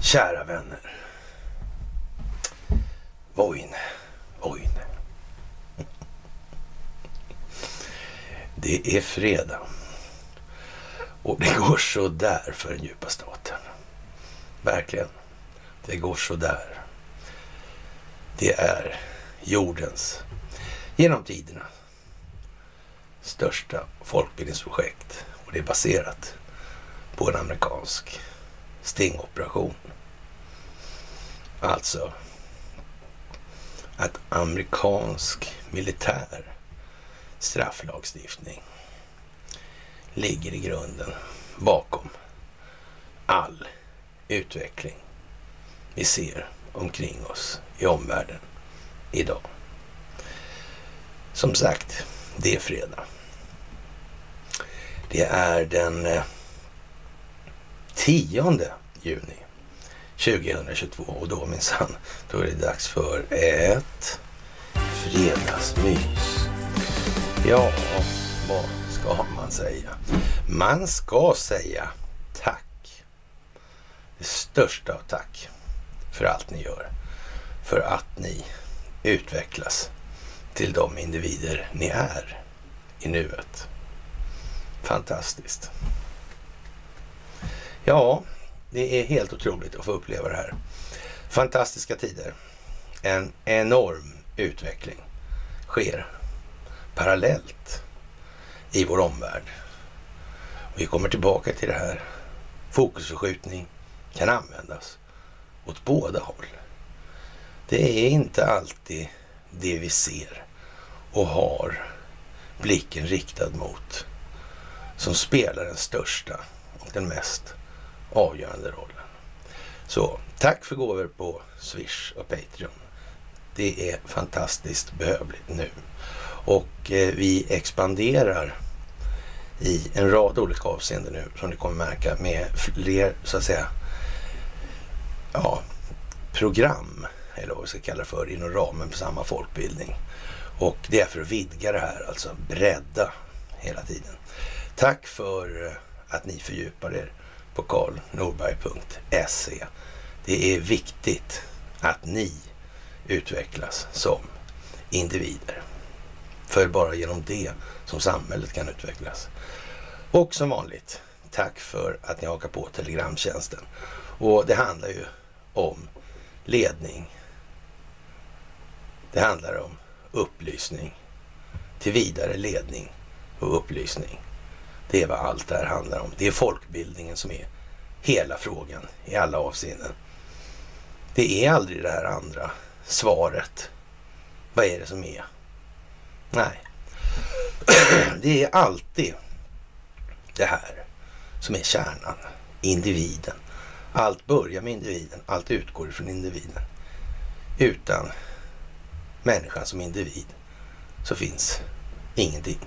Kära vänner. Vojne, vojne. Det är fredag. Och det går så där för den djupa staten. Verkligen. Det går så där. Det är jordens, genom tiderna, största folkbildningsprojekt. Och det är baserat på en amerikansk stingoperation. Alltså att amerikansk militär strafflagstiftning ligger i grunden bakom all utveckling vi ser omkring oss i omvärlden idag. Som sagt, det är fredag. Det är den eh, 10 juni 2022 och då minsann, då är det dags för ett fredagsmys. Ja, vad ska man säga? Man ska säga tack. Det största av tack för allt ni gör. För att ni utvecklas till de individer ni är i nuet. Fantastiskt. Ja, det är helt otroligt att få uppleva det här. Fantastiska tider. En enorm utveckling sker parallellt i vår omvärld. Vi kommer tillbaka till det här. Fokusförskjutning kan användas åt båda håll. Det är inte alltid det vi ser och har blicken riktad mot som spelar den största och den mest avgörande rollen. Så tack för gåvor på Swish och Patreon. Det är fantastiskt behövligt nu. Och eh, vi expanderar i en rad olika avseenden nu som ni kommer märka med fler så att säga ja, program eller vad vi ska kalla det för inom ramen för samma folkbildning. Och det är för att vidga det här, alltså bredda hela tiden. Tack för eh, att ni fördjupar er på karlnorberg.se. Det är viktigt att ni utvecklas som individer. För bara genom det som samhället kan utvecklas. Och som vanligt, tack för att ni hakar på Telegramtjänsten. Och det handlar ju om ledning. Det handlar om upplysning till vidare ledning och upplysning. Det är vad allt det här handlar om. Det är folkbildningen som är hela frågan i alla avseenden. Det är aldrig det här andra svaret. Vad är det som är? Nej. Det är alltid det här som är kärnan. Individen. Allt börjar med individen. Allt utgår ifrån individen. Utan människan som individ så finns ingenting.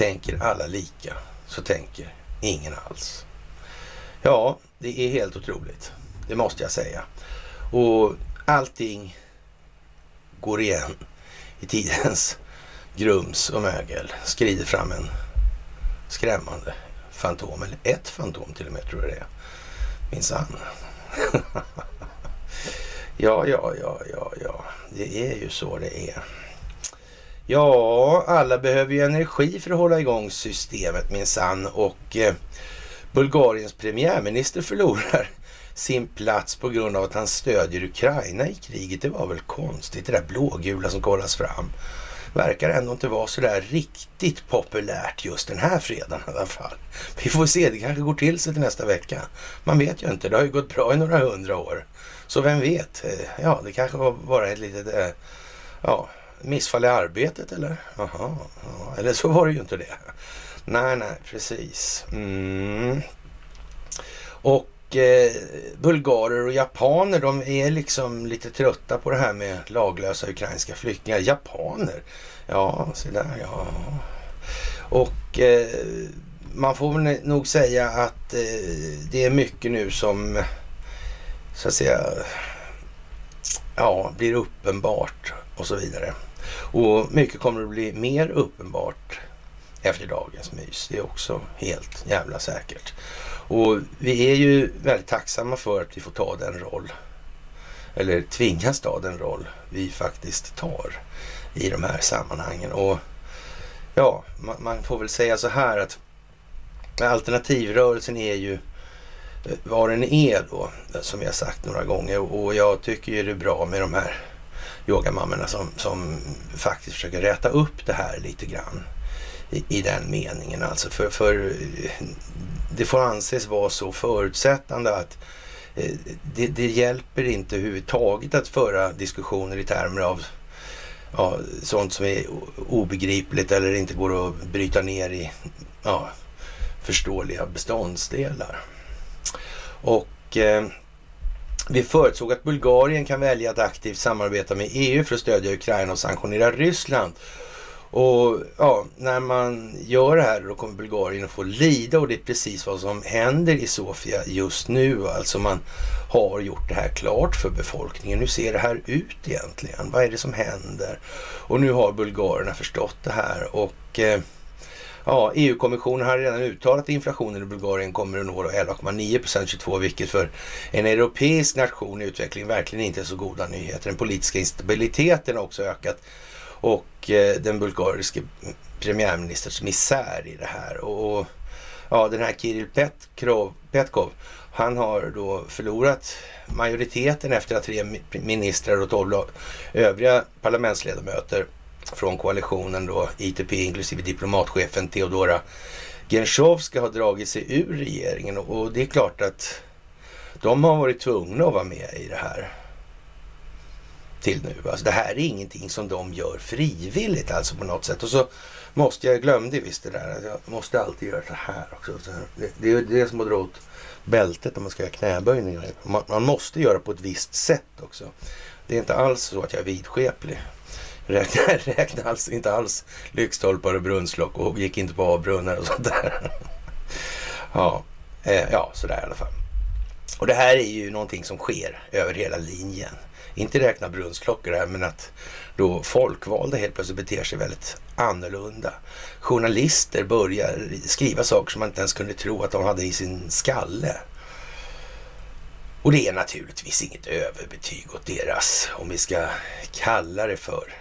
Tänker alla lika så tänker ingen alls. Ja, det är helt otroligt. Det måste jag säga. Och allting går igen i tidens grums och mögel. Skrider fram en skrämmande fantom, eller ett fantom till och med tror jag det är. Minsann. ja, ja, ja, ja, ja. Det är ju så det är. Ja, alla behöver ju energi för att hålla igång systemet minsann och eh, Bulgariens premiärminister förlorar sin plats på grund av att han stödjer Ukraina i kriget. Det var väl konstigt, det där blågula som kollas fram. Verkar ändå inte vara så där riktigt populärt just den här fredagen i alla fall. Vi får se, det kanske går till sig till nästa vecka. Man vet ju inte, det har ju gått bra i några hundra år. Så vem vet? Eh, ja, det kanske var bara ett litet eh, ja, missfall i arbetet eller? Jaha, ja. eller så var det ju inte det. Nej, nej, precis. Mm. Och eh, bulgarer och japaner, de är liksom lite trötta på det här med laglösa ukrainska flyktingar. Japaner, ja, se där ja. Och eh, man får nog säga att eh, det är mycket nu som så att säga ja, blir uppenbart och så vidare. Och mycket kommer att bli mer uppenbart efter dagens mys. Det är också helt jävla säkert. Och vi är ju väldigt tacksamma för att vi får ta den roll, eller tvingas ta den roll vi faktiskt tar i de här sammanhangen. Och ja, man, får väl säga så här att alternativrörelsen är ju eh, vad den är då, som jag sagt några gånger. Och jag tycker ju det är bra med de här yogamammorna som, som faktiskt försöker räta upp det här lite grann. I, i den meningen alltså. För, för det får anses vara så förutsättande att eh, det, det hjälper inte överhuvudtaget att föra diskussioner i termer av ja, sånt som är obegripligt eller inte går att bryta ner i ja, förståeliga beståndsdelar. Och eh, vi förutsåg att Bulgarien kan välja att aktivt samarbeta med EU för att stödja Ukraina och sanktionera Ryssland. Och ja, när man gör det här då kommer Bulgarien att få lida och det är precis vad som händer i Sofia just nu. Alltså man har gjort det här klart för befolkningen. Hur ser det här ut egentligen? Vad är det som händer? Och nu har bulgarerna förstått det här och eh, Ja, EU-kommissionen har redan uttalat att inflationen i Bulgarien kommer att nå 11,9 procent 22, vilket för en europeisk nation i utveckling verkligen inte är så goda nyheter. Den politiska instabiliteten har också ökat och eh, den bulgariske premiärministerns misär i det här. Och, ja, den här Kirill Petkov, Petkov, han har då förlorat majoriteten efter att tre ministrar och tolv övriga parlamentsledamöter från koalitionen då, ITP inklusive diplomatchefen Teodora Genshovska har dragit sig ur regeringen och det är klart att de har varit tvungna att vara med i det här till nu. Alltså det här är ingenting som de gör frivilligt alltså på något sätt. Och så måste jag, glömde visst det där, jag måste alltid göra så här också. Det, det är det som att dra åt bältet om man ska göra knäböjningar. Man, man måste göra på ett visst sätt också. Det är inte alls så att jag är vidskeplig räknade, räknade alls, inte alls lyktstolpar och brunnslock och gick inte på avbrunnar och sånt där. ja, eh, ja, sådär i alla fall. Och det här är ju någonting som sker över hela linjen. Inte räkna brunnsklockor här, men att då folkvalda helt plötsligt beter sig väldigt annorlunda. Journalister börjar skriva saker som man inte ens kunde tro att de hade i sin skalle. Och det är naturligtvis inget överbetyg åt deras, om vi ska kalla det för,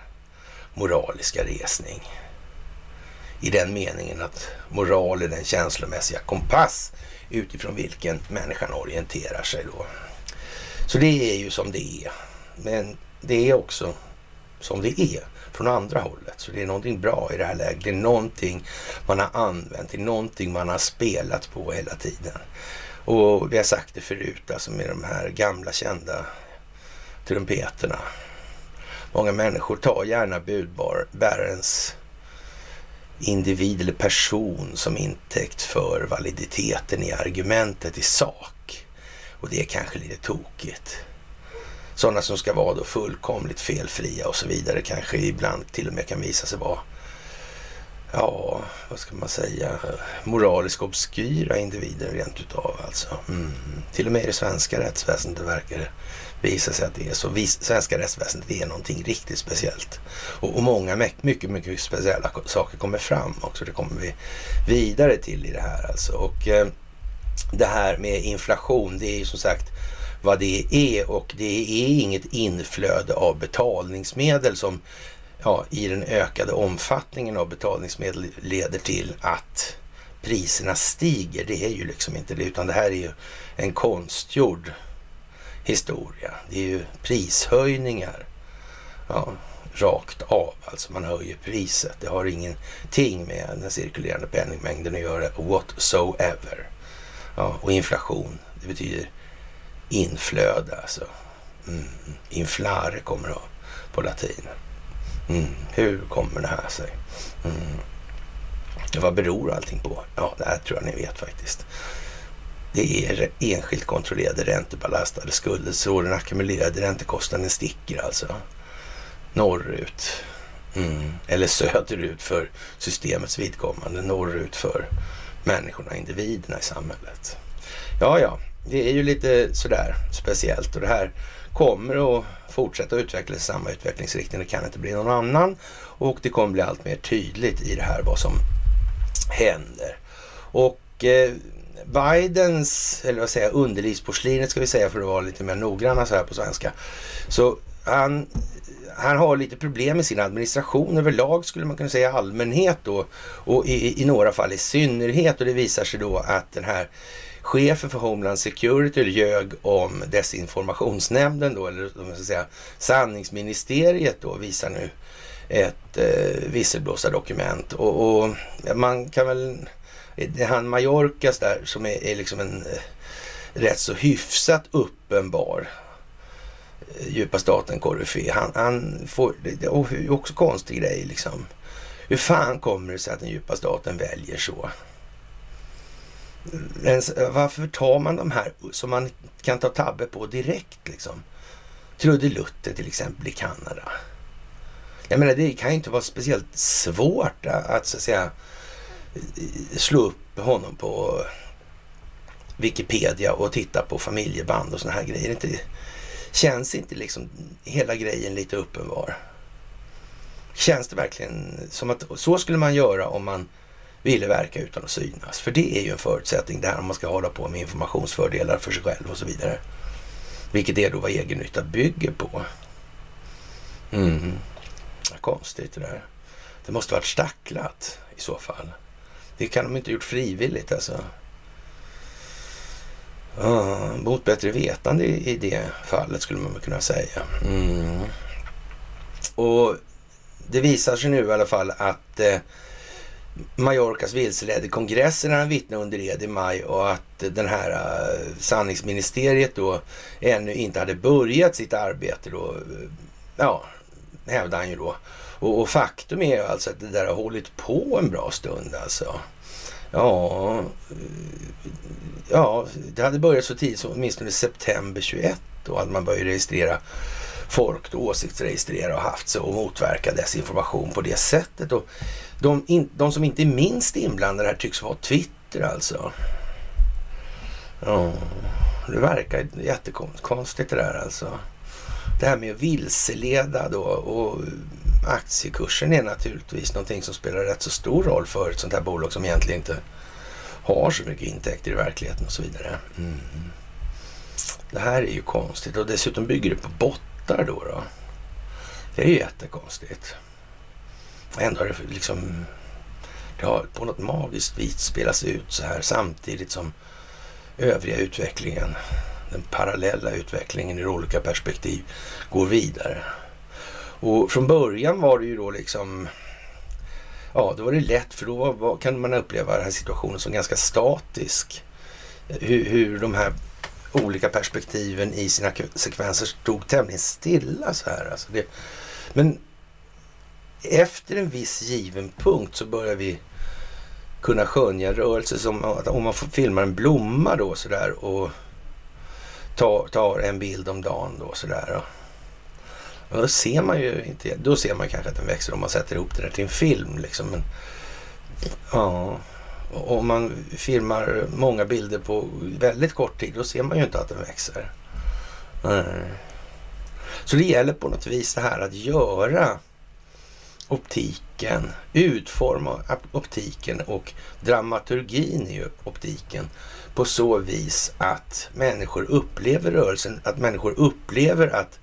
moraliska resning. I den meningen att moral är den känslomässiga kompass utifrån vilken människan orienterar sig då. Så det är ju som det är. Men det är också som det är från andra hållet. Så det är någonting bra i det här läget. Det är någonting man har använt, det är någonting man har spelat på hela tiden. Och vi har sagt det förut, alltså med de här gamla kända trumpeterna. Många människor tar gärna budbärarens individ eller person som intäkt för validiteten i argumentet i sak. Och det är kanske lite tokigt. Sådana som ska vara då fullkomligt felfria och så vidare kanske ibland till och med kan visa sig vara ja, vad ska man säga, moraliskt obskyra individer rent utav alltså. Mm. Till och med i det svenska rättsväsendet verkar det visar sig att det är så. Svenska rättsväsendet är någonting riktigt speciellt. Och, och många mycket, mycket speciella saker kommer fram också. Det kommer vi vidare till i det här alltså. Och eh, det här med inflation, det är ju som sagt vad det är och det är inget inflöde av betalningsmedel som ja, i den ökade omfattningen av betalningsmedel leder till att priserna stiger. Det är ju liksom inte det, utan det här är ju en konstgjord historia. Det är ju prishöjningar ja, rakt av. Alltså man höjer priset. Det har ingenting med den cirkulerande penningmängden att göra whatsoever. Ja, och inflation, det betyder inflöde alltså. Mm. Inflare kommer det på latin. Mm. Hur kommer det här sig? Mm. Vad beror allting på? Ja, det här tror jag ni vet faktiskt. Det är enskilt kontrollerade räntebelastade skulder så den ackumulerade räntekostnaden sticker alltså norrut. Mm. Eller söderut för systemets vidkommande, norrut för människorna, individerna i samhället. Ja, ja, det är ju lite sådär speciellt och det här kommer att fortsätta utvecklas i samma utvecklingsriktning. Det kan inte bli någon annan och det kommer bli allt mer tydligt i det här vad som händer. Och eh, Bidens, eller vad säger jag, underlivsporslinet ska vi säga för att vara lite mer noggranna så här på svenska. Så han, han har lite problem med sin administration överlag skulle man kunna säga i allmänhet då och i, i några fall i synnerhet och det visar sig då att den här chefen för Homeland Security ljög om desinformationsnämnden då, eller man ska säga sanningsministeriet då, visar nu ett eh, visselblåsardokument. Och, och man kan väl, han Mallorcas där som är, är liksom en eh, rätt så hyfsat uppenbar eh, djupa staten koryfé. Han, han får, det är också konstig grej liksom. Hur fan kommer det sig att den djupa staten väljer så? varför tar man de här som man kan ta tabbe på direkt liksom? Trudelutter till exempel i Kanada. Jag menar det kan ju inte vara speciellt svårt att så att säga slå upp honom på Wikipedia och titta på familjeband och såna här grejer. Inte, känns inte liksom hela grejen lite uppenbar? Känns det verkligen som att så skulle man göra om man ville verka utan att synas. För det är ju en förutsättning där om man ska hålla på med informationsfördelar för sig själv och så vidare. Vilket är då vad egennytta bygger på. Mm. Konstigt det där. Det måste varit stacklat i så fall. Det kan de inte gjort frivilligt alltså. Ah, mot bättre vetande i, i det fallet skulle man kunna säga. Mm. Och det visar sig nu i alla fall att eh, Mallorcas vilseledde kongressen när han vittnade under ed i maj och att den här eh, sanningsministeriet då ännu inte hade börjat sitt arbete då. Eh, ja, hävdar han ju då. Och, och faktum är ju alltså att det där har hållit på en bra stund alltså. Ja, eh, ja, det hade börjat så tidigt som åtminstone september 21 då hade man börjat registrera folk, då, åsiktsregistrera och haft sig och motverka desinformation på det sättet. Och de, in, de som inte är minst inblandade här tycks vara Twitter alltså. Ja, det verkar jättekonstigt det där alltså. Det här med att vilseleda då och aktiekursen är naturligtvis någonting som spelar rätt så stor roll för ett sånt här bolag som egentligen inte har så mycket intäkter i verkligheten och så vidare. Mm. Det här är ju konstigt och dessutom bygger det på bottar då. då. Det är ju jättekonstigt. Ändå har det liksom det har på något magiskt vis spelats ut så här samtidigt som övriga utvecklingen, den parallella utvecklingen ur olika perspektiv går vidare. Och från början var det ju då liksom, ja då var det lätt för då var, kan man uppleva den här situationen som ganska statisk. Hur, hur de här olika perspektiven i sina sekvenser stod tämligen stilla så här. Alltså det, men efter en viss given punkt så börjar vi kunna skönja rörelser som om man filmar en blomma då sådär och tar, tar en bild om dagen då sådär. Och då ser man ju inte, då ser man kanske att den växer om man sätter ihop det där till en film liksom. Men, ja, om man filmar många bilder på väldigt kort tid då ser man ju inte att den växer. Så det gäller på något vis det här att göra optiken, utforma optiken och dramaturgin i optiken på så vis att människor upplever rörelsen, att människor upplever att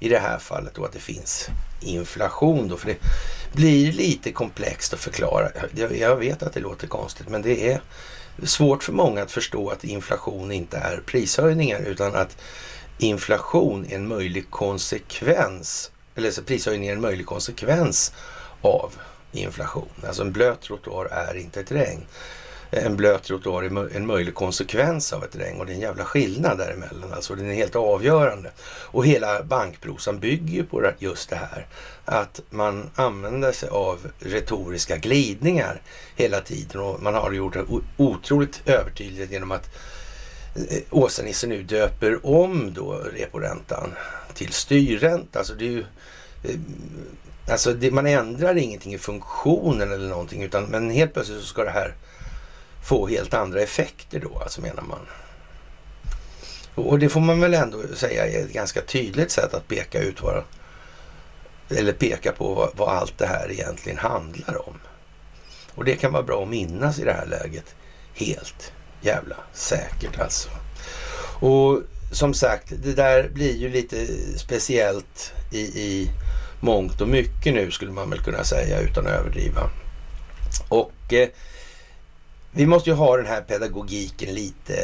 i det här fallet då att det finns inflation då, för det blir lite komplext att förklara. Jag vet att det låter konstigt, men det är svårt för många att förstå att inflation inte är prishöjningar utan att inflation är en möjlig konsekvens eller så prishöjningar en möjlig konsekvens av inflation. Alltså en blöt trottoar är inte ett regn. Eh, en blöt trottoar är en möjlig konsekvens av ett regn och det är en jävla skillnad däremellan. Alltså den är helt avgörande. Och hela bankprosan bygger ju på just det här. Att man använder sig av retoriska glidningar hela tiden och man har gjort det otroligt övertydligt genom att eh, Åsa-Nisse nu döper om då reporäntan till styrränta. Alltså det är ju eh, Alltså det, man ändrar ingenting i funktionen eller någonting utan men helt plötsligt så ska det här få helt andra effekter då, alltså menar man. Och det får man väl ändå säga är ett ganska tydligt sätt att peka ut vad, eller peka på vad, vad allt det här egentligen handlar om. Och det kan vara bra att minnas i det här läget. Helt jävla säkert alltså. Och som sagt, det där blir ju lite speciellt i, i mångt och mycket nu skulle man väl kunna säga utan att överdriva. Och eh, vi måste ju ha den här pedagogiken lite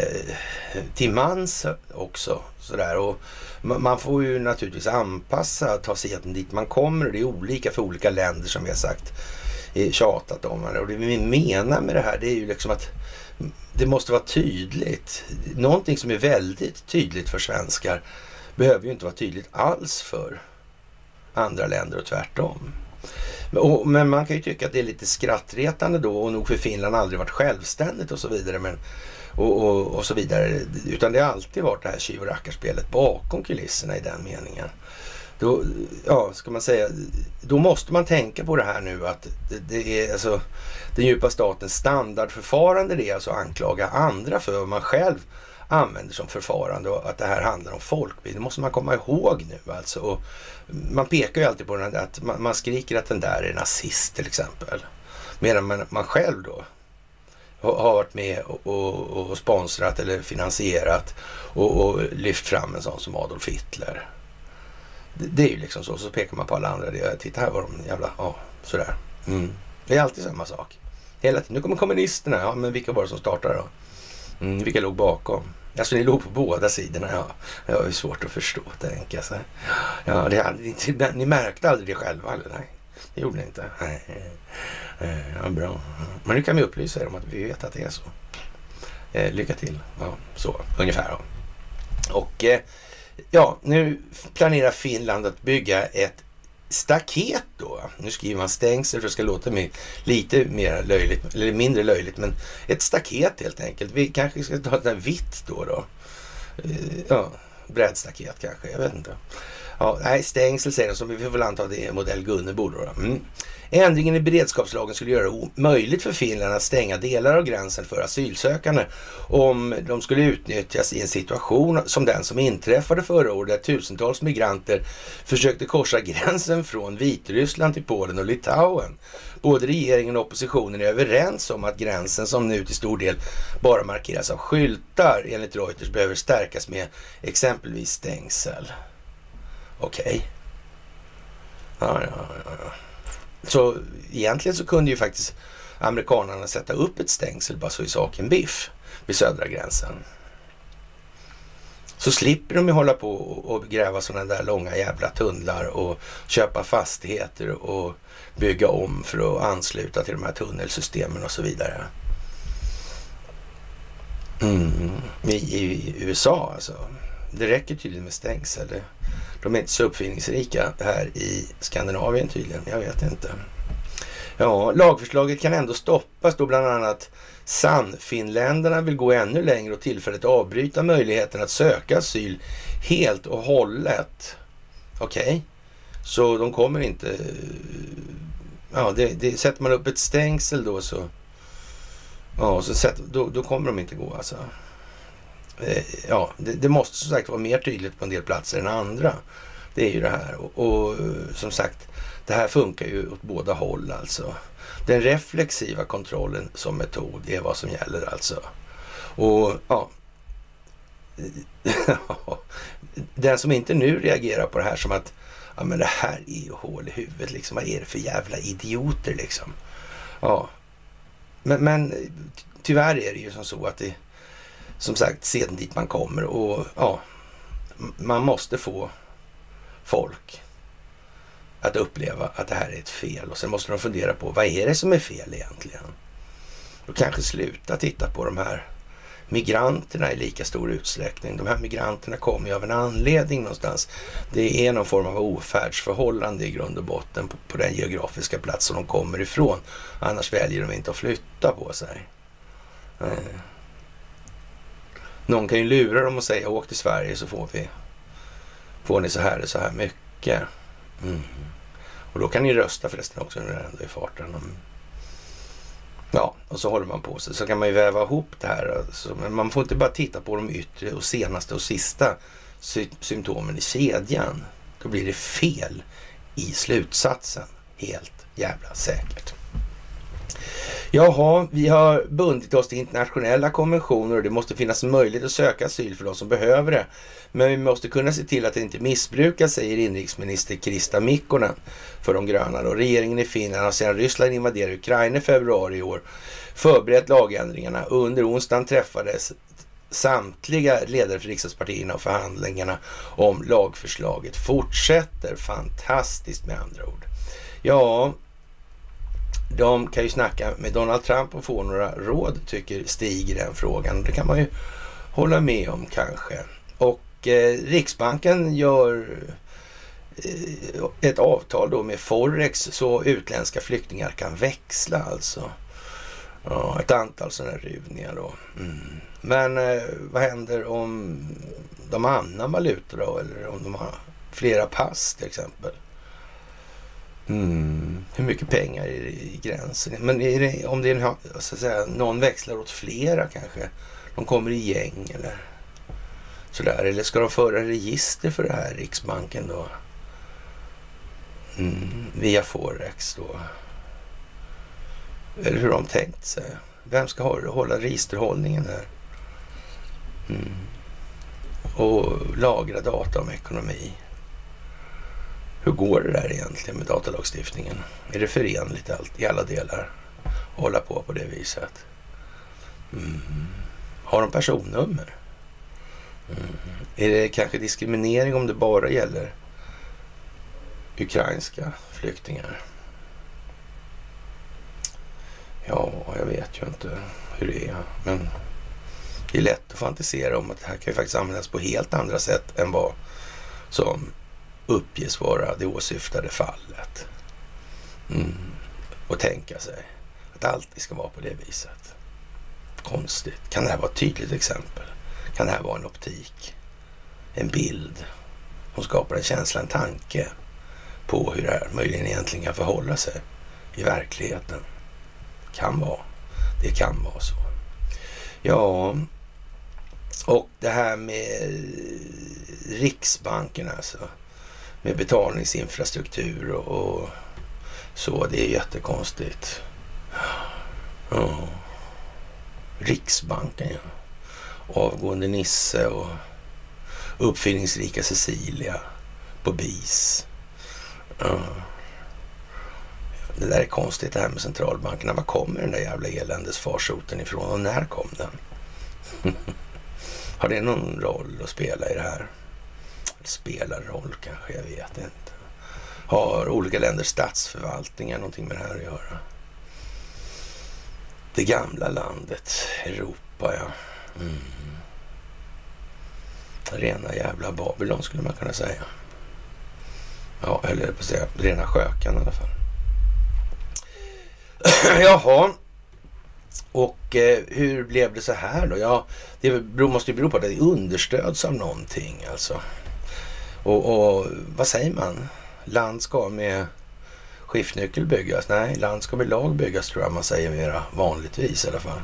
eh, till mans också. Sådär. Och man får ju naturligtvis anpassa ta sig dit man kommer. Det är olika för olika länder som vi har sagt tjatat om. Och det vi menar med det här det är ju liksom att det måste vara tydligt. Någonting som är väldigt tydligt för svenskar behöver ju inte vara tydligt alls för andra länder och tvärtom. Men man kan ju tycka att det är lite skrattretande då och nog för Finland aldrig varit självständigt och så vidare. Men, och, och, och så vidare. Utan det har alltid varit det här tjuv och rackarspelet bakom kulisserna i den meningen. Då, ja, ska man säga, då måste man tänka på det här nu att det, det är alltså den djupa statens standardförfarande det är alltså att anklaga andra för vad man själv använder som förfarande och att det här handlar om folkbildning. Det måste man komma ihåg nu alltså. Och man pekar ju alltid på den, att man, man, skriker att den där är nazist till exempel. Medan man, man själv då har varit med och, och, och sponsrat eller finansierat och, och, lyft fram en sån som Adolf Hitler. Det, det, är ju liksom så. Så pekar man på alla andra. Det, titta här var de jävla, ja sådär. Mm. Det är alltid samma sak. Hela tiden. Nu kommer kommunisterna. Ja, men vilka var det som startade då? Mm, vilka låg bakom? Alltså ni låg på båda sidorna. Ja, det var ju svårt att förstå, tänka sig. Ja, det, ni, ni märkte aldrig det själva? Eller? Nej, det gjorde ni inte. Nej. Eh, eh, ja, bra. Men nu kan vi upplysa er om att vi vet att det är så. Eh, lycka till. Ja, så ungefär. Ja. Och eh, ja, nu planerar Finland att bygga ett staket då. Nu skriver man stängsel för att det ska låta lite mer löjligt, eller mindre löjligt, men ett staket helt enkelt. Vi kanske ska ta ett vitt då. då. Eh, ja, brädstaket kanske, jag vet inte. Ja, nej, stängsel säger de, så vi får väl anta att det är modell Gunnebo då. då. Mm. Ändringen i beredskapslagen skulle göra det möjligt för Finland att stänga delar av gränsen för asylsökande om de skulle utnyttjas i en situation som den som inträffade förra året där tusentals migranter försökte korsa gränsen från Vitryssland till Polen och Litauen. Både regeringen och oppositionen är överens om att gränsen som nu till stor del bara markeras av skyltar enligt Reuters behöver stärkas med exempelvis stängsel. Okej. Okay. Ja, ja, ja, ja. Så egentligen så kunde ju faktiskt amerikanerna sätta upp ett stängsel bara så i saken biff vid södra gränsen. Så slipper de ju hålla på och gräva sådana där långa jävla tunnlar och köpa fastigheter och bygga om för att ansluta till de här tunnelsystemen och så vidare. Mm. I, I, USA alltså. Det räcker tydligen med stängsel. De är inte så uppfinningsrika här i Skandinavien tydligen. Jag vet inte. Ja, lagförslaget kan ändå stoppas då bland annat Sannfinländarna vill gå ännu längre och tillfälligt avbryta möjligheten att söka asyl helt och hållet. Okej, okay. så de kommer inte... Ja, det, det, sätter man upp ett stängsel då så... Ja, så sätter, då, då kommer de inte gå alltså. Eh, ja, det, det, måste som sagt vara mer tydligt på en del platser än andra. Det är ju det här. Och, och, eh, som sagt, det här funkar ju åt båda håll alltså. Den reflexiva kontrollen som metod är vad som gäller alltså. Och ja, den som inte nu reagerar på det här som att ja, men det här är ju hål i huvudet liksom. Vad är det för jävla idioter liksom? Ja, men, men eh, tyvärr är det ju som så att det som sagt sedan dit man kommer och ja, man måste få folk att uppleva att det här är ett fel och sen måste de fundera på vad är det som är fel egentligen? Och kanske sluta titta på de här migranterna i lika stor utsträckning. De här migranterna kommer ju av en anledning någonstans. Det är någon form av ofärdsförhållande i grund och botten på, på den geografiska plats som de kommer ifrån. Annars väljer de inte att flytta på sig. Mm. Någon kan ju lura dem och säga åk till Sverige så får vi får ni så här och så här mycket. Mm. Och då kan ni rösta förresten också när det ändå är farten. Mm. Ja, och så håller man på sig. Så kan man ju väva ihop det här. Alltså, men man får inte bara titta på de yttre och senaste och sista sy symptomen i kedjan. Då blir det fel i slutsatsen. Helt jävla säkert. Jaha, vi har bundit oss till internationella konventioner och det måste finnas möjlighet att söka asyl för de som behöver det. Men vi måste kunna se till att det inte missbrukas, säger inrikesminister Krista Mikkonen för de gröna. Då. Regeringen i Finland har sedan Ryssland invaderade Ukraina i februari i år förberett lagändringarna. Under onsdagen träffades samtliga ledare för riksdagspartierna och förhandlingarna om lagförslaget fortsätter. Fantastiskt med andra ord. Ja, de kan ju snacka med Donald Trump och få några råd, tycker Stig i den frågan. Det kan man ju hålla med om kanske. Och eh, Riksbanken gör eh, ett avtal då med Forex så utländska flyktingar kan växla alltså. Ja, ett antal sådana ruvningar då. Mm. Men eh, vad händer om de har annan valuta då? Eller om de har flera pass till exempel? Mm. Hur mycket pengar är det i gränsen? Men är det, om det är en, så att säga, någon växlar åt flera kanske? De kommer i gäng eller sådär. Eller ska de föra register för det här, Riksbanken då? Mm. Via Forex då? Eller hur de tänkt sig. Vem ska hålla registerhållningen här? Mm. Och lagra data om ekonomi. Hur går det där egentligen med datalagstiftningen? Är det förenligt allt, i alla delar att hålla på på det viset? Mm. Har de personnummer? Mm. Är det kanske diskriminering om det bara gäller ukrainska flyktingar? Ja, jag vet ju inte hur det är, men det är lätt att fantisera om att det här kan ju faktiskt användas på helt andra sätt än vad som uppges vara det åsyftade fallet. Mm. Och tänka sig att det alltid ska vara på det viset. Konstigt. Kan det här vara ett tydligt exempel? Kan det här vara en optik? En bild som skapar en känsla, en tanke på hur det här möjligen egentligen kan förhålla sig i verkligheten? Kan vara. Det kan vara så. Ja, och det här med Riksbanken alltså med betalningsinfrastruktur och, och så. Det är jättekonstigt. Oh. Riksbanken, ja. Avgående Nisse och uppfinningsrika Cecilia på BIS. Oh. Det där är konstigt det här med centralbankerna. Var kommer den där jävla eländesfarsoten ifrån och när kom den? Har det någon roll att spela i det här? Spelar roll kanske, jag vet inte. Har olika länders statsförvaltningar någonting med det här att göra? Det gamla landet, Europa ja. Mm. Rena jävla Babylon skulle man kunna säga. Ja, eller på att säga rena skökan i alla fall. Jaha. Och eh, hur blev det så här då? Ja, det måste ju bero på att det understöds av någonting alltså. Och, och vad säger man? Land ska med skiftnyckel byggas? Nej, land ska med lag byggas tror jag man säger mera vanligtvis i alla fall.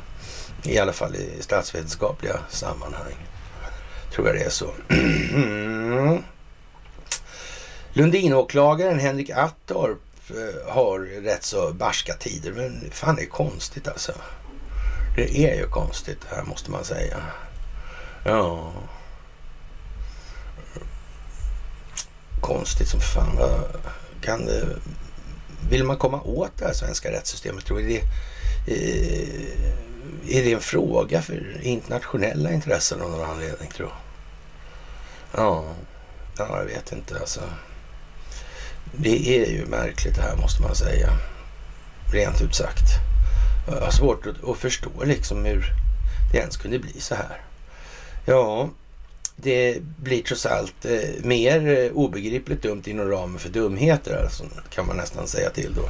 I alla fall i statsvetenskapliga sammanhang. Tror jag det är så. Lundinåklagaren Henrik Attorp eh, har rätt så barska tider. Men fan det är konstigt alltså. Det är ju konstigt här måste man säga. Ja. Konstigt som fan. Kan det, vill man komma åt det här svenska rättssystemet? Tror det, eh, är det en fråga för internationella intressen av någon anledning, tror Ja, ja, jag vet inte alltså. Det är ju märkligt det här måste man säga. Rent ut sagt. Jag har svårt att förstå liksom hur det ens kunde bli så här. Ja, det blir trots allt eh, mer eh, obegripligt dumt inom ramen för dumheter, alltså, kan man nästan säga till då.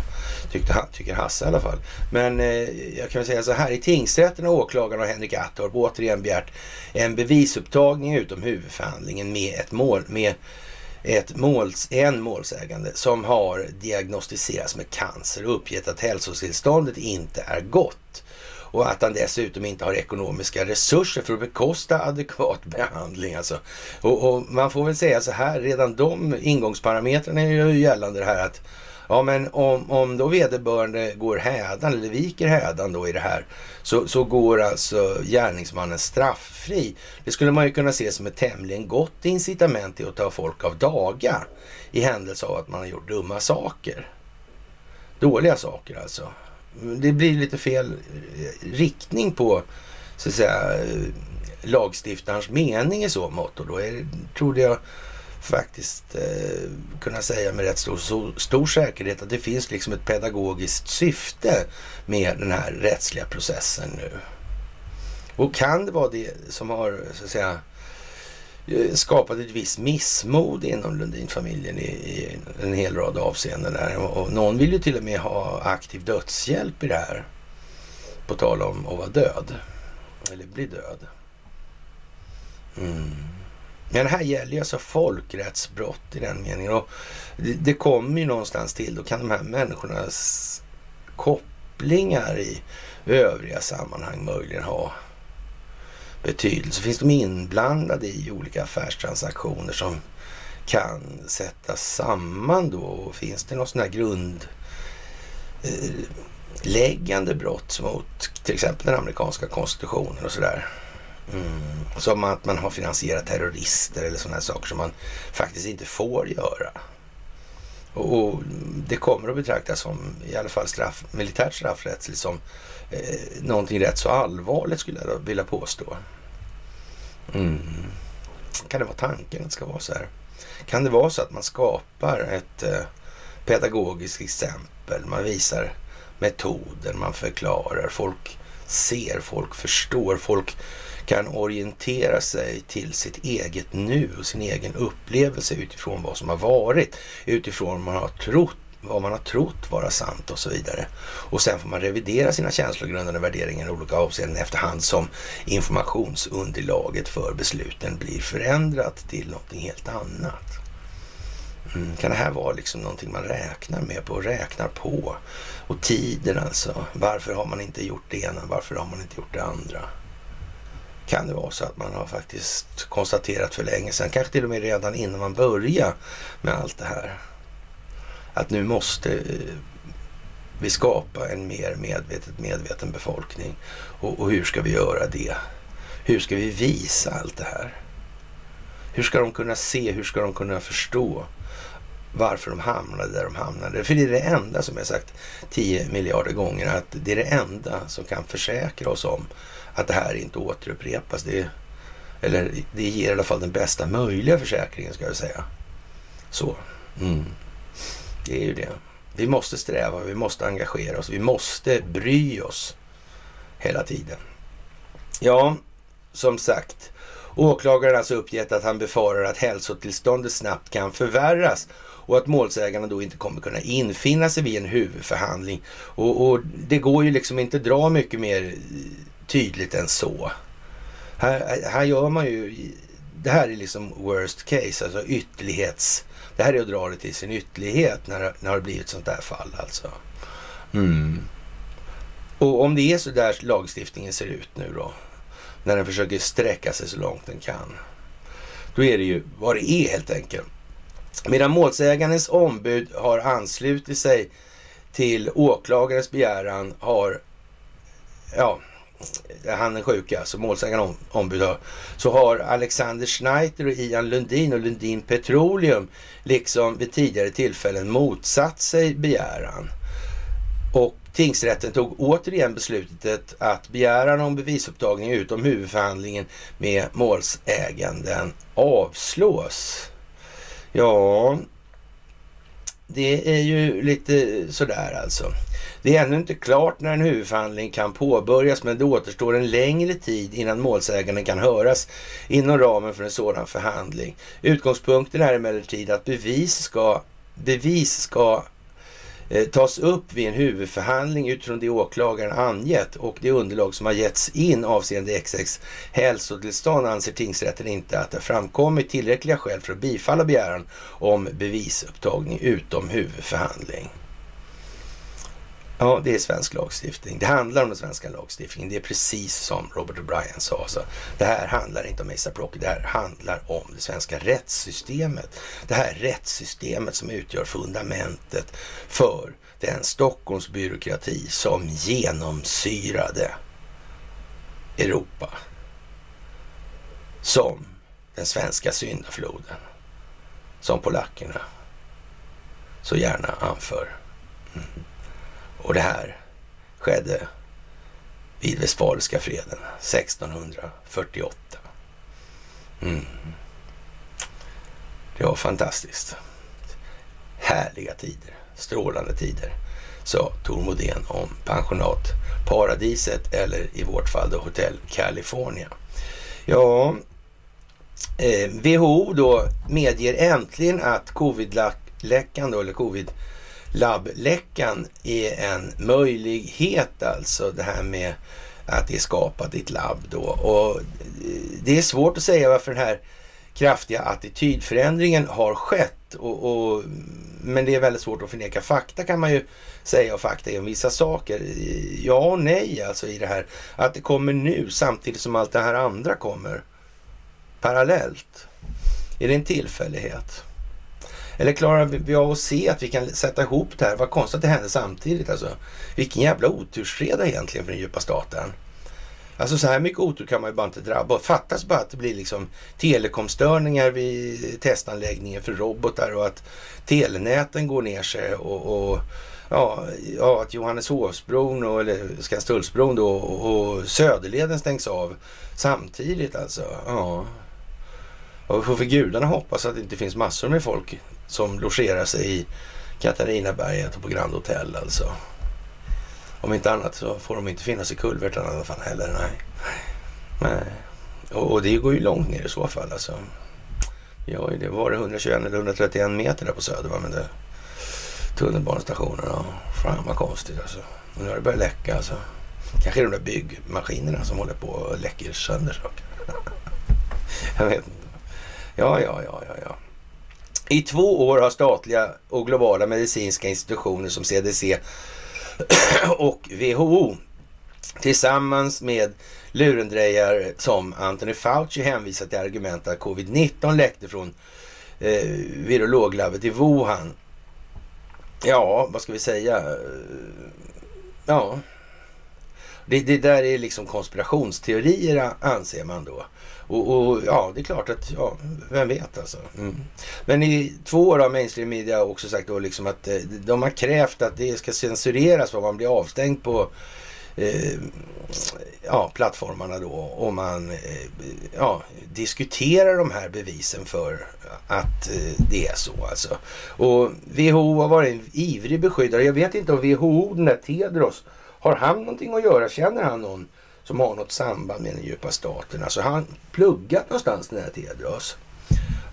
Tyckte, tycker Hasse i alla fall. Men eh, jag kan väl säga så här, i tingsrätten har åklagaren och Henrik Attorp återigen begärt en bevisupptagning utom huvudförhandlingen med ett mål, med ett måls, en målsägande som har diagnostiserats med cancer och uppgett att hälsotillståndet inte är gott och att han dessutom inte har ekonomiska resurser för att bekosta adekvat behandling. Alltså. Och, och man får väl säga så här, redan de ingångsparametrarna är ju gällande det här att Ja, men om, om då vederbörande går hädan eller viker hädan då i det här så, så går alltså gärningsmannen strafffri. Det skulle man ju kunna se som ett tämligen gott incitament till att ta folk av daga i händelse av att man har gjort dumma saker. Dåliga saker alltså. Det blir lite fel eh, riktning på så att säga eh, lagstiftarens mening i så mått och då är, trodde jag faktiskt eh, kunna säga med rätt stor, så, stor säkerhet att det finns liksom ett pedagogiskt syfte med den här rättsliga processen nu. Och kan det vara det som har så att säga Eh, skapat ett visst missmod inom Lundin-familjen i, i, en hel rad avseenden där. Och någon vill ju till och med ha aktiv dödshjälp i det här. På tal om att vara död. Eller bli död. Mm. Men här gäller ju alltså folkrättsbrott i den meningen. Och det, det kommer ju någonstans till. Då kan de här människornas kopplingar i övriga sammanhang möjligen ha betydelse. Finns de inblandade i olika affärstransaktioner som kan sättas samman då? Finns det någon sån här grundläggande eh, brott mot till exempel den amerikanska konstitutionen och sådär? Mm. Som att man har finansierat terrorister eller sådana saker som man faktiskt inte får göra. Och, och det kommer att betraktas som, i alla fall straff, militärt straffrättsligt, som eh, någonting rätt så allvarligt skulle jag vilja påstå. Mm. Kan det vara tanken att det ska vara så här? Kan det vara så att man skapar ett eh, pedagogiskt exempel, man visar metoden, man förklarar, folk ser, folk förstår, folk kan orientera sig till sitt eget nu och sin egen upplevelse utifrån vad som har varit, utifrån vad man har trott vad man har trott vara sant och så vidare. Och sen får man revidera sina känslogrundande värderingar i olika avseenden efterhand som informationsunderlaget för besluten blir förändrat till någonting helt annat. Mm. Kan det här vara liksom någonting man räknar med på och räknar på? Och tiden alltså. Varför har man inte gjort det ena? Varför har man inte gjort det andra? kan det vara så att man har faktiskt konstaterat för länge sedan, kanske till och med redan innan man börjar med allt det här, att nu måste vi skapa en mer medvetet medveten befolkning. Och, och, hur ska vi göra det? Hur ska vi visa allt det här? Hur ska de kunna se? Hur ska de kunna förstå varför de hamnade där de hamnade? För det är det enda som jag sagt 10 miljarder gånger, att det är det enda som kan försäkra oss om att det här inte återupprepas. Det, eller det ger i alla fall den bästa möjliga försäkringen ska jag säga. Så. Mm. Det är ju det. Vi måste sträva, vi måste engagera oss, vi måste bry oss hela tiden. Ja, som sagt. Åklagaren har alltså uppgett att han befarar att hälsotillståndet snabbt kan förvärras och att målsägarna då inte kommer kunna infinna sig vid en huvudförhandling. Och, och det går ju liksom inte dra mycket mer tydligt än så. Här, här gör man ju, det här är liksom worst case, alltså ytterlighets... Det här är att dra det till sin ytterlighet när, när det har blivit ett sånt där fall alltså. Mm. Och om det är så där lagstiftningen ser ut nu då, när den försöker sträcka sig så långt den kan, då är det ju vad det är helt enkelt. Medan målsägandens ombud har anslutit sig till åklagarens begäran har, ja, han är sjuk alltså, målsägande ombud har, så har Alexander Schneider och Ian Lundin och Lundin Petroleum liksom vid tidigare tillfällen motsatt sig begäran. Och tingsrätten tog återigen beslutet att begäran om bevisupptagning utom huvudförhandlingen med målsäganden avslås. Ja, det är ju lite sådär alltså. Det är ännu inte klart när en huvudförhandling kan påbörjas men det återstår en längre tid innan målsäganden kan höras inom ramen för en sådan förhandling. Utgångspunkten är emellertid att bevis ska, bevis ska eh, tas upp vid en huvudförhandling utifrån det åklagaren angett och det underlag som har getts in avseende XX hälsotillstånd anser tingsrätten inte att det framkommit tillräckliga skäl för att bifalla begäran om bevisupptagning utom huvudförhandling. Ja, det är svensk lagstiftning. Det handlar om den svenska lagstiftningen. Det är precis som Robert O'Brien sa. Så det här handlar inte om ASAP Rocky. Det här handlar om det svenska rättssystemet. Det här rättssystemet som utgör fundamentet för den Stockholmsbyråkrati som genomsyrade Europa. Som den svenska syndafloden. Som polackerna så gärna anför. Mm. Och det här skedde vid Westfaliska freden 1648. Mm. Det var fantastiskt. Härliga tider, strålande tider, sa Tor Modén om pensionat Paradiset eller i vårt fall då Hotel California. Ja, eh, WHO då medger äntligen att covid-läckan då, eller covid labbläckan är en möjlighet alltså. Det här med att det är skapat i ett labb då. Och eh, det är svårt att säga varför den här kraftiga attitydförändringen har skett. Och, och, men det är väldigt svårt att förneka fakta kan man ju säga och fakta är om vissa saker. Ja och nej alltså i det här. Att det kommer nu samtidigt som allt det här andra kommer parallellt. Är det en tillfällighet? Eller klarar vi av att se att vi kan sätta ihop det här? Vad konstigt att det händer samtidigt alltså. Vilken jävla otursfredag egentligen för den djupa staten. Alltså så här mycket otur kan man ju bara inte drabba. Fattas bara att det blir liksom telekomstörningar vid testanläggningen för robotar och att telenäten går ner sig och, och ja, ja, att Johanneshovsbron och, eller Skanstullsbron då och, och Söderleden stängs av samtidigt alltså. Ja. Och vi får för gudarna hoppas att det inte finns massor med folk som logerar sig i Katarinaberget och på Grand Hotel alltså. Om inte annat så får de inte finnas i kulverten i alla fall heller. Nej. nej. Och, och, det går ju långt ner i så fall alltså. Ja, det var det 121 eller 131 meter där på Söder va? Men det, tunnelbanestationen. Ja. Fan vad konstigt alltså. Och nu har det börjat läcka alltså. Kanske är de där byggmaskinerna som håller på och läcker sönder saker. Jag vet inte. Ja, ja, ja, ja, ja. I två år har statliga och globala medicinska institutioner som CDC och WHO tillsammans med lurendrejare som Anthony Fauci hänvisat till argument att covid-19 läckte från eh, virologlabbet i Wuhan. Ja, vad ska vi säga? Eh, ja, det, det där är liksom konspirationsteorier anser man då. Och, och, ja, det är klart att, ja, vem vet alltså. Mm. Men i två år har mainstream media också sagt då liksom att eh, de har krävt att det ska censureras vad man blir avstängd på eh, ja, plattformarna då om man eh, ja, diskuterar de här bevisen för att eh, det är så alltså. Och WHO har varit en ivrig beskyddare. Jag vet inte om WHO, den där Tedros, har han någonting att göra? Känner han någon som har något samband med den djupa staten. Alltså han pluggat någonstans den här Tedros.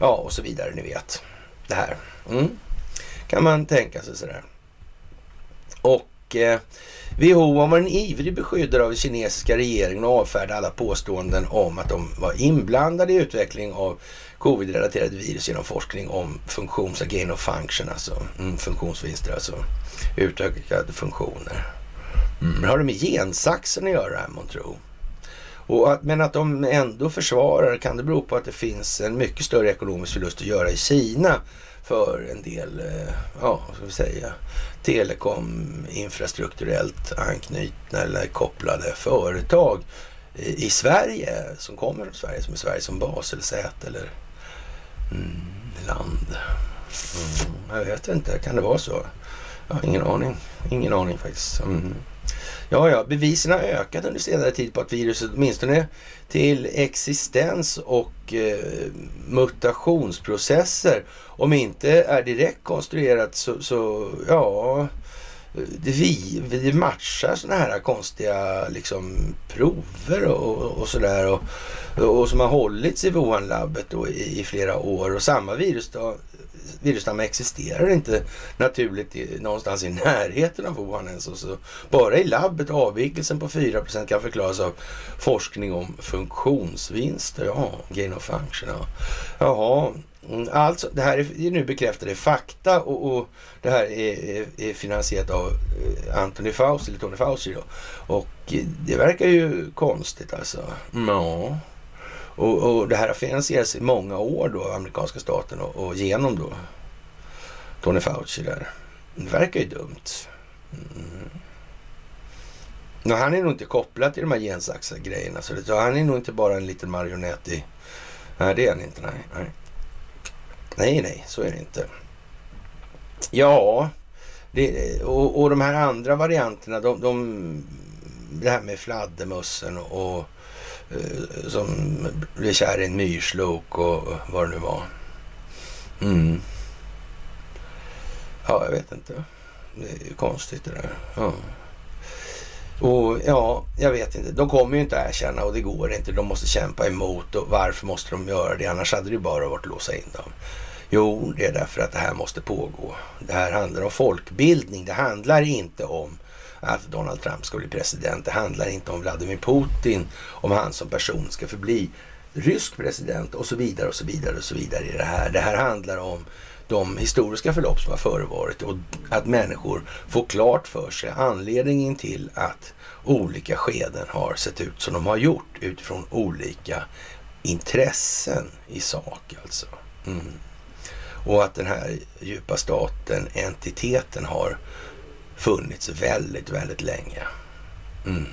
Ja, och så vidare, ni vet. Det här. Mm. Kan man tänka sig sådär. Och eh, WHO var en ivrig beskyddare av den kinesiska regeringen och avfärdade alla påståenden om att de var inblandade i utveckling av covid-relaterade virus genom forskning om funktions, gain of function, alltså mm, funktionsvinster, alltså utökade funktioner. Mm. Har det med gensaxen att göra här månntro? Och men att de ändå försvarar kan det bero på att det finns en mycket större ekonomisk förlust att göra i Kina för en del, eh, ja, vad ska vi säga, telekom infrastrukturellt anknutna eller kopplade företag i Sverige som kommer från Sverige, som är Sverige som bas eller säte eller mm, land. Mm, jag vet inte, kan det vara så? Jag har ingen aning. Ingen aning faktiskt. Mm. Ja, ja, bevisen har ökat under senare tid på att viruset åtminstone till existens och eh, mutationsprocesser, om inte är direkt konstruerat så, så ja, det, vi, vi matchar sådana här konstiga liksom, prover och, och sådär. Och, och som har hållits i Wuhan-labbet i, i flera år. Och samma virus då, virusstammar existerar inte naturligt i, någonstans i närheten av Wuhan ens. Så bara i labbet avvikelsen på 4% kan förklaras av forskning om funktionsvinster. Ja, gain of function. Ja. Jaha, mm, alltså, det här är nu bekräftade fakta och, och det här är, är, finansierat av eh, Anthony Fauci, eller Tony Fauci då. Och eh, det verkar ju konstigt alltså. Ja. Och, och det här har finansierats i många år då amerikanska staten och, och genom då Tony Fauci där. Det verkar ju dumt. Mm. No, han är nog inte kopplad till de här gensaxa-grejerna. Så han är nog inte bara en liten marionett i... Nej, det är han inte. Nej, nej. Nej, nej, så är det inte. Ja, det, och, och de här andra varianterna, de, de, det här med fladdermössen och, och Eh, som blev kär i en myrslok och vad det nu var. Mm. Ja, jag vet inte. Det är ju konstigt det där. Ja. Och ja, jag vet inte. De kommer ju inte att erkänna och det går inte. De måste kämpa emot och varför måste de göra det? Annars hade det bara varit att låsa in dem. Jo, det är därför att det här måste pågå. Det här handlar om folkbildning. Det handlar inte om att Donald Trump ska bli president. Det handlar inte om Vladimir Putin, om han som person ska förbli rysk president och så vidare och så vidare och så vidare i det här. Det här handlar om de historiska förlopp som har förevarit och att människor får klart för sig anledningen till att olika skeden har sett ut som de har gjort utifrån olika intressen i sak alltså. Mm. Och att den här djupa staten, entiteten, har funnits väldigt, väldigt länge. Mm.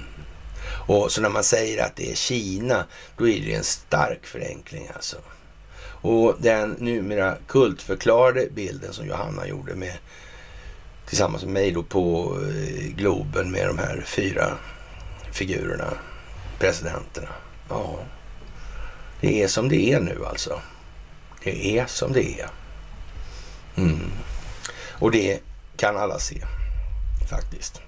Och så när man säger att det är Kina, då är det en stark förenkling alltså. Och den numera kultförklarade bilden som Johanna gjorde med tillsammans med mig då på eh, Globen med de här fyra figurerna, presidenterna. Ja, det är som det är nu alltså. Det är som det är. Mm. Och det kan alla se faktiskt.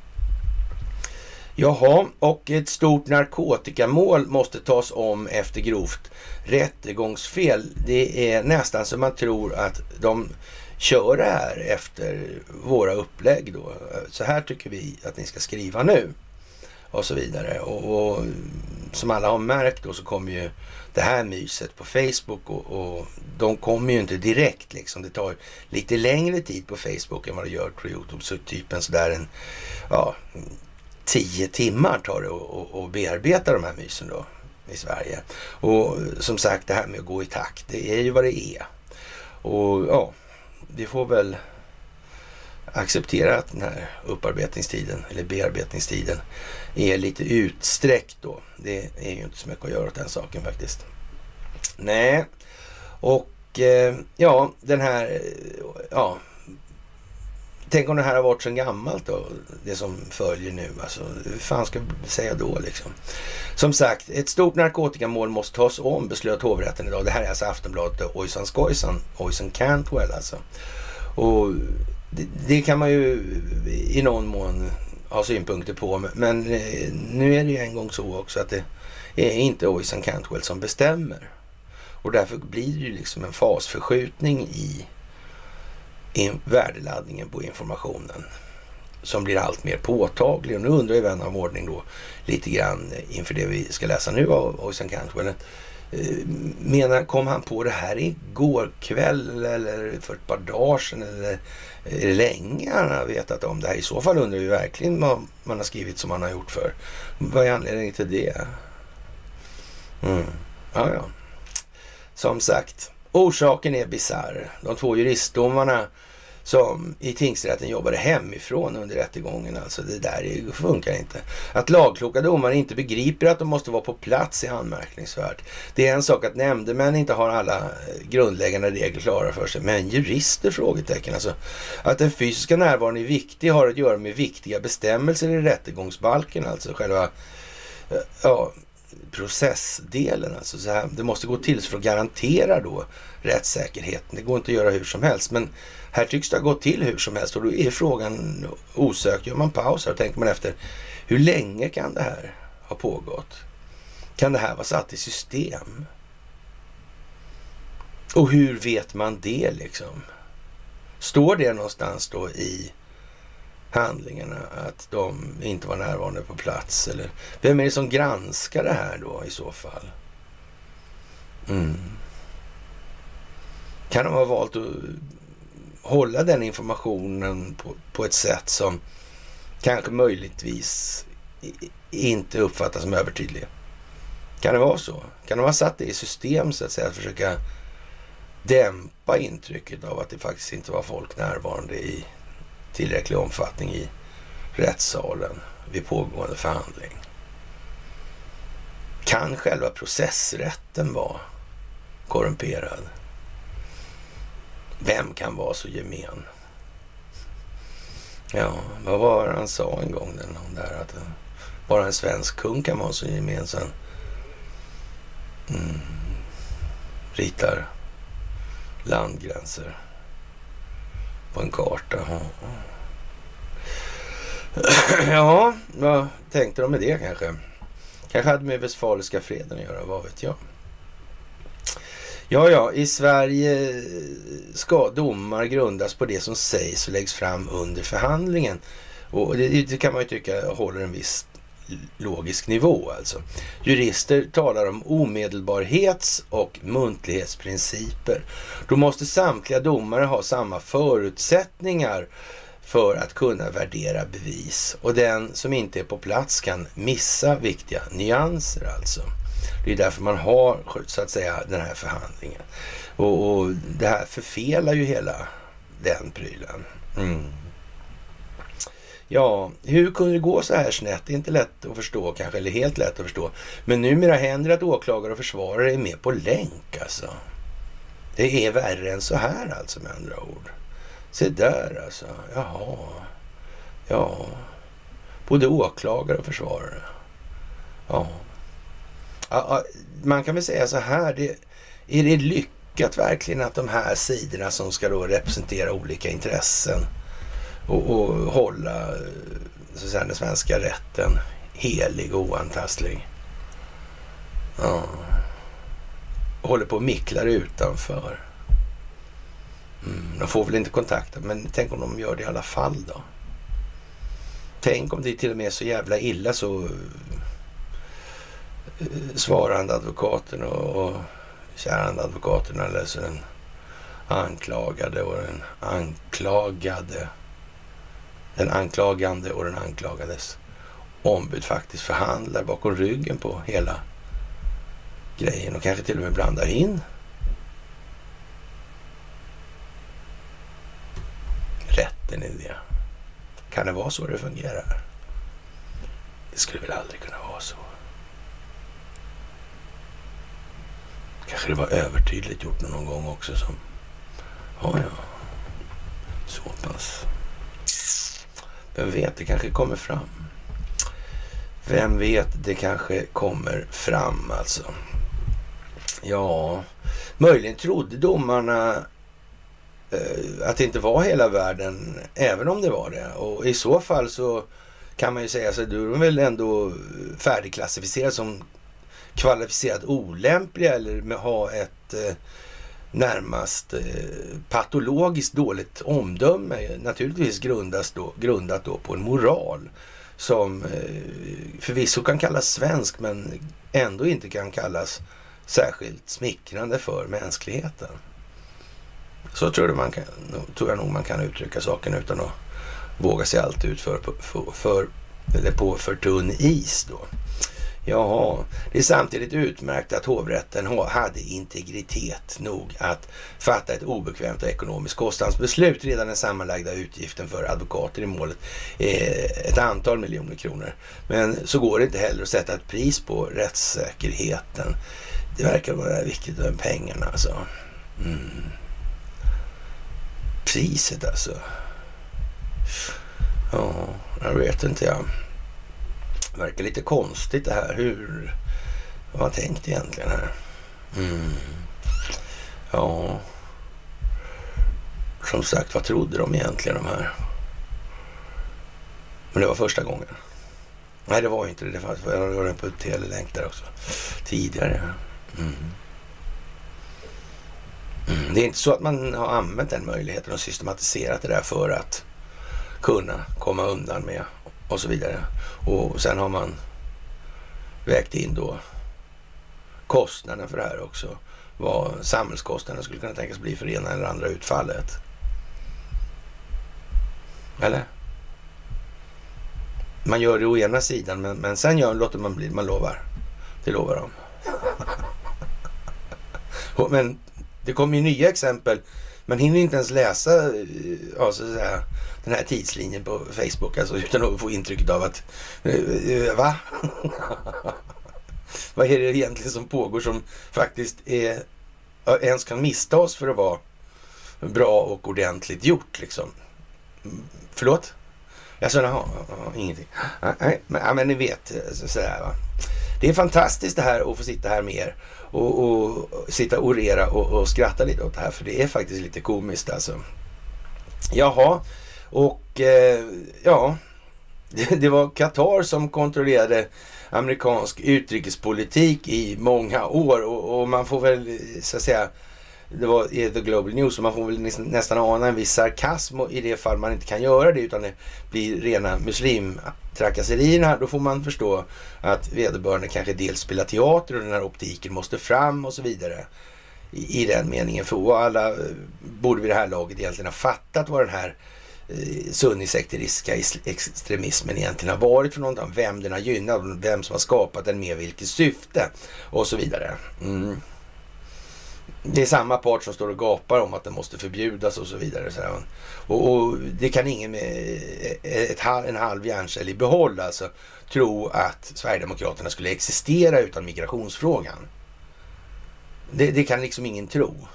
Jaha, och ett stort narkotikamål måste tas om efter grovt rättegångsfel. Det är nästan som man tror att de kör det här efter våra upplägg då. Så här tycker vi att ni ska skriva nu. Och så vidare. Och, och som alla har märkt då så kommer ju det här myset på Facebook och, och, de kommer ju inte direkt liksom. Det tar lite längre tid på Facebook än vad det gör på Youtube. Så typ en sådär en, ja, tio timmar tar det att bearbeta de här mysen då i Sverige. Och som sagt det här med att gå i takt, det är ju vad det är. Och ja, vi får väl acceptera att den här upparbetningstiden eller bearbetningstiden är lite utsträckt då. Det är ju inte så mycket att göra åt den saken faktiskt. Nej, och eh, ja, den här, eh, ja, Tänk om det här har varit så gammalt då, det som följer nu. Alltså, hur fan ska vi säga då liksom? Som sagt, ett stort narkotikamål måste tas om, beslöt hovrätten idag. Det här är alltså Aftonbladet och Ojsan Skojsan, Ojsan Cantwell alltså. Och det, det, kan man ju i någon mån ha synpunkter på. Men eh, nu är det ju en gång så också att det är inte Oisen Cantwell som bestämmer. Och därför blir det ju liksom en fasförskjutning i in, värdeladdningen på informationen som blir allt mer påtaglig. Och nu undrar ju vän av ordning då lite grann inför det vi ska läsa nu av Oisen Cantwell. Eh, menar, kom han på det här igår kväll eller för ett par dagar sedan? Eller är det länge han har vetat om det här? I så fall undrar vi verkligen vad man har skrivit som han har gjort för. Vad är anledningen till det? Mm. Ja, ja. Som sagt, orsaken är bisarr. De två juristdomarna som i tingsrätten jobbade hemifrån under rättegången. Alltså det där funkar inte. Att lagkloka domare inte begriper att de måste vara på plats är anmärkningsvärt. Det är en sak att nämndemän inte har alla eh, grundläggande regler klara för sig. Men jurister? Frågetecken. Alltså, att den fysiska närvaron är viktig har att göra med viktiga bestämmelser i rättegångsbalken. Alltså själva eh, ja, processdelen. Alltså så här, det måste gå till för att garantera då rättssäkerheten. Det går inte att göra hur som helst. Men här tycks det ha gått till hur som helst och då är frågan osökt. Gör man paus här och tänker man efter. Hur länge kan det här ha pågått? Kan det här vara satt i system? Och hur vet man det liksom? Står det någonstans då i handlingarna att de inte var närvarande på plats? Eller vem är det som granskar det här då i så fall? Mm. Kan de ha valt att hålla den informationen på, på ett sätt som kanske möjligtvis inte uppfattas som övertydlig? Kan det vara så? Kan de ha satt det i system så att säga, att försöka dämpa intrycket av att det faktiskt inte var folk närvarande i tillräcklig omfattning i rättssalen vid pågående förhandling? Kan själva processrätten vara korrumperad? Vem kan vara så gemen? Ja, vad var det han sa en gång? Den där, att eh, bara en svensk kung kan vara så gemensam. Mm. Ritar landgränser på en karta. Ja, vad tänkte de med det kanske? Kanske hade med Westfaliska freden att göra, vad vet jag. Ja, ja, i Sverige ska domar grundas på det som sägs och läggs fram under förhandlingen. Och det, det kan man ju tycka håller en viss logisk nivå alltså. Jurister talar om omedelbarhets och muntlighetsprinciper. Då måste samtliga domare ha samma förutsättningar för att kunna värdera bevis och den som inte är på plats kan missa viktiga nyanser alltså. Det är därför man har så att säga den här förhandlingen. Och, och det här förfelar ju hela den prylen. Mm. Ja, hur kunde det gå så här snett? Det är inte lätt att förstå kanske, eller helt lätt att förstå. Men numera händer det att åklagare och försvarare är med på länk alltså. Det är värre än så här alltså med andra ord. Se där alltså. Jaha. Ja. Både åklagare och försvarare. Ja man kan väl säga så här. Det, är det lyckat verkligen att de här sidorna som ska då representera olika intressen och, och hålla så att säga, den svenska rätten helig och oantastlig. Ja. håller på och micklar utanför. Mm, de får väl inte kontakta, men tänk om de gör det i alla fall då? Tänk om det till och med är så jävla illa så svarande advokaten och, och kärande advokaterna eller så den anklagade och den anklagade den anklagande och den anklagades ombud faktiskt förhandlar bakom ryggen på hela grejen och kanske till och med blandar in rätten i det. Kan det vara så det fungerar? Det skulle väl aldrig kunna vara så. Kanske det var övertydligt gjort någon gång också som... Ja, ja. Så pass. Vem vet, det kanske kommer fram. Vem vet, det kanske kommer fram alltså. Ja, möjligen trodde domarna eh, att det inte var hela världen, även om det var det. Och i så fall så kan man ju säga så då är väl ändå färdigklassificerade som kvalificerat olämpliga eller ha ett eh, närmast eh, patologiskt dåligt omdöme. Naturligtvis grundas då, grundat då på en moral som eh, förvisso kan kallas svensk men ändå inte kan kallas särskilt smickrande för mänskligheten. Så tror, man kan, tror jag nog man kan uttrycka saken utan att våga sig allt ut för, för, för, eller på för tunn is då. Jaha, det är samtidigt utmärkt att hovrätten hade integritet nog att fatta ett obekvämt och ekonomiskt kostnadsbeslut. Redan den sammanlagda utgiften för advokater i målet är ett antal miljoner kronor. Men så går det inte heller att sätta ett pris på rättssäkerheten. Det verkar vara viktigt med pengarna alltså. Mm. Priset alltså. Ja, jag vet inte jag. Det verkar lite konstigt det här. Hur har man tänkt egentligen här? Mm. Ja, som sagt, vad trodde de egentligen de här? Men det var första gången. Nej, det var inte det. Det fanns, jag var på telelänk där också. Tidigare. Mm. Mm. Det är inte så att man har använt den möjligheten och systematiserat det där för att kunna komma undan med och så vidare. Och sen har man vägt in då kostnaden för det här också. vad samhällskostnaden skulle kunna tänkas bli för det ena eller andra utfallet. Eller? Man gör det å ena sidan, men, men sen gör, låter man bli. Man lovar. Det lovar de. men det kommer ju nya exempel. Man hinner inte ens läsa ja, så att säga, den här tidslinjen på Facebook alltså, utan att få intrycket av att eh, eh, va? Vad är det egentligen som pågår som faktiskt är, ens kan mista oss för att vara bra och ordentligt gjort liksom? Förlåt? Jag sa, jaha, ingenting. Nej, men, ja, men ni vet, sådär va. Det är fantastiskt det här att få sitta här med er och, och sitta och orera och, och, skratta lite åt det här, för det är faktiskt lite komiskt alltså. Jaha, och eh, ja, det, det var Qatar som kontrollerade amerikansk utrikespolitik i många år och, och man får väl så att säga det var i The Global News och man får väl nästan ana en viss sarkasm i det fall man inte kan göra det utan det blir rena muslimtrakasserierna. Då får man förstå att vederbörande kanske dels spelar teater och den här optiken måste fram och så vidare. I, i den meningen. För alla eh, borde vid det här laget egentligen ha fattat vad den här eh, sunnisekteristiska extremismen egentligen har varit för någonting. Vem den har gynnat, vem som har skapat den med vilket syfte och så vidare. Mm det är samma part som står och gapar om att den måste förbjudas och så vidare. Så och, och, det kan ingen med ett, en halv hjärncell i behåll alltså tro att Sverigedemokraterna skulle existera utan migrationsfrågan. Det, det kan liksom ingen tro.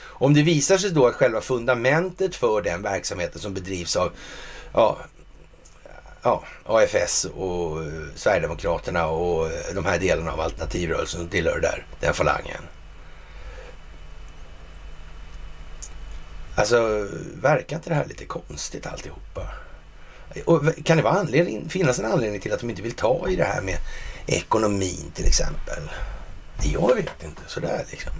Om det visar sig då att själva fundamentet för den verksamheten som bedrivs av ja, ja, AFS och eh, Sverigedemokraterna och eh, de här delarna av alternativrörelsen som tillhör där, den falangen Alltså, verkar inte det här lite konstigt alltihopa? Och kan det vara anledning, finnas en anledning till att de inte vill ta i det här med ekonomin till exempel? Jag vet inte, sådär liksom.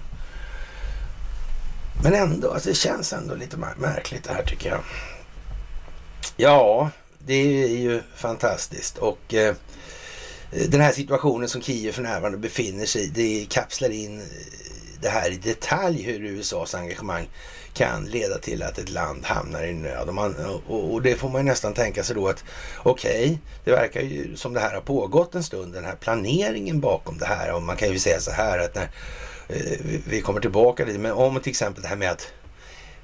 Men ändå, alltså det känns ändå lite märkligt det här tycker jag. Ja, det är ju fantastiskt och eh, den här situationen som Kiev för närvarande befinner sig i, det kapslar in eh, det här i detalj hur USAs engagemang kan leda till att ett land hamnar i nöd. Och, man, och, och det får man nästan tänka sig då att okej, okay, det verkar ju som det här har pågått en stund, den här planeringen bakom det här. Och man kan ju säga så här att när eh, vi kommer tillbaka lite, men om till exempel det här med att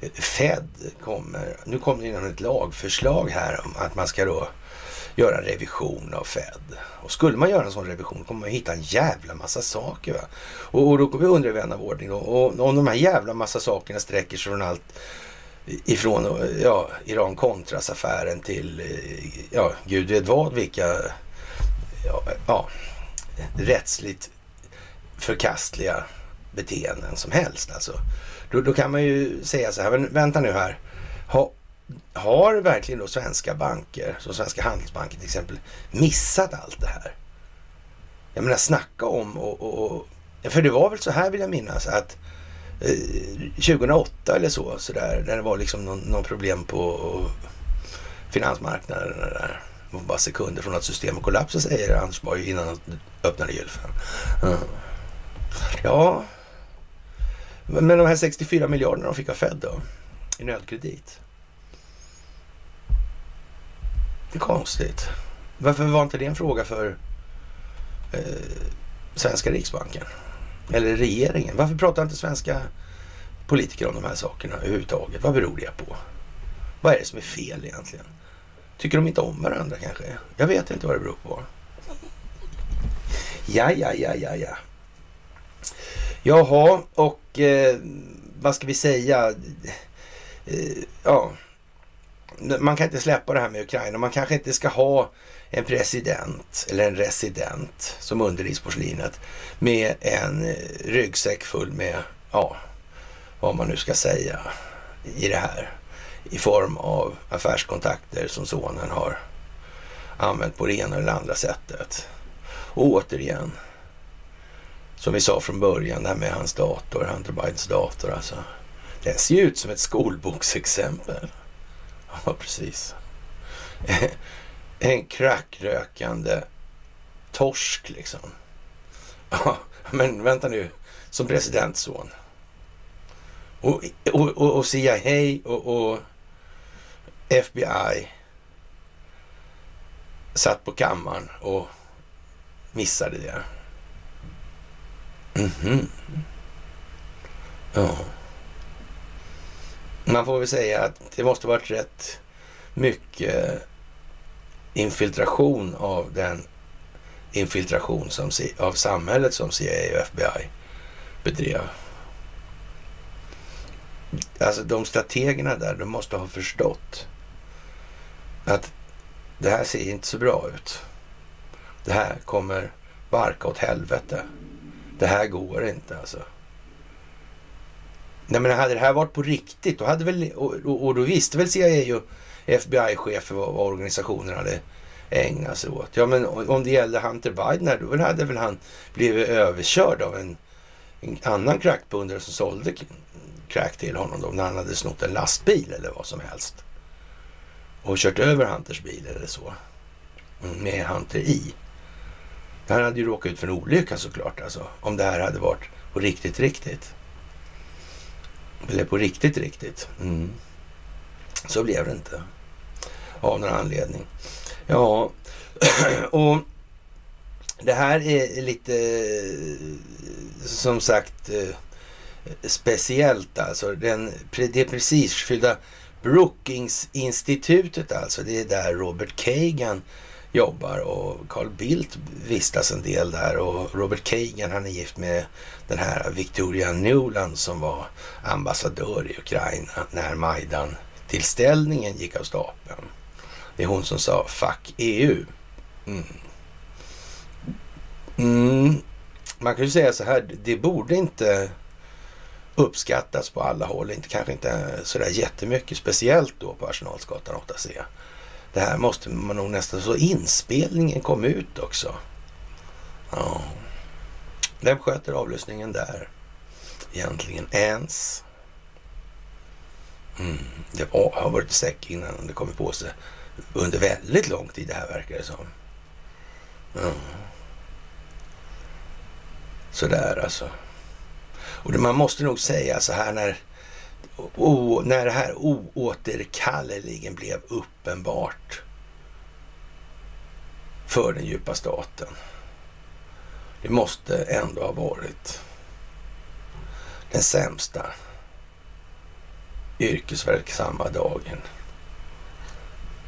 eh, Fed kommer, nu kommer det ett lagförslag här om att man ska då göra en revision av Fed. Och skulle man göra en sån revision kommer man hitta en jävla massa saker. Va? Och, och då kommer vi undra vän av ordning Och, och om de här jävla massa sakerna sträcker sig från allt ifrån ja, Iran-Contras-affären till eh, ja, gud vet vad, vilka ja, ja, rättsligt förkastliga beteenden som helst. Alltså. Då, då kan man ju säga så här, vänta nu här. Ha, har verkligen då svenska banker, som Svenska Handelsbanken till exempel, missat allt det här? Jag menar snacka om och, och, och för det var väl så här vill jag minnas att eh, 2008 eller så, så där, när det var liksom någon, någon problem på finansmarknaden där. Det var bara sekunder från att systemet kollapsade säger Anders Borg innan han öppnade gylfen. Mm. Ja, men de här 64 miljarderna de fick av Fed då i nödkredit. Det är konstigt. Varför var inte det en fråga för eh, svenska riksbanken? Eller regeringen? Varför pratar inte svenska politiker om de här sakerna överhuvudtaget? Vad beror det på? Vad är det som är fel egentligen? Tycker de inte om varandra kanske? Jag vet inte vad det beror på. Ja, ja, ja, ja, ja. Jaha, och eh, vad ska vi säga? Eh, ja, man kan inte släppa det här med Ukraina. Man kanske inte ska ha en president eller en resident som underlivsporslinet med en eh, ryggsäck full med, ja, vad man nu ska säga i det här. I form av affärskontakter som sonen har använt på det ena eller andra sättet. Och återigen, som vi sa från början, det här med hans dator, Hunter Bidens dator alltså. Den ser ju ut som ett skolboksexempel. Ja, precis. en crackrökande torsk liksom. Men vänta nu, som presidentson. Och, och, och, och CIA och, och FBI satt på kammaren och missade det. Mm -hmm. Ja. Man får väl säga att det måste varit rätt mycket infiltration av den infiltration som, av samhället som CIA och FBI bedrev. Alltså de strategerna där, de måste ha förstått att det här ser inte så bra ut. Det här kommer barka åt helvete. Det här går inte alltså. Nej men hade det här varit på riktigt, då hade väl, och, och, och då visste väl CIA och FBI-chefer vad, vad organisationen hade ägnat sig åt. Ja men om det gällde Hunter Biden här, då hade väl han blivit överkörd av en, en annan crackpundare som sålde crack till honom då, när han hade snott en lastbil eller vad som helst. Och kört över Hunters bil eller så. Mm, med Hunter i. Han hade ju råkat ut för en olycka såklart alltså. Om det här hade varit på riktigt, riktigt. Eller på riktigt, riktigt. Mm. Så blev det inte. Av någon anledning. Ja, och det här är lite som sagt eh, speciellt alltså. Den, det prestigefyllda Brookings-institutet alltså. Det är där Robert Kagan jobbar och Carl Bildt vistas en del där och Robert Kagan han är gift med den här Victoria Nuland som var ambassadör i Ukraina när Majdan tillställningen gick av stapeln. Det är hon som sa fuck EU. Mm. Mm. Man kan ju säga så här, det borde inte uppskattas på alla håll. Inte, kanske inte sådär jättemycket, speciellt då på Arsenalsgatan 8C. Det här måste man nog nästan... Så inspelningen kom ut också. Ja. Vem sköter avlyssningen där? Egentligen ens. Mm. Det var, har varit säck innan det kommit på sig under väldigt lång tid det här verkar det som. Mm. Sådär alltså. Och det, man måste nog säga så här när, o, när det här oåterkalleligen blev uppenbart för den djupa staten. Det måste ändå ha varit den sämsta yrkesverksamma dagen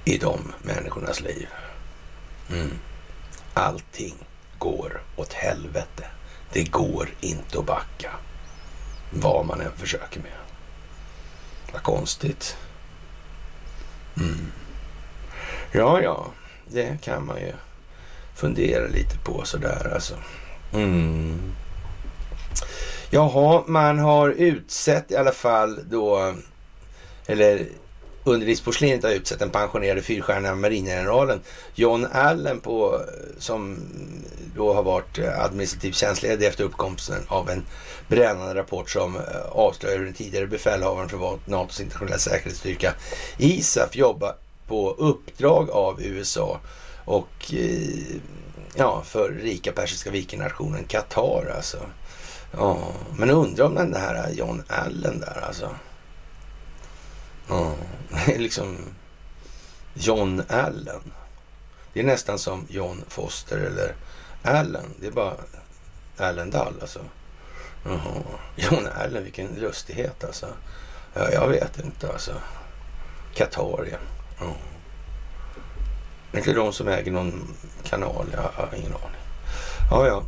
i de människornas liv. Mm. Allting går åt helvete. Det går inte att backa. Vad man än försöker med. Vad konstigt. Mm. Ja, ja, det kan man ju fundera lite på sådär alltså. Mm. Jaha, man har utsett i alla fall då, eller Underlivsporslinet har utsett den pensionerade fyrstjärniga maringeneralen John Allen på, eh, som då har varit eh, administrativ tjänstledig efter uppkomsten av en brännande rapport som eh, avslöjar hur den tidigare befälhavaren för NATOs internationella säkerhetsstyrka ISAF jobbar på uppdrag av USA och ja, för rika Persiska vikennationen Qatar alltså. Ja, men undrar om den här John Allen där alltså. Ja, liksom John Allen. Det är nästan som John Foster eller Allen. Det är bara Allen Dall alltså. Jaha. John Allen, vilken lustighet alltså. Ja, jag vet inte alltså. Qatar, ja. Det är inte de som äger någon kanal? Jag har ingen aning. Ja, ja.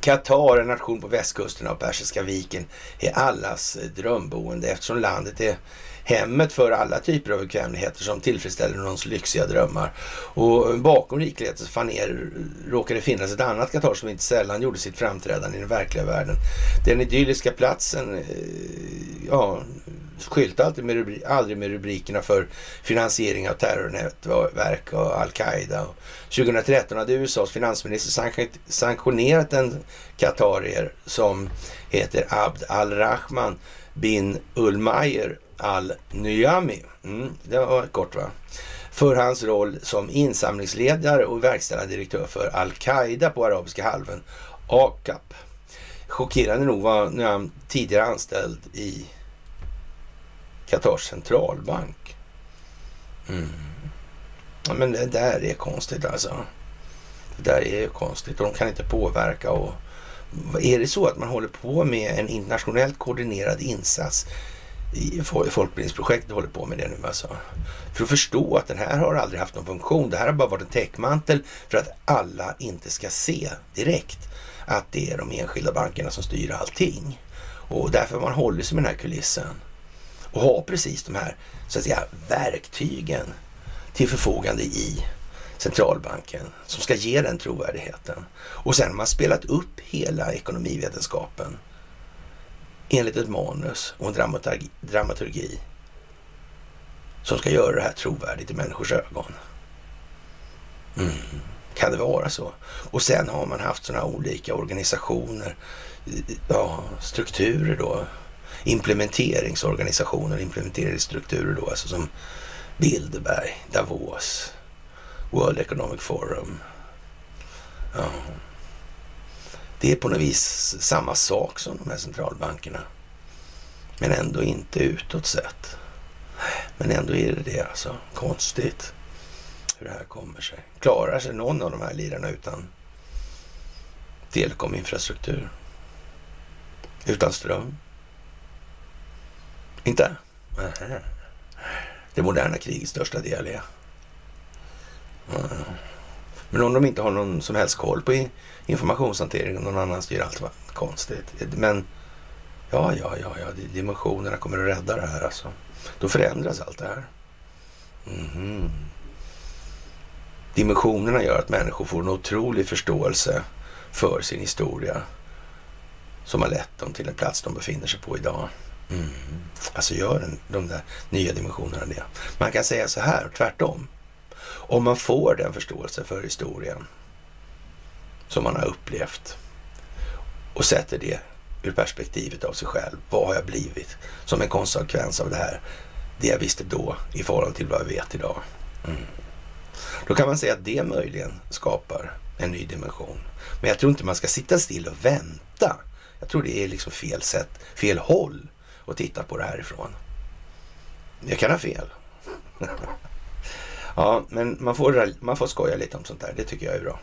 Qatar, en nation på västkusten av Persiska viken, är allas eh, drömboende eftersom landet är hemmet för alla typer av bekvämligheter som tillfredsställer någons lyxiga drömmar. Och bakom riklighetens faner råkade det finnas ett annat Qatar som inte sällan gjorde sitt framträdande i den verkliga världen. Den idylliska platsen, eh, ja, skyltade alltid med rubri- aldrig med rubrikerna för finansiering av terrornätverk och al-Qaida. 2013 hade USAs finansminister sanktionerat en qatarier som heter Abd al-Rahman bin Ulmayer al-Nyami. Mm, det var kort va? För hans roll som insamlingsledare och verkställande direktör för al-Qaida på arabiska halvön AKAP. Chockerande nog var Nyam han tidigare anställd i Qatars centralbank. Mm. Ja, men det där är konstigt alltså. Det där är konstigt och de kan inte påverka. Och är det så att man håller på med en internationellt koordinerad insats folkbildningsprojektet håller på med det nu alltså. För att förstå att den här har aldrig haft någon funktion. Det här har bara varit en täckmantel för att alla inte ska se direkt att det är de enskilda bankerna som styr allting. Och därför har man hållit sig med den här kulissen och har precis de här så att säga, verktygen till förfogande i centralbanken som ska ge den trovärdigheten. Och sen har man spelat upp hela ekonomivetenskapen enligt ett manus och en dramaturgi, dramaturgi som ska göra det här trovärdigt i människors ögon. Mm. Kan det vara så? Och sen har man haft sådana olika organisationer, ja, strukturer då, implementeringsorganisationer, implementeringsstrukturer då, alltså som Bilderberg, Davos, World Economic Forum. Ja. Det är på något vis samma sak som de här centralbankerna. Men ändå inte utåt sett. Men ändå är det det alltså. Konstigt hur det här kommer sig. Klarar sig någon av de här lirarna utan telekominfrastruktur? Utan ström? Inte? Det moderna krigets största del är. Men om de inte har någon som helst koll på informationshantering och någon annan styr allt, vad konstigt. Men ja, ja, ja, ja, dimensionerna kommer att rädda det här alltså. Då förändras allt det här. Mm. Dimensionerna gör att människor får en otrolig förståelse för sin historia som har lett dem till den plats de befinner sig på idag. Mm. Alltså gör den, de där nya dimensionerna det. Man kan säga så här, tvärtom. Om man får den förståelse för historien som man har upplevt och sätter det ur perspektivet av sig själv. Vad har jag blivit som en konsekvens av det här? Det jag visste då i förhållande till vad jag vet idag. Mm. Då kan man säga att det möjligen skapar en ny dimension. Men jag tror inte man ska sitta still och vänta. Jag tror det är liksom fel sätt, fel håll att titta på det här ifrån. Jag kan ha fel. ja, men man får, man får skoja lite om sånt där. Det tycker jag är bra.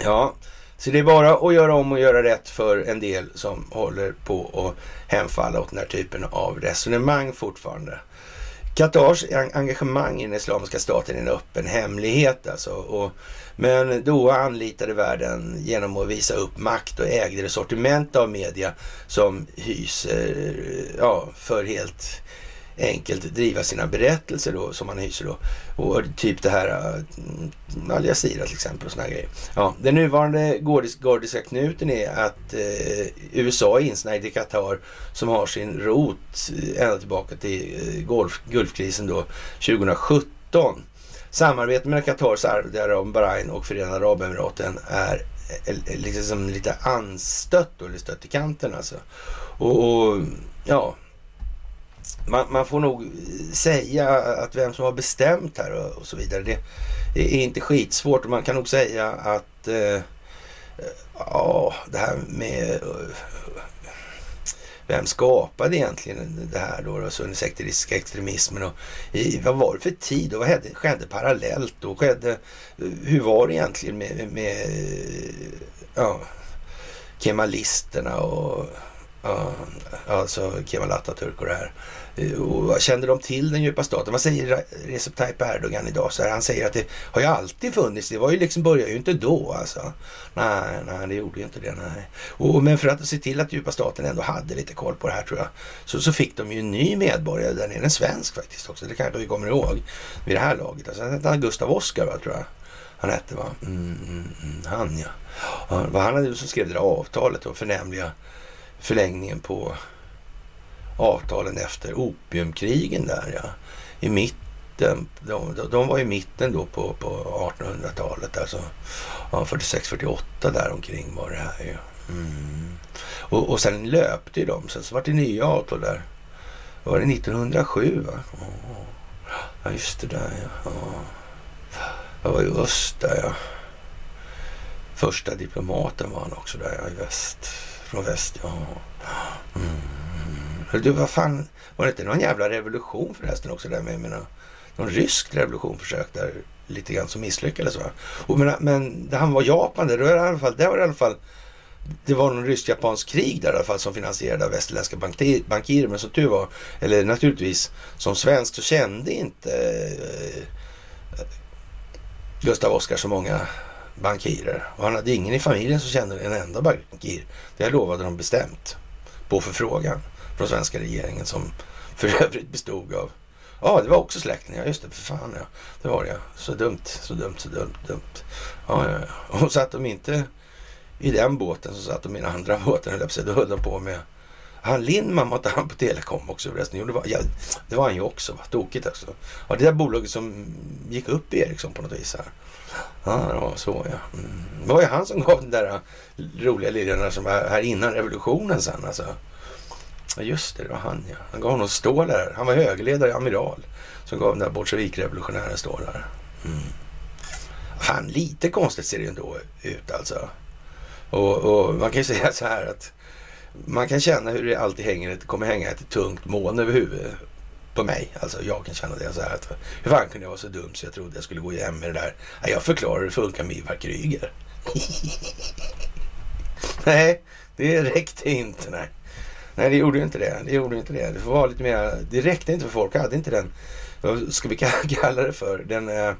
Ja, så det är bara att göra om och göra rätt för en del som håller på att hemfalla åt den här typen av resonemang fortfarande. Qatars engagemang i den Islamiska staten är en öppen hemlighet alltså. Och, men då anlitade världen genom att visa upp makt och ägde det sortiment av media som hyser, ja, för helt enkelt driva sina berättelser då, som man hyser då. Och typ det här eh, Al Jazeera till exempel och såna grejer. Ja, den nuvarande gordiska knuten är att eh, USA är insnärjd i Qatar som har sin rot eh, ända tillbaka till eh, golf, Gulfkrisen då 2017. Samarbetet mellan Qatar, Saudiarabien, Bahrain och Förenade Arabemiraten är eh, liksom lite anstött eller stött i kanten alltså. Och, och ja, man, man, får nog säga att vem som har bestämt här och, och så vidare, det, det, är inte skitsvårt. Man kan nog säga att eh, eh ja, det här med eh, vem skapade egentligen det här då, alltså den sekteristiska extremismen och i, vad var det för tid och vad skedde, skedde parallellt och skedde, hur var det egentligen med, med ja, kemalisterna och ja, alltså Kemal Atatürk och det här. Eh, och kände de till den djupa staten? Vad säger Recep Tayyip Erdogan idag? Så här, han säger att det har ju alltid funnits. Det var ju liksom, började ju inte då alltså. Nej, nej, det gjorde ju inte det. Nej. Och, men för att se till att djupa staten ändå hade lite koll på det här tror jag. Så, så fick de ju en ny medborgare där nere, en svensk faktiskt också. Det kanske vi kommer ihåg vid det här laget. Alltså, han hette Gustav Oskar va, tror jag. Han hette va? Mm, mm, mm han ja. Han, han hade som skrev det där avtalet och förnämliga förlängningen på avtalen efter opiumkrigen där ja. I mitten, de, de var i mitten då på, på 1800-talet alltså. Ja, 46-48 där omkring var det här ju. Mm. Och, och sen löpte ju de, sen så var det nya avtal där. Var det 1907 va? Ja just det där ja. ja. Det var ju öst där ja. Första diplomaten var han också där ja, i väst. Från väst, ja. Mm. Du, vad fan, var det inte någon jävla revolution förresten också där med, menar, någon rysk revolution försök lite grann som misslyckades va? Och men, men det han var Japan, det var i alla fall, det var i alla fall det var någon rysk-japansk krig där i alla fall som finansierade av västerländska bankirer. Men som tur var, eller naturligtvis som svensk så kände inte eh, Gustav Oskar så många bankirer. Och han hade ingen i familjen som kände en enda bankir. Det lovade de bestämt på förfrågan från svenska regeringen som för övrigt bestod av Ja, det var också släkten. Ja, just det. För fan ja. Det var det Så dumt, så dumt, så dumt, dumt. Ja, ja, ja. Och satt de inte i den båten så satt de i den andra båten, höll Då höll de på med han Lindman var inte han på Telekom också förresten? Jo, det var, ja, det var han ju också. Va? Tokigt också. Ja, det där bolaget som gick upp i Ericsson på något vis här. Ja, det var så ja. Mm. Det var ju han som gav den där äh, roliga lirarna som var här innan revolutionen sen alltså. Ja, just det, det var han ja. Han gav honom stålar. Han var högerledare, amiral. Som gav den där bolsjevikrevolutionären stålar. Mm. Fan, lite konstigt ser det ändå ut alltså. Och, och, man kan ju säga så här att man kan känna hur det alltid hänger, kommer hänga ett tungt moln över huvudet på mig. Alltså jag kan känna det så här att hur fan kunde jag vara så dum så jag trodde jag skulle gå hem med det där. Jag förklarar hur det funkar med Ivar Kryger. nej, det räckte inte. Nej nej, det gjorde inte det. Det gjorde inte det. Det var lite mer. Det räckte inte för folk hade inte den. Vad ska vi kalla det för? Den eh,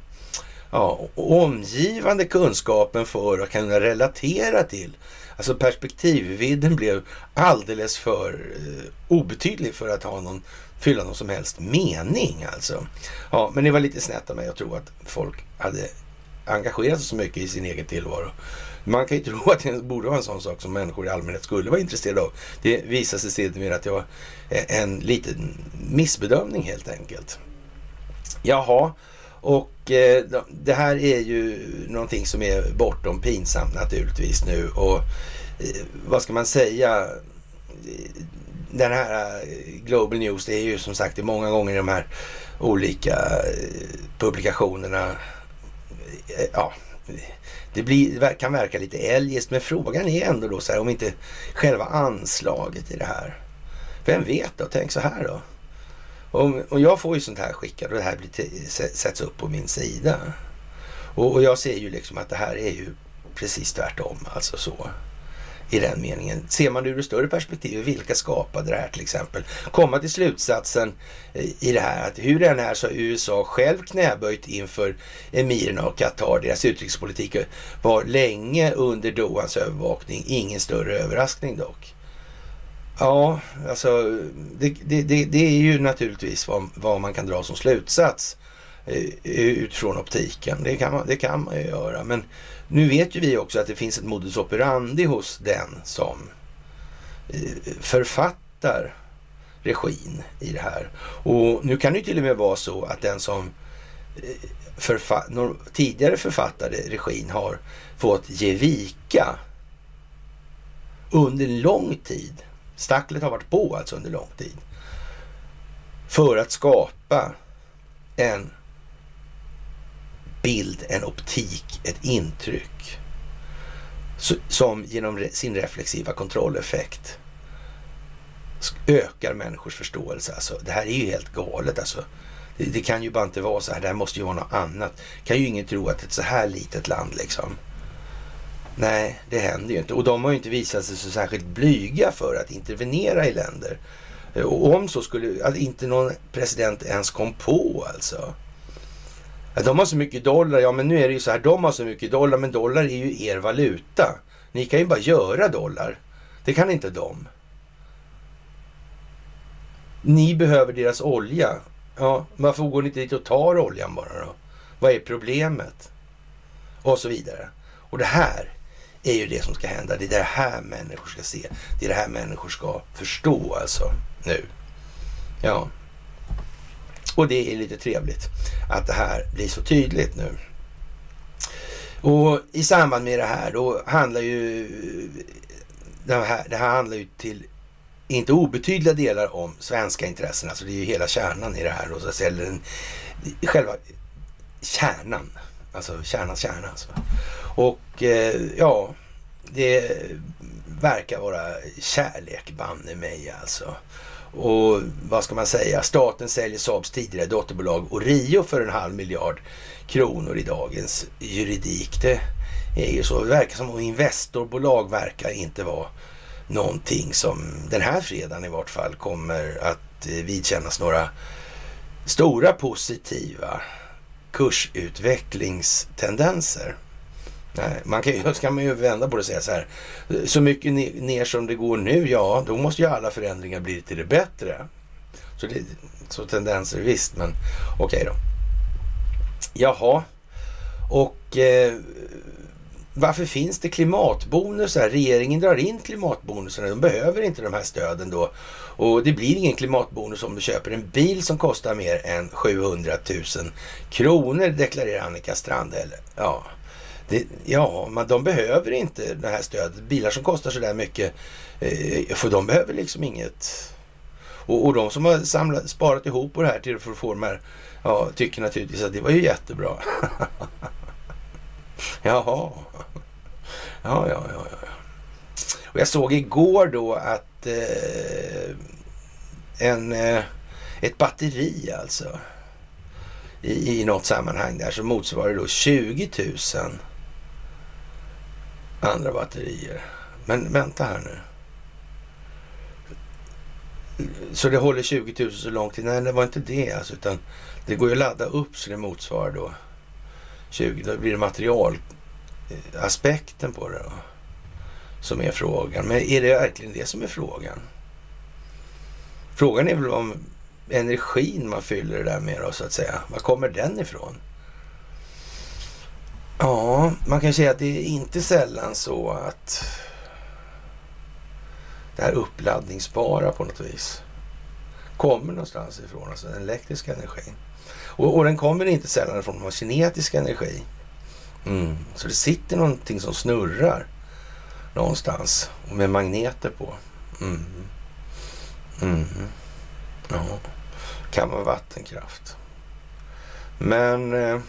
ja, omgivande kunskapen för att kunna relatera till. Alltså perspektivvidden blev alldeles för eh, obetydlig för att ha någon, fylla någon som helst mening alltså. Ja, men det var lite snett av mig att tro att folk hade engagerat sig så mycket i sin egen tillvaro. Man kan ju tro att det borde vara en sån sak som människor i allmänhet skulle vara intresserade av. Det visade sig sedermera att det var en liten missbedömning helt enkelt. Jaha, och eh, det här är ju någonting som är bortom pinsamt naturligtvis nu. Och eh, vad ska man säga? Den här eh, Global News, det är ju som sagt det är många gånger de här olika eh, publikationerna. Eh, ja, det blir, kan verka lite eljest, men frågan är ändå då så här om inte själva anslaget i det här. Vem vet då? Tänk så här då. Om, om jag får ju sånt här skickat och det här blir sätts upp på min sida. Och, och, jag ser ju liksom att det här är ju precis tvärtom. Alltså så. I den meningen. Ser man det ur ett större perspektiv, vilka skapade det här till exempel? Komma till slutsatsen eh, i det här att hur det än är så har USA själv knäböjt inför emirerna och Qatar. Deras utrikespolitik eh, var länge under Dohans övervakning. Ingen större överraskning dock. Ja, alltså det, det, det, det, är ju naturligtvis vad, vad, man kan dra som slutsats eh, utifrån optiken. Det kan, man, det kan man ju göra. Men nu vet ju vi också att det finns ett modus operandi hos den som eh, författar regin i det här. Och nu kan det ju till och med vara så att den som eh, förfa tidigare författade regin har fått ge vika under lång tid Stacklet har varit på alltså under lång tid. För att skapa en bild, en optik, ett intryck. Som genom sin reflexiva kontrolleffekt ökar människors förståelse. Alltså, det här är ju helt galet alltså. Det, det, kan ju bara inte vara så här. Det här måste ju vara något annat. Kan ju ingen tro att ett så här litet land liksom Nej, det händer ju inte. Och de har ju inte visat sig så särskilt blyga för att intervenera i länder. Eh, och om så skulle, att inte någon president ens kom på alltså. De har så mycket dollar, ja men nu är det ju så här, de har så mycket dollar, men dollar är ju er valuta. Ni kan ju bara göra dollar. Det kan inte de. Ni behöver deras olja. Ja, varför går ni inte dit och tar oljan bara då? Vad är problemet? Och så vidare. Och det här är ju det som ska hända. Det är det här människor ska se. Det är det här människor ska förstå alltså nu. Ja. Och det är lite trevligt att det här blir så tydligt nu. Och i samband med det här då handlar ju det här, det här handlar ju till inte obetydliga delar om svenska intressen. Alltså det är ju hela kärnan i det här. Då, så att säga, den, själva kärnan. Alltså kärnans kärna. Alltså. Och eh, ja, det verkar vara kärlek banne mig alltså. Och vad ska man säga? Staten säljer Saabs tidigare dotterbolag Orio för en halv miljard kronor i dagens juridik. Det är ju så. Det verkar som att Investorbolag verkar inte vara någonting som den här fredagen i vart fall kommer att eh, vidkännas några stora positiva kursutvecklingstendenser. Nej, man kan, ska man ju vända på det och säga så här. Så mycket ner som det går nu, ja, då måste ju alla förändringar bli till det bättre. Så, det, så tendenser visst, men okej okay då. Jaha, och eh, varför finns det klimatbonusar? Regeringen drar in klimatbonusarna. De behöver inte de här stöden då. Och det blir ingen klimatbonus om du köper en bil som kostar mer än 700 000 kronor, deklarerar Annika Strandhäll. Ja, det, ja, man, de behöver inte det här stödet. Bilar som kostar sådär mycket, eh, för de behöver liksom inget. Och, och de som har samlat, sparat ihop på det här till för att få de här, ja, tycker naturligtvis att det var ju jättebra. Jaha. Ja, ja, ja, ja. Och jag såg igår då att eh, en, eh, ett batteri alltså i, i något sammanhang där så motsvarar det då 20 000 andra batterier. Men vänta här nu. Så det håller 20 000 så lång tid? Nej, det var inte det alltså, utan det går ju att ladda upp så det motsvarar då 20. Då blir det materialaspekten på det då, som är frågan. Men är det verkligen det som är frågan? Frågan är väl om energin man fyller det där med då, så att säga. Var kommer den ifrån? Ja, man kan säga att det är inte sällan så att det här uppladdningsbara på något vis kommer någonstans ifrån, alltså den elektriska energin. Och, och den kommer inte sällan ifrån den kinetisk energi. Mm. Så det sitter någonting som snurrar någonstans med magneter på. Mm. Mm. Ja. Kan vara vattenkraft. Men eh,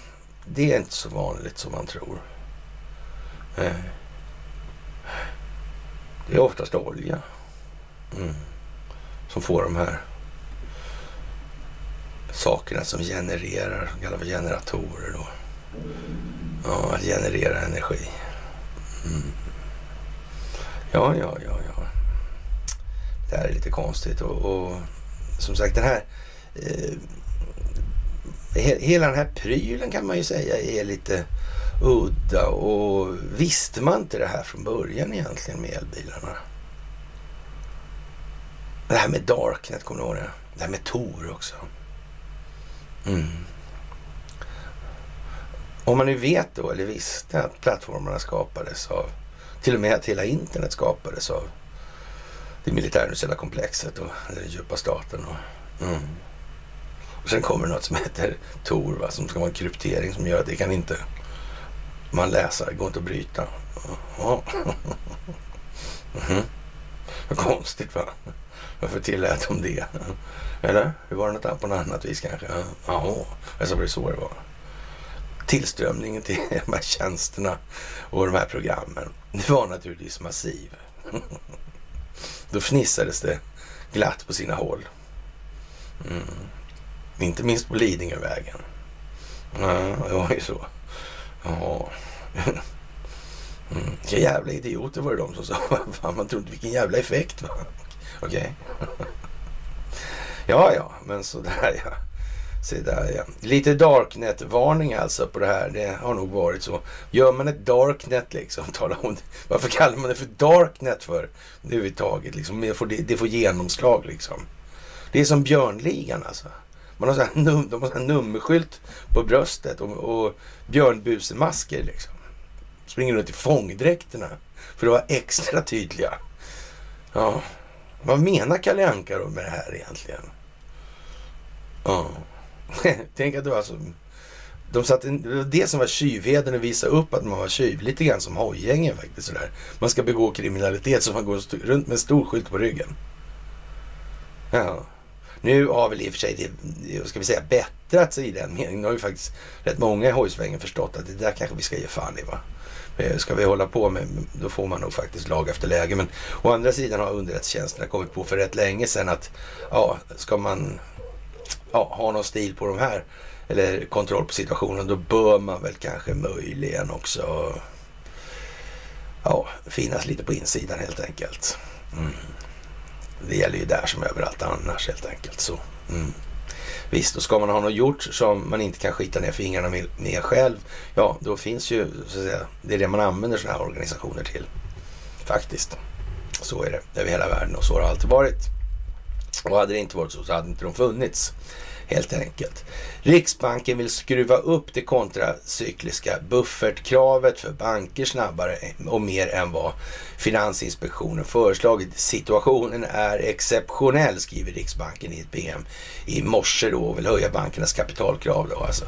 det är inte så vanligt som man tror. Eh. Det är oftast olja mm. som får de här sakerna som genererar, som kallas för generatorer då. Ja, att generera energi. Mm. Ja, ja, ja, ja. Det här är lite konstigt och, och som sagt den här eh, hela den här prylen kan man ju säga är lite udda och visste man inte det här från början egentligen med elbilarna? Det här med Darknet, kommer du ihåg det? Det här med Tor också. Mm. Om man nu vet då, eller visste att plattformarna skapades av, till och med att hela internet skapades av det militärindustriella komplexet och den djupa staten. Och, mm sen kommer något som heter Tor, va, som ska vara en kryptering som gör att det kan inte man läsa, det går inte att bryta. Ja. Mm. Vad konstigt va? Varför tillät de det? Eller? Hur var det något på något annat vis kanske? Jaha, alltså var det så det var. Tillströmningen till de här tjänsterna och de här programmen, det var naturligtvis massiv. Då fnissades det glatt på sina håll. Mm. Inte minst på Lidingövägen. Ja, det var ju så. Ja. Mm. Vilka jävla idioter var det de som sa. Fan, man trodde vilken jävla effekt. Va? Okej. Okay. ja, ja, men sådär ja. Se där ja. Lite darknet-varning alltså på det här. Det har nog varit så. Gör man ett darknet liksom, tala om det. varför kallar man det för darknet för överhuvudtaget? Liksom, det, får, det, får genomslag liksom. Det är som Björnligan alltså. Man har så här, num, de har så här nummerskylt på bröstet och, och björnbusemasker liksom. Springer runt i fångdräkterna för att vara extra tydliga. Ja, vad menar Kalle Anka då med det här egentligen? Ja. Tänk att det var alltså... De satte, det var det som var tjuvheden, att visa upp att man var tjuv. Lite grann som hojgängen faktiskt. Sådär. Man ska begå kriminalitet så man går runt med en stor skylt på ryggen. Ja. Nu har väl i och för sig det, ska vi säga, bättrat sig i den meningen. Nu har ju faktiskt rätt många i hojsvängen förstått att det där kanske vi ska ge fan i va. Eh, ska vi hålla på med, då får man nog faktiskt lag efter läge. Men å andra sidan har underrättelsetjänsterna kommit på för rätt länge sedan att ja, ska man ja, ha någon stil på de här eller kontroll på situationen, då bör man väl kanske möjligen också ja, finnas lite på insidan helt enkelt. Mm. Det gäller ju där som överallt annars helt enkelt. Så, mm. Visst, och ska man ha något gjort som man inte kan skita ner fingrarna med, med själv, ja då finns ju, så att säga, det är det man använder sådana här organisationer till. Faktiskt. Så är det över hela världen och så har det alltid varit. Och hade det inte varit så så hade inte de funnits helt enkelt. Riksbanken vill skruva upp det kontracykliska buffertkravet för banker snabbare och mer än vad Finansinspektionen föreslagit. Situationen är exceptionell, skriver Riksbanken i ett PM i morse då och vill höja bankernas kapitalkrav då alltså.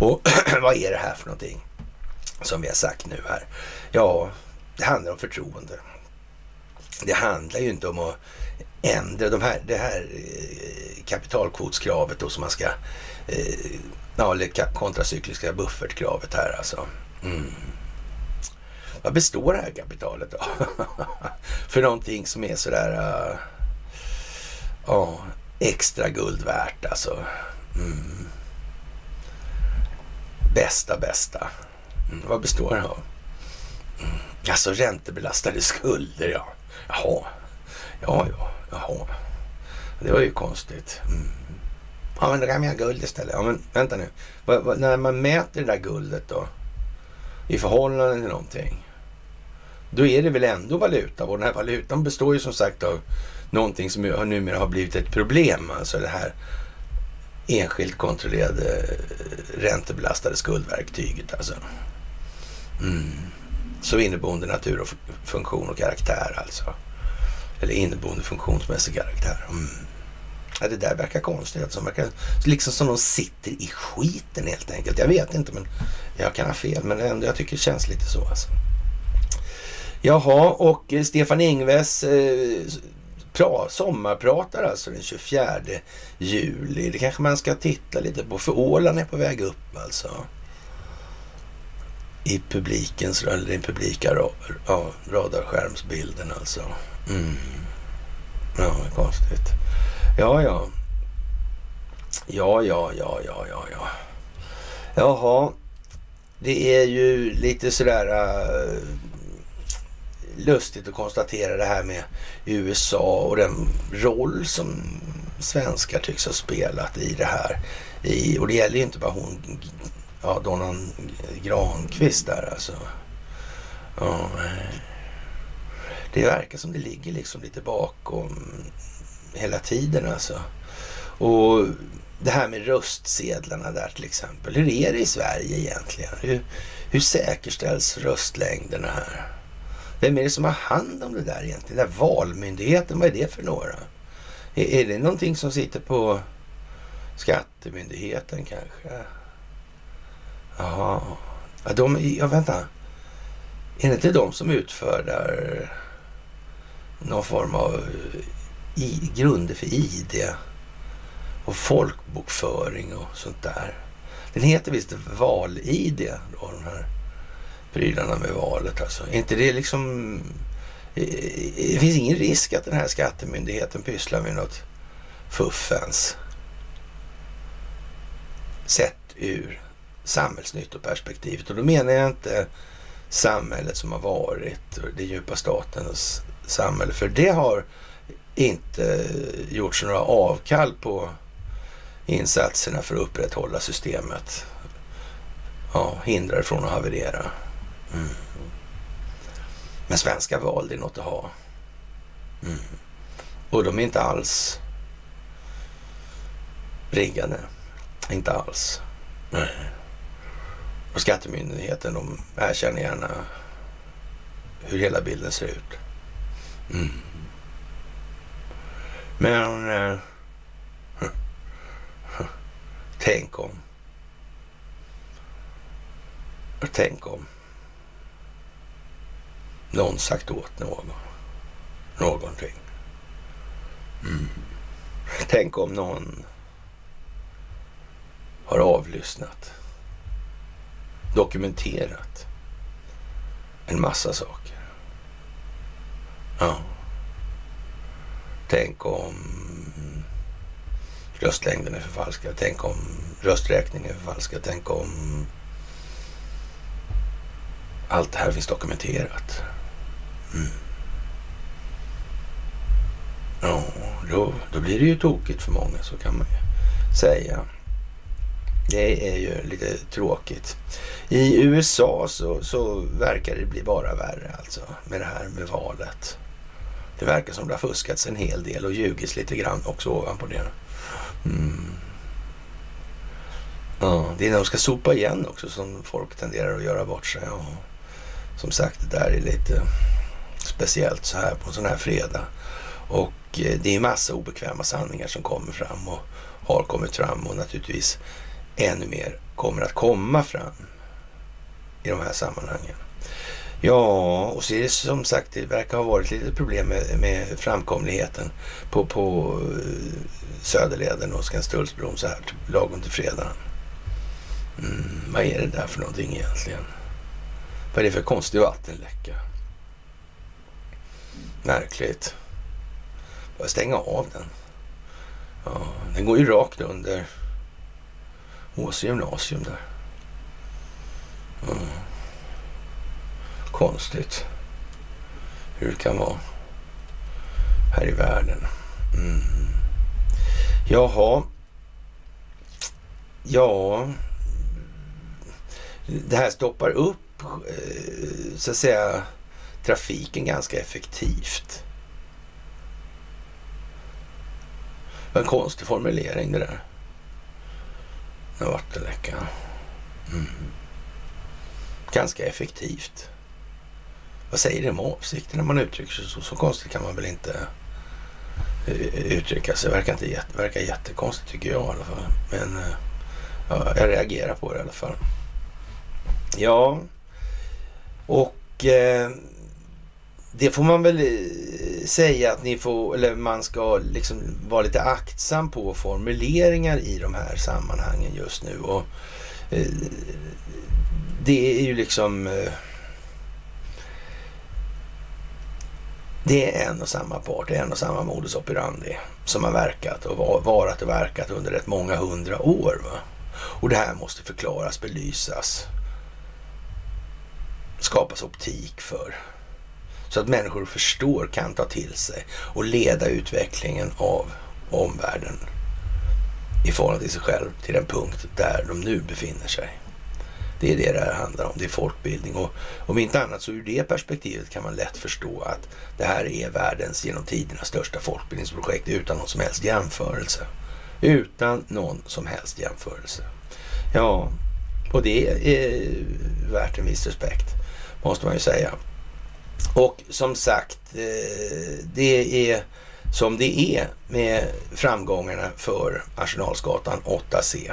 Och vad är det här för någonting som vi har sagt nu här? Ja, det handlar om förtroende. Det handlar ju inte om att ändra de här, det här eh, kapitalkvotskravet då som man ska, eh, ja, eller kontracykliska buffertkravet här alltså. Mm. Vad består det här kapitalet av? För någonting som är sådär, uh, ja, extra guld värt alltså. Mm. Bästa, bästa. Mm. Vad består det av? Mm. Alltså räntebelastade skulder, ja. Jaha, ja, ja. Jaha, det var ju konstigt. Mm. Ja, men då kan man ha guld istället. Ja, men vänta nu. Va, va, när man mäter det där guldet då i förhållande till någonting. Då är det väl ändå valuta. Och den här valutan består ju som sagt av någonting som numera har blivit ett problem. Alltså det här enskilt kontrollerade eh, räntebelastade skuldverktyget. Alltså. Mm. Så inneboende natur och funktion och karaktär alltså. Eller inneboende funktionsmässig karaktär. Mm. Ja, det där verkar konstigt. Alltså, verkar, liksom som de sitter i skiten helt enkelt. Jag vet inte, men jag kan ha fel. Men ändå, jag tycker det känns lite så. Alltså. Jaha, och eh, Stefan Ingves eh, pra, sommarpratar alltså den 24 juli. Det kanske man ska titta lite på, för Åland är på väg upp alltså. I publikens, eller den publika ja, radarskärmsbilden alltså. Mm. Ja, konstigt. Ja, ja. Ja, ja, ja, ja, ja, ja. Jaha. Det är ju lite sådär uh, lustigt att konstatera det här med USA och den roll som svenskar tycks ha spelat i det här. I, och det gäller ju inte bara hon, ja, Donald Granqvist där alltså. Ja, det verkar som det ligger liksom lite bakom hela tiden alltså. Och det här med röstsedlarna där till exempel. Hur är det i Sverige egentligen? Hur, hur säkerställs röstlängderna här? Vem är det som har hand om det där egentligen? Den där valmyndigheten, vad är det för några? Är, är det någonting som sitter på skattemyndigheten kanske? Jaha. Ja, de, ja, vänta. Är det inte de som utför där någon form av eh, i, grunder för ID och folkbokföring och sånt där. Den heter visst val-ID, då, de här prylarna med valet. Alltså. Är inte det liksom... Eh, eh, det finns ingen risk att den här skattemyndigheten pysslar med något fuffens. Sett ur samhällsnyttoperspektivet. Och då menar jag inte samhället som har varit, och det djupa statens samhälle. För det har inte gjorts några avkall på insatserna för att upprätthålla systemet. Ja, hindra det från att haverera. Mm. Men svenska val, det är något att ha. Mm. Och de är inte alls riggade. Inte alls. Nej. Och Skattemyndigheten, de erkänner gärna hur hela bilden ser ut. Mm. Men... Eh, tänk om. Tänk om någon sagt åt någon någonting. Mm. Tänk om någon har avlyssnat, dokumenterat en massa saker. Ja. Tänk om röstlängden är förfalskad. Tänk om rösträkningen är förfalskad. Tänk om allt det här finns dokumenterat. Mm. Ja, då, då blir det ju tokigt för många, så kan man ju säga. Det är ju lite tråkigt. I USA så, så verkar det bli bara värre alltså med det här med valet. Det verkar som det har fuskats en hel del och ljugits lite grann också ovanpå det. Mm. Ja, det är när de ska sopa igen också som folk tenderar att göra bort sig. Ja. som sagt, det där är lite speciellt så här på en sån här fredag. Och eh, det är massa obekväma sanningar som kommer fram och har kommit fram och naturligtvis ännu mer kommer att komma fram i de här sammanhangen. Ja, och så är det som sagt, det verkar ha varit lite problem med, med framkomligheten på, på eh, Söderleden och Skanstullsbron så här lagom till fredagen. Mm, vad är det där för någonting egentligen? Vad är det för konstig vattenläcka? Märkligt. Bara stänga av den. Ja, den går ju rakt under Åse gymnasium där. Mm. Konstigt hur det kan vara här i världen. Mm. Jaha. Ja. Det här stoppar upp eh, så att säga trafiken ganska effektivt. En konstig formulering det där. En vattenläcka. Mm. Ganska effektivt. Vad säger det om avsikten när man uttrycker sig så? Så konstigt kan man väl inte eh, uttrycka sig. Verkar, inte jätte, verkar jättekonstigt tycker jag i alla fall. Men eh, ja, jag reagerar på det i alla fall. Ja, och eh, det får man väl eh, säga att ni får, eller man ska liksom vara lite aktsam på formuleringar i de här sammanhangen just nu. Och eh, det är ju liksom... Eh, det är en och samma part, det är en och samma modus operandi som har verkat och varat och verkat under rätt många hundra år. Va? Och det här måste förklaras, belysas, skapas optik för. Så att människor förstår, kan ta till sig och leda utvecklingen av omvärlden i förhållande till sig själv till den punkt där de nu befinner sig. Det är det det här handlar om. Det är folkbildning och om inte annat så ur det perspektivet kan man lätt förstå att det här är världens genom tiderna största folkbildningsprojekt utan någon som helst jämförelse. Utan någon som helst jämförelse. Ja, och det är eh, värt en viss respekt måste man ju säga. Och som sagt, eh, det är som det är med framgångarna för Arsenalsgatan 8C.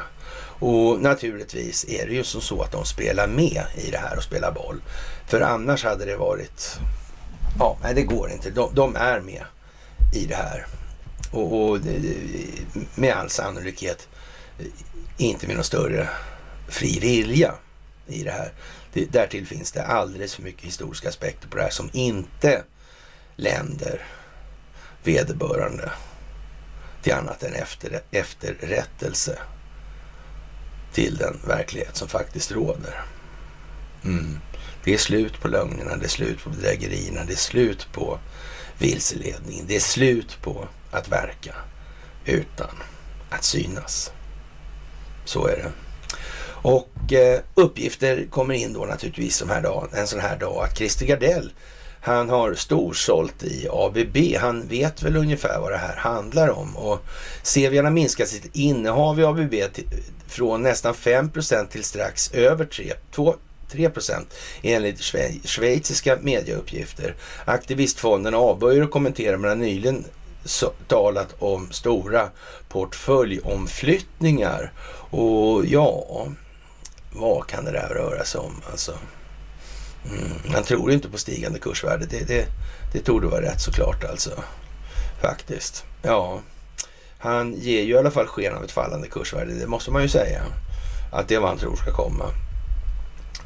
Och naturligtvis är det ju som så att de spelar med i det här och spelar boll. För annars hade det varit... Ja, nej det går inte. De, de är med i det här. Och, och, med all sannolikhet eh, inte med någon större fri vilja i det här. Det, därtill finns det alldeles för mycket historiska aspekter på det här som inte länder vederbörande till annat än efter, efterrättelse till den verklighet som faktiskt råder. Mm. Det är slut på lögnerna, det är slut på bedrägerierna, det är slut på vilseledningen, det är slut på att verka utan att synas. Så är det. Och eh, uppgifter kommer in då naturligtvis som här dag, en sån här dag att Christer Gardell han har storsålt i ABB. Han vet väl ungefär vad det här handlar om. Och CVN har minskat sitt innehav i ABB till, från nästan 5% till strax över 3, 2, 3 enligt schweiziska medieuppgifter. Aktivistfonden avböjer att kommentera men har nyligen talat om stora portföljomflyttningar. Och ja, vad kan det där röra sig om? Alltså, mm, man tror inte på stigande kursvärde. Det, det, det tog vara rätt såklart alltså. Faktiskt. Ja, han ger ju i alla fall sken av ett fallande kursvärde. Det måste man ju säga. Att det är vad han tror ska komma.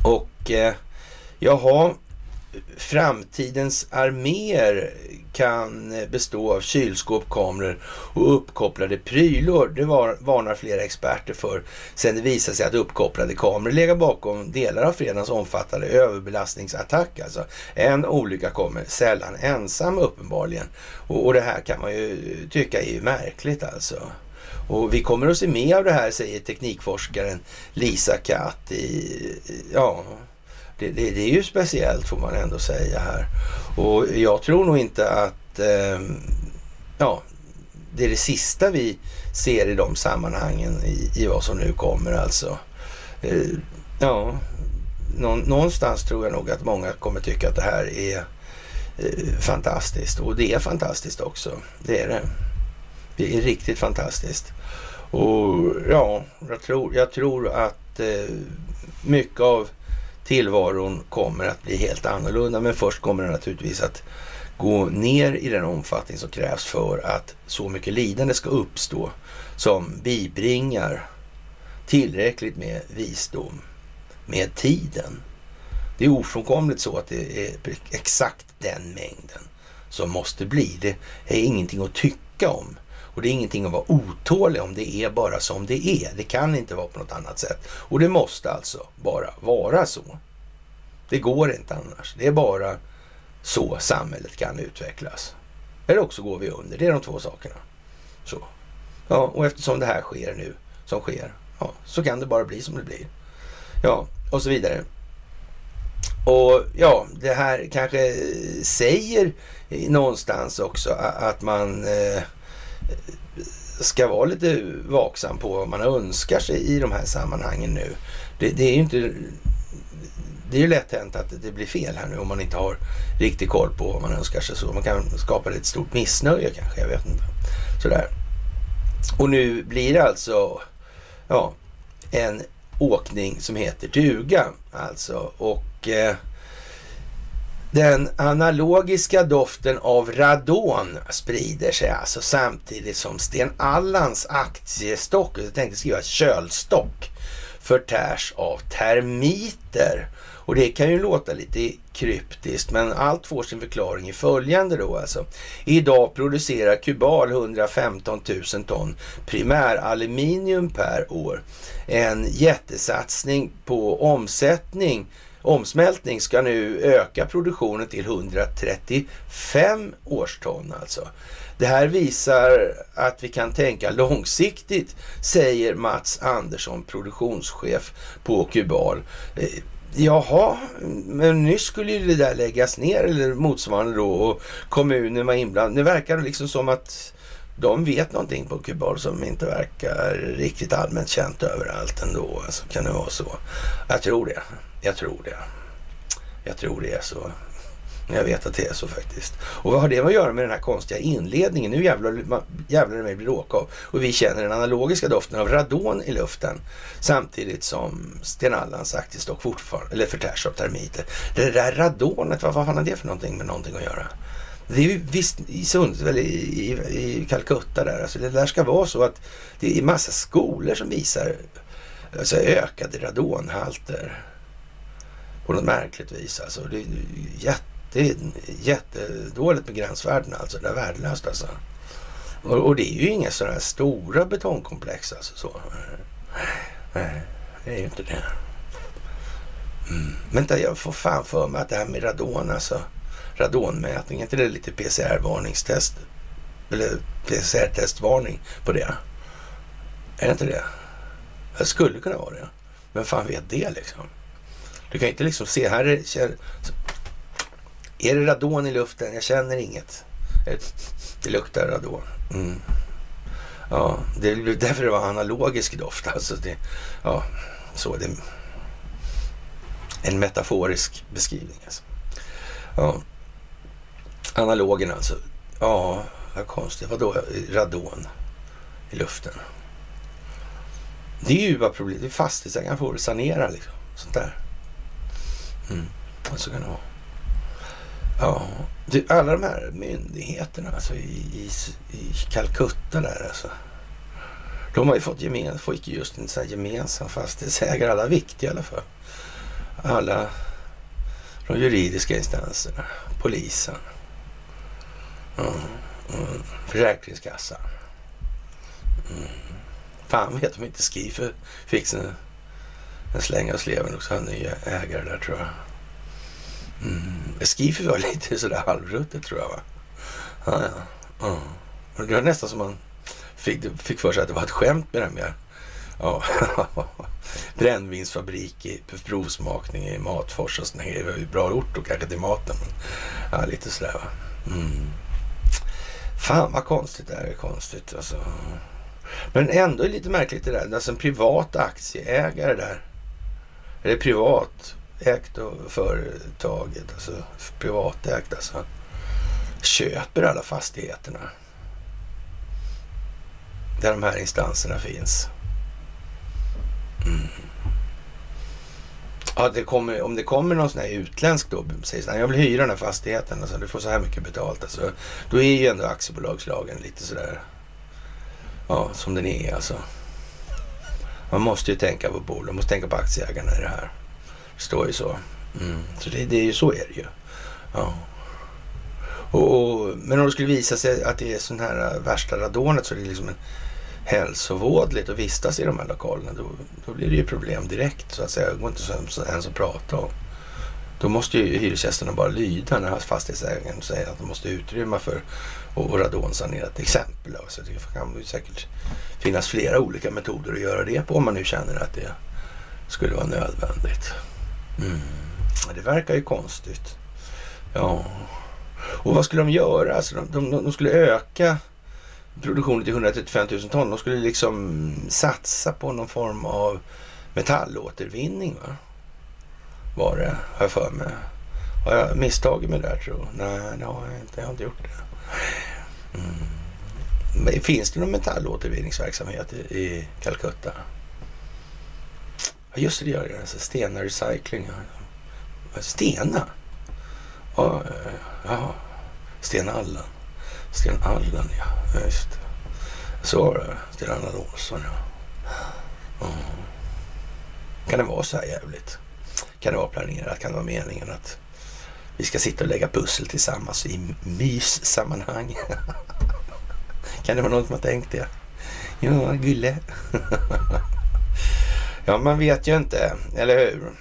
Och eh, jaha, framtidens arméer kan bestå av kylskåp, kameror och uppkopplade prylor. Det var, varnar flera experter för sen det visade sig att uppkopplade kameror legat bakom delar av fredagens omfattande överbelastningsattack. Alltså, en olycka kommer sällan ensam uppenbarligen. Och, och det här kan man ju tycka är ju märkligt alltså. Och vi kommer att se mer av det här, säger teknikforskaren Lisa Katt i, ja, det, det, det, är ju speciellt får man ändå säga här. Och jag tror nog inte att eh, ja, det är det sista vi ser i de sammanhangen i, i vad som nu kommer alltså. Eh, ja, någonstans tror jag nog att många kommer tycka att det här är eh, fantastiskt. Och det är fantastiskt också. Det är det. Det är riktigt fantastiskt. Och ja, jag tror, jag tror att eh, mycket av tillvaron kommer att bli helt annorlunda. Men först kommer den naturligtvis att gå ner i den omfattning som krävs för att så mycket lidande ska uppstå som bibringar tillräckligt med visdom med tiden. Det är ofrånkomligt så att det är exakt den mängden som måste bli. Det är ingenting att tycka om. Och det är ingenting att vara otålig om. Det är bara som det är. Det kan inte vara på något annat sätt. Och det måste alltså bara vara så. Det går inte annars. Det är bara så samhället kan utvecklas. Eller också går vi under. Det är de två sakerna. Så. Ja, och eftersom det här sker nu, som sker, ja, så kan det bara bli som det blir. Ja, och så vidare. Och ja, det här kanske säger någonstans också att man eh, ska vara lite vaksam på vad man önskar sig i de här sammanhangen nu. Det, det är ju inte... Det är ju lätt hänt att det blir fel här nu om man inte har riktig koll på vad man önskar sig. Så man kan skapa ett stort missnöje kanske, jag vet inte. Sådär. Och nu blir det alltså ja, en åkning som heter duga. Alltså. Och eh, den analogiska doften av radon sprider sig alltså samtidigt som Sten Allans aktiestock, jag tänkte skriva kölstock, förtärs av termiter. Och det kan ju låta lite kryptiskt, men allt får sin förklaring i följande då alltså. Idag producerar Kubal 115 000 ton primäraluminium per år. En jättesatsning på omsättning omsmältning ska nu öka produktionen till 135 årston alltså. Det här visar att vi kan tänka långsiktigt, säger Mats Andersson, produktionschef på Kubal. Eh, jaha, men nyss skulle ju det där läggas ner eller motsvarande då och kommunen var inblandad. Det verkar liksom som att de vet någonting på Kubal som inte verkar riktigt allmänt känt överallt ändå. Alltså, kan det vara så? Jag tror det. Jag tror det. Jag tror det är så. Jag vet att det är så faktiskt. Och vad har det att göra med den här konstiga inledningen? Nu jävlar, jävlar det mig blir åka av. Och vi känner den analogiska doften av radon i luften. Samtidigt som Sten Allans aktiestock fortfarande, eller förtärs av termiter. Det där radonet, vad, vad fan har det för någonting med någonting att göra? Det är ju visst i Sundsvall, i, i, i Calcutta där. Alltså det där ska vara så att det är massa skolor som visar alltså ökade radonhalter på något märkligt vis. Alltså, det är jätte, jättedåligt med gränsvärdena. Alltså, det är värdelöst alltså. Och, och, det är ju inga sådana här stora betongkomplex alltså. Så. Nej, det är ju inte det. Mm. Vänta, jag får fan för mig att det här med radon alltså. Radonmätning, är inte det lite PCR-varningstest? Eller PCR-testvarning på det? Är det inte det? Det skulle kunna vara det. Men fan vet det liksom? Du kan inte liksom se, här är, är det radon i luften? Jag känner inget. Eh, det luktar radon. Mm. Ja, det är därför det var analogisk doft. Alltså det, ja, så det en metaforisk beskrivning. Alltså. Ja. Analogen alltså. Ja, vad konstigt. Vadå radon i luften? Det är ju bara problem. Fastighetsägaren får sanera liksom. Sånt där. Mm. Så kan det vara. Ja, du, alla de här myndigheterna alltså i, i, i Calcutta där alltså. De har ju fått gemensam, fick just en sån här gemensam fastighetsägare. Alla viktiga i alla fall. Alla de juridiska instanserna, polisen, mm, mm, Försäkringskassan. Mm. Fan vet om inte Skifer fick en släng av sleven också, han nya ägare där tror jag. Mm. Skifer var lite sådär halvruttet tror jag va? Ja, ja. Mm. Det var nästan som man fick, fick för sig att det var ett skämt med det med ja, brännvinsfabrik i provsmakning i Matfors och sådana grejer. Det var ju bra gjort och kanske till maten. Men, ja, lite sådär va. Mm. Fan vad konstigt det här är konstigt alltså. Men ändå är det lite märkligt det där. Alltså en privat aktieägare där. Eller privat ägt och företaget. Alltså privatägt alltså. Köper alla fastigheterna. Där de här instanserna finns. Mm. Ja, det kommer, om det kommer någon sån här utländsk då, säger att jag vill hyra den här fastigheten, alltså, du får så här mycket betalt. Alltså, då är ju ändå aktiebolagslagen lite sådär, ja, som den är alltså. Man måste ju tänka på bolag, man måste tänka på aktieägarna i det här. Det står ju så. Mm. Så det, det är ju så är det ju. Ja. Och, och, men om det skulle visa sig att det är sån här äh, värsta radonet så är det liksom en hälsovådligt att vistas i de här lokalerna, då, då blir det ju problem direkt så att säga. Det går inte ens att prata om. Då måste ju hyresgästerna bara lyda när fastighetsägaren säger att de måste utrymma för och radonsanerat exempel. Så det kan ju säkert finnas flera olika metoder att göra det på om man nu känner att det skulle vara nödvändigt. Mm. Det verkar ju konstigt. Ja. Och vad skulle de göra? Alltså de, de, de skulle öka produktionen till 135 000 ton. De skulle liksom satsa på någon form av metallåtervinning. Va? Var det, har jag för mig. Har jag misstagit mig där tror jag? Nej, det har jag inte. Jag har inte gjort det. Mm. finns det någon metallåtervinningsverksamhet i, i Calcutta? Ja, just det, det gör det. Alltså, Stena Recycling. Stena? Ja, eh, ja. Sten Allan. Sten-Allan, ja. Just det. Så var det. Sten-Allan Olsson, ja. Mm. Kan det vara så här jävligt? Kan det vara planerat? Kan det vara meningen att vi ska sitta och lägga pussel tillsammans i myssammanhang? kan det vara något man tänkt det? Ja, gulle. ja, man vet ju inte, eller hur?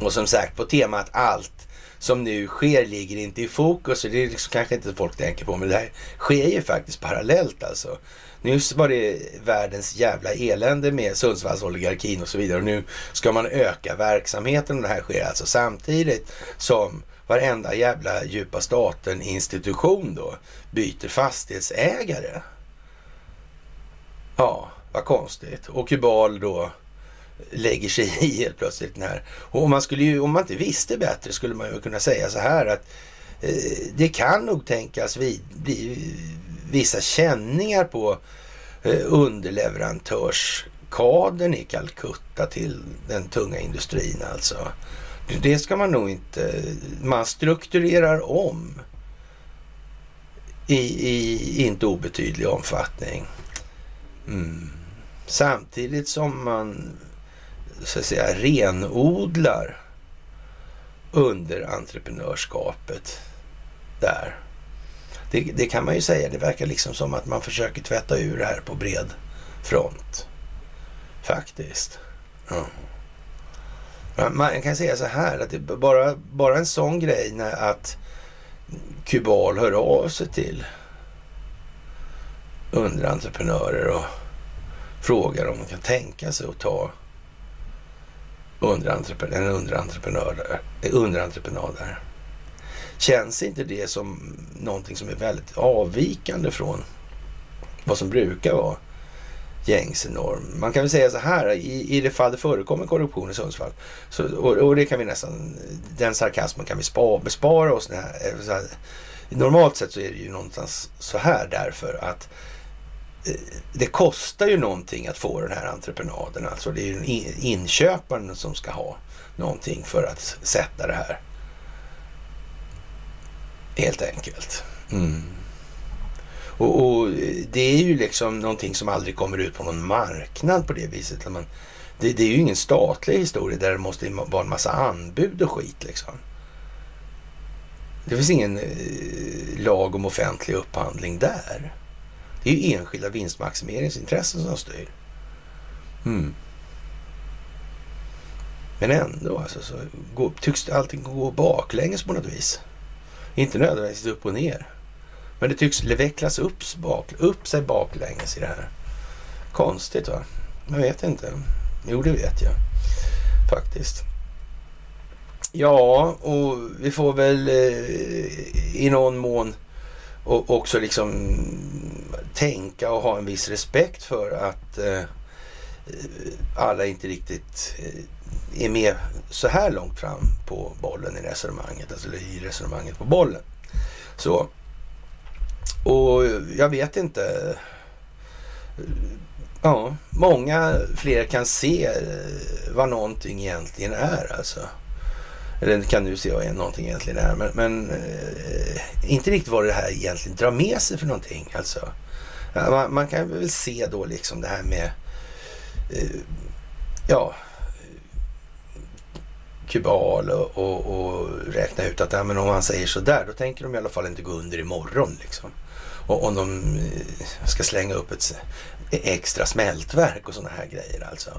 Och som sagt, på temat allt som nu sker ligger inte i fokus. Och det är liksom kanske inte folk tänker på, men det här sker ju faktiskt parallellt alltså. Nyss var det världens jävla elände med Sundsvallsoligarkin och så vidare. Och nu ska man öka verksamheten och det här sker alltså samtidigt som varenda jävla djupa staten institution då byter fastighetsägare. Ja, vad konstigt. Och Kubal då lägger sig i helt plötsligt. När, och man skulle ju, om man inte visste bättre skulle man ju kunna säga så här att eh, det kan nog tänkas vid, bli vissa känningar på eh, underleverantörskadern i Calcutta till den tunga industrin alltså. Det ska man nog inte... Man strukturerar om i, i inte obetydlig omfattning. Mm. Samtidigt som man så att säga renodlar underentreprenörskapet där. Det, det, kan man ju säga. Det verkar liksom som att man försöker tvätta ur det här på bred front. Faktiskt. Ja. Man kan säga så här att det bara, bara en sån grej när att Kubal hör av sig till underentreprenörer och frågar om de kan tänka sig att ta underentreprenör, en underentreprenör, underentreprenad där. Känns inte det som någonting som är väldigt avvikande från vad som brukar vara gängse norm? Man kan väl säga så här, i, i det fall det förekommer korruption i Sundsvall, så, och, och, det kan vi nästan, den sarkasmen kan vi spa, bespara oss. Här, eh, så här, normalt sett så är det ju någonstans så här därför att eh, det kostar ju någonting att få den här entreprenaden. Alltså det är ju inköparen som ska ha någonting för att sätta det här. Helt enkelt. Mm. Och, och, det är ju liksom någonting som aldrig kommer ut på någon marknad på det viset. Man Det, det, är ju ingen statlig historia där det måste vara en massa anbud och skit liksom. Det finns ingen eh, lag om offentlig upphandling där. Det är ju enskilda vinstmaximeringsintressen som styr. Mm. Men ändå alltså, så går, tycks allting gå baklänges på något vis. Inte nödvändigtvis upp och ner. Men det tycks vecklas upp, bak, upp sig baklänges i det här. Konstigt va? Jag vet inte. Jo, det vet jag faktiskt. Ja, och vi får väl eh, i någon mån och också liksom tänka och ha en viss respekt för att eh, alla inte riktigt eh, är med så här långt fram på bollen i resonemanget, alltså i resonemanget på bollen. Så, och jag vet inte. Ja, många fler kan se eh, vad någonting egentligen är alltså. Eller kan du se vad någonting egentligen är. Men, men eh, inte riktigt vad det här egentligen drar med sig för någonting. Alltså. Man, man kan väl se då liksom det här med eh, ja, Kubal och, och, och, räkna ut att ja, men om man säger så där då tänker de i alla fall inte gå under imorgon. Liksom. Och om de eh, ska slänga upp ett extra smältverk och sådana här grejer alltså.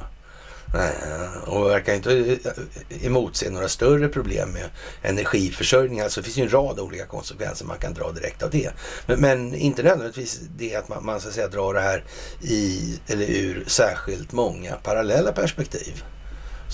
Eh, och verkar inte eh, emotse några större problem med energiförsörjning. Alltså det finns ju en rad olika konsekvenser man kan dra direkt av det. Men, men inte nödvändigtvis det att man, man så att säga drar det här i eller ur särskilt många parallella perspektiv.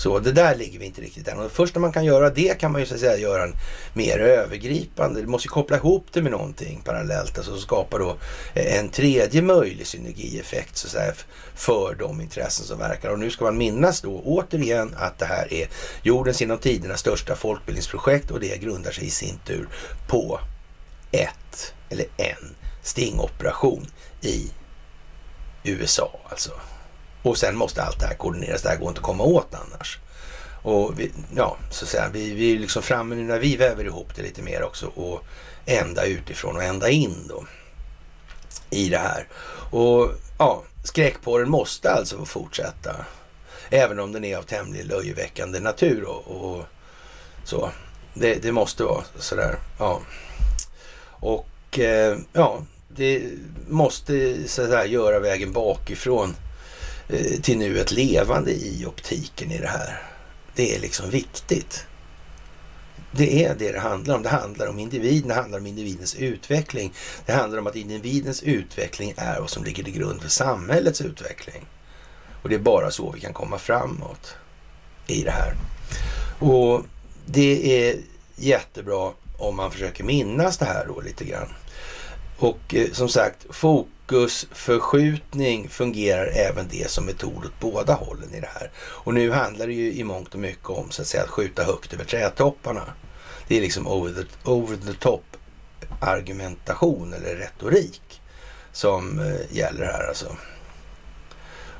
Så det där ligger vi inte riktigt än. Och först när man kan göra det kan man ju så att säga göra en mer övergripande. Du måste ju koppla ihop det med någonting parallellt. Alltså skapa då en tredje möjlig synergieffekt så att säga, för de intressen som verkar. Och nu ska man minnas då återigen att det här är jordens genom tiderna största folkbildningsprojekt och det grundar sig i sin tur på ett eller en stingoperation i USA alltså. Och sen måste allt det här koordineras. Det här går inte att komma åt annars. Och vi, ja, så att säga, vi, vi är liksom framme nu när vi väver ihop det lite mer också och ända utifrån och ända in då i det här. Och ja, skräckporren måste alltså få fortsätta. Även om den är av tämligen löjeväckande natur och, och så. Det, det, måste vara sådär. Ja. Och eh, ja, det måste så att säga, göra vägen bakifrån Eh, till nuet levande i optiken i det här. Det är liksom viktigt. Det är det det handlar om. Det handlar om individen, det handlar om individens utveckling. Det handlar om att individens utveckling är vad som ligger till grund för samhällets utveckling. Och det är bara så vi kan komma framåt i det här. Och det är jättebra om man försöker minnas det här då lite grann. Och eh, som sagt, fokus fokusförskjutning fungerar även det som metod åt båda hållen i det här. Och nu handlar det ju i mångt och mycket om så att säga att skjuta högt över trädtopparna. Det är liksom over the, over the top argumentation eller retorik som eh, gäller här alltså.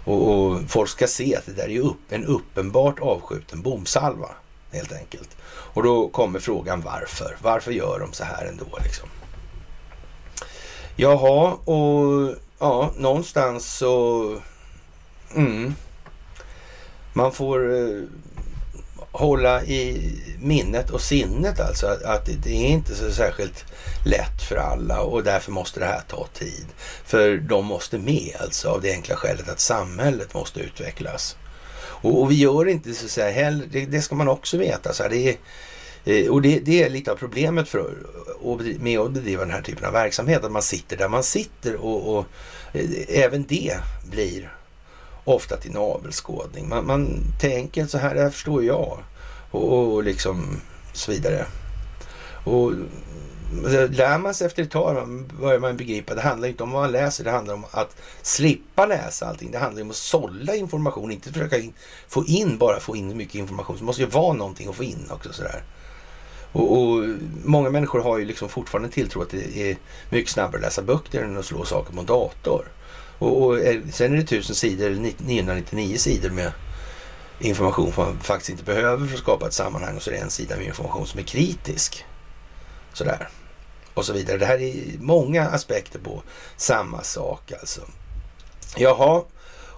Och, och, folk ska se att det där är upp, en uppenbart avskjuten bomsalva helt enkelt. Och då kommer frågan varför. Varför gör de så här ändå liksom? Jaha, och ja, någonstans så... Mm, man får eh, hålla i minnet och sinnet alltså att, att det är inte så särskilt lätt för alla och därför måste det här ta tid. För de måste med alltså av det enkla skälet att samhället måste utvecklas. Och, och vi gör inte så att säga heller, det, det ska man också veta. Så här, det är, Eh, och det, det, är lite av problemet för, med att bedriva den här typen av verksamhet, att man sitter där man sitter och, och eh, även det blir ofta till navelskådning. Man, man tänker så här, det här förstår jag och, och liksom så vidare. Och eh, lär man sig efter ett tag börjar man begripa, det handlar inte om vad man läser, det handlar om att slippa läsa allting. Det handlar om att sålla information, inte försöka in, få in, bara få in mycket information. Så det måste ju vara någonting att få in också sådär. Och, och, Många människor har ju liksom fortfarande tilltro att det är mycket snabbare att läsa böcker än att slå saker på dator. Och, och Sen är det tusen sidor, eller 999 sidor med information som man faktiskt inte behöver för att skapa ett sammanhang och så är det en sida med information som är kritisk. Sådär. Och så vidare. Det här är många aspekter på samma sak alltså. Jaha,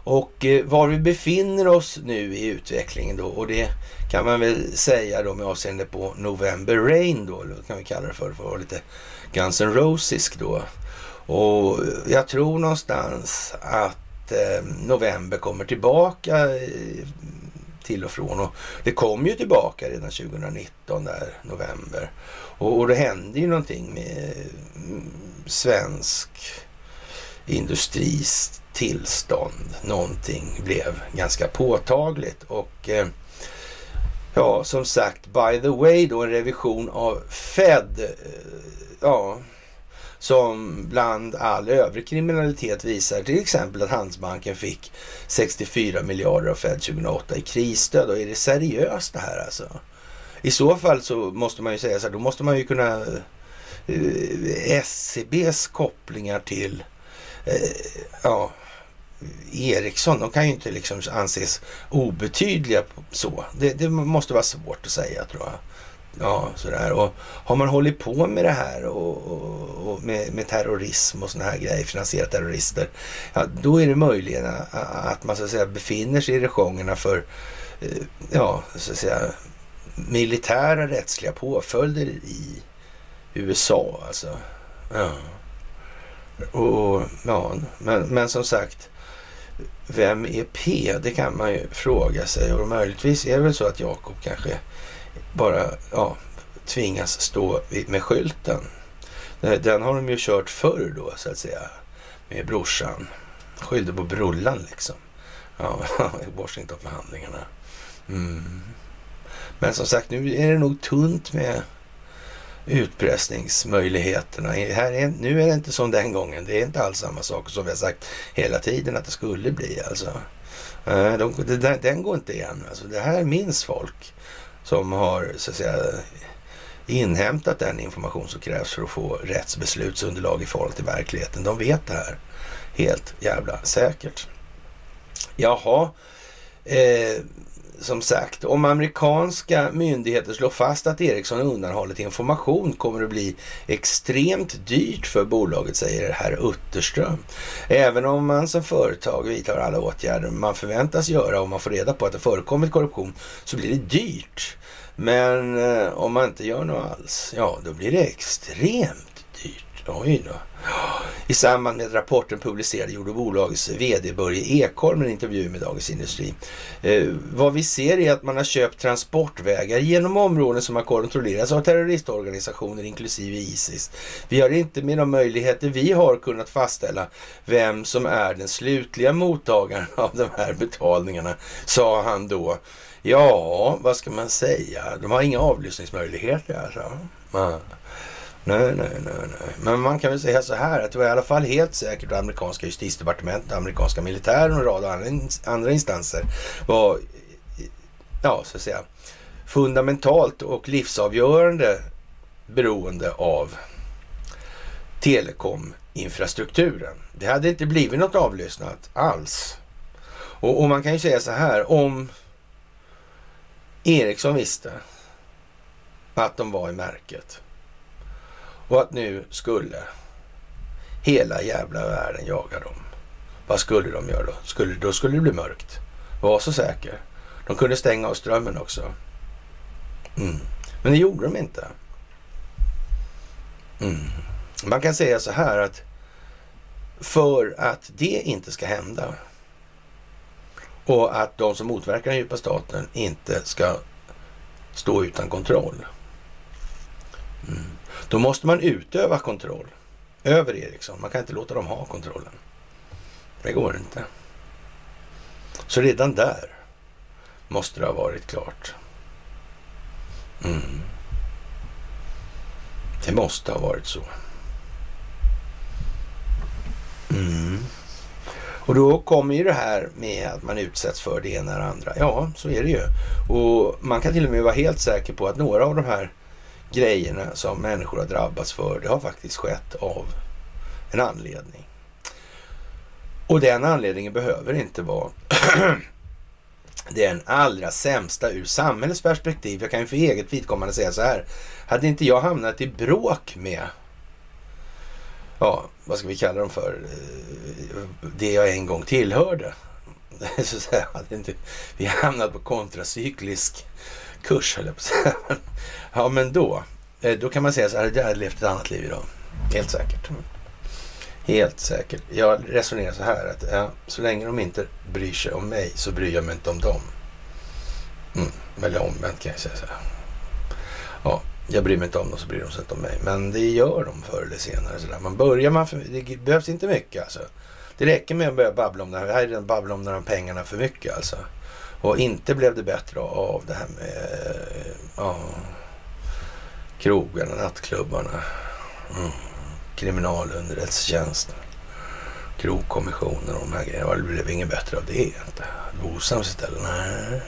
och eh, var vi befinner oss nu i utvecklingen då och det kan man väl säga då med avseende på November Rain då, eller kan vi kalla det för, för att vara lite Guns N' Roses då. Och jag tror någonstans att eh, november kommer tillbaka eh, till och från. Och det kom ju tillbaka redan 2019 där, november. Och, och det hände ju någonting med mm, svensk industris tillstånd. Någonting blev ganska påtagligt och eh, ja, som sagt, by the way då en revision av Fed. Eh, ja, som bland all övrig kriminalitet visar till exempel att Handelsbanken fick 64 miljarder av Fed 2008 i krisstöd. Och är det seriöst det här alltså? I så fall så måste man ju säga så här, då måste man ju kunna eh, SCBs kopplingar till eh, Eh, ja, Ericsson, de kan ju inte liksom anses obetydliga så. Det, det, måste vara svårt att säga tror jag. Ja, sådär. Och har man hållit på med det här och, och, och med, med, terrorism och sådana här grejer, finansierat terrorister, ja, då är det möjligen att man så att säga befinner sig i regionerna för, eh, ja, så att säga, militära rättsliga påföljder i USA alltså. Ja. Och, ja, men, men som sagt, vem är P? Det kan man ju fråga sig och möjligtvis är det väl så att Jakob kanske bara ja, tvingas stå med skylten. Den har de ju kört förr då så att säga med brorsan. Skyllde på brullan liksom. Ja, i Washingtonförhandlingarna. Mm. Men som sagt, nu är det nog tunt med utpressningsmöjligheterna. Här är, nu är det inte som den gången. Det är inte alls samma sak som vi har sagt hela tiden att det skulle bli. Alltså. Eh, de, de, den går inte igen. Alltså, det här minns folk som har så att säga, inhämtat den information som krävs för att få rättsbeslutsunderlag i förhållande till verkligheten. De vet det här helt jävla säkert. Jaha, eh, som sagt, om amerikanska myndigheter slår fast att Ericsson undanhållit information kommer det bli extremt dyrt för bolaget, säger herr Utterström. Även om man som företag vidtar alla åtgärder man förväntas göra och man får reda på att det förekommit korruption så blir det dyrt. Men eh, om man inte gör något alls, ja då blir det extremt. Oj då. I samband med rapporten publicerade gjorde bolagets VD Börje Ekholm en intervju med Dagens Industri. Eh, vad vi ser är att man har köpt transportvägar genom områden som har kontrollerats av terroristorganisationer inklusive Isis. Vi har inte med de möjligheter vi har kunnat fastställa vem som är den slutliga mottagaren av de här betalningarna, sa han då. Ja, vad ska man säga? De har inga avlyssningsmöjligheter alltså. Mm. Nej, nej, nej, nej. Men man kan väl säga så här att det var i alla fall helt säkert att amerikanska justitiedepartementet, amerikanska militären och en rad andra instanser var, ja, så att säga, fundamentalt och livsavgörande beroende av telekominfrastrukturen. Det hade inte blivit något avlyssnat alls. Och, och man kan ju säga så här, om Ericsson visste att de var i märket och att nu skulle hela jävla världen jaga dem. Vad skulle de göra då? Skulle, då skulle det bli mörkt. Var så säker. De kunde stänga av strömmen också. Mm. Men det gjorde de inte. Mm. Man kan säga så här att för att det inte ska hända och att de som motverkar den djupa staten inte ska stå utan kontroll. Mm. Då måste man utöva kontroll över Ericsson. Man kan inte låta dem ha kontrollen. Det går inte. Så redan där måste det ha varit klart. Mm. Det måste ha varit så. Mm. Och då kommer ju det här med att man utsätts för det ena eller andra. Ja, så är det ju. Och man kan till och med vara helt säker på att några av de här grejerna som människor har drabbats för, det har faktiskt skett av en anledning. Och den anledningen behöver inte vara den allra sämsta ur samhällets perspektiv. Jag kan ju för eget vidkommande säga så här. Hade inte jag hamnat i bråk med, ja, vad ska vi kalla dem för, eh, det jag en gång tillhörde. så att säga, hade inte vi hamnat på kontracyklisk kurs, höll jag på att säga. Ja, men då, eh, då kan man säga så här, jag hade levt ett annat liv idag. Helt säkert. Helt säkert. Jag resonerar så här att ja, så länge de inte bryr sig om mig så bryr jag mig inte om dem. Mm, eller omvänt kan jag säga så här. Ja, jag bryr mig inte om dem så bryr de sig inte om mig. Men det gör de förr eller senare. Så där. Man börjar man, för, det behövs inte mycket alltså. Det räcker med att börja babbla om det här. Det här är babbla om de här pengarna för mycket alltså. Och inte blev det bättre av det här med ja, krogarna, nattklubbarna, mm, kriminalunderrättelsetjänsten, krogkommissionen och de här grejerna. Det blev inget bättre av det. Inte. Bosams istället. Nej,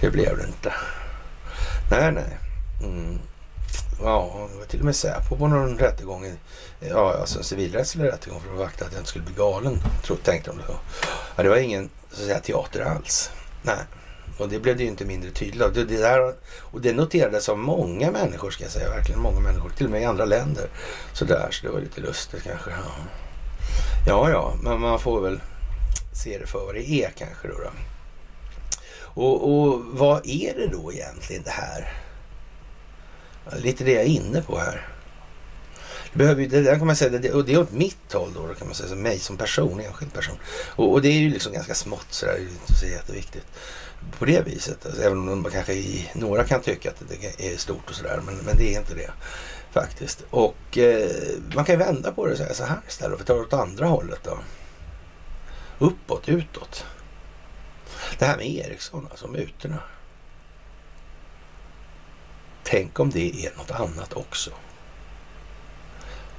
det blev det inte. Nej, nej. Mm. Ja, det var till och med Säpo på någon rättegång. Ja, alltså en civilrättslig rättegång för att vakta att jag inte skulle bli galen. Tro, tänkte de då. Ja, det var ingen så att säga, teater alls. Nej, och det blev det ju inte mindre tydligt av. Det, det där, och det noterades av många människor ska jag säga. Verkligen många människor. Till och med i andra länder. Så där, så det var lite lustigt kanske. Ja, ja, ja men man får väl se det för vad det är kanske då. då. Och, och vad är det då egentligen det här? Lite det jag är inne på här. Det, behöver det där kan man säga, det, och det är åt mitt håll då, kan man säga, så mig som person, enskild person. Och, och det är ju liksom ganska smått sådär, det är inte så jätteviktigt på det viset. Alltså, även om man kanske i, några kan tycka att det är stort och sådär, men, men det är inte det faktiskt. Och eh, man kan ju vända på det och säga så här istället, för ta det åt andra hållet då. Uppåt, utåt. Det här med Ericsson, alltså mutorna. Tänk om det är något annat också.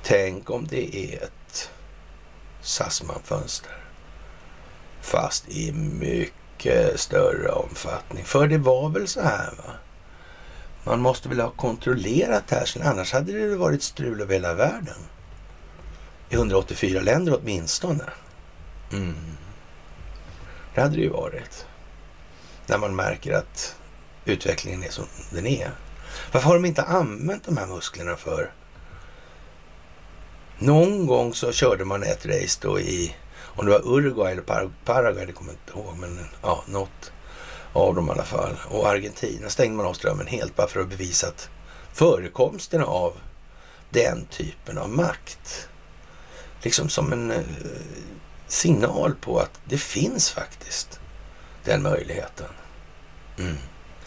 Tänk om det är ett Sassman-fönster. Fast i mycket större omfattning. För det var väl så här va? Man måste väl ha kontrollerat det här, sen annars hade det varit strul över hela världen. I 184 länder åtminstone. Mm. Det hade det ju varit. När man märker att utvecklingen är som den är. Varför har de inte använt de här musklerna för? Någon gång så körde man ett race då i, om det var Uruguay eller Paraguay, det kommer jag inte ihåg, men ja, något av dem i alla fall. Och Argentina stängde man av strömmen helt bara för att bevisa att förekomsten av den typen av makt, liksom som en eh, signal på att det finns faktiskt den möjligheten. Mm.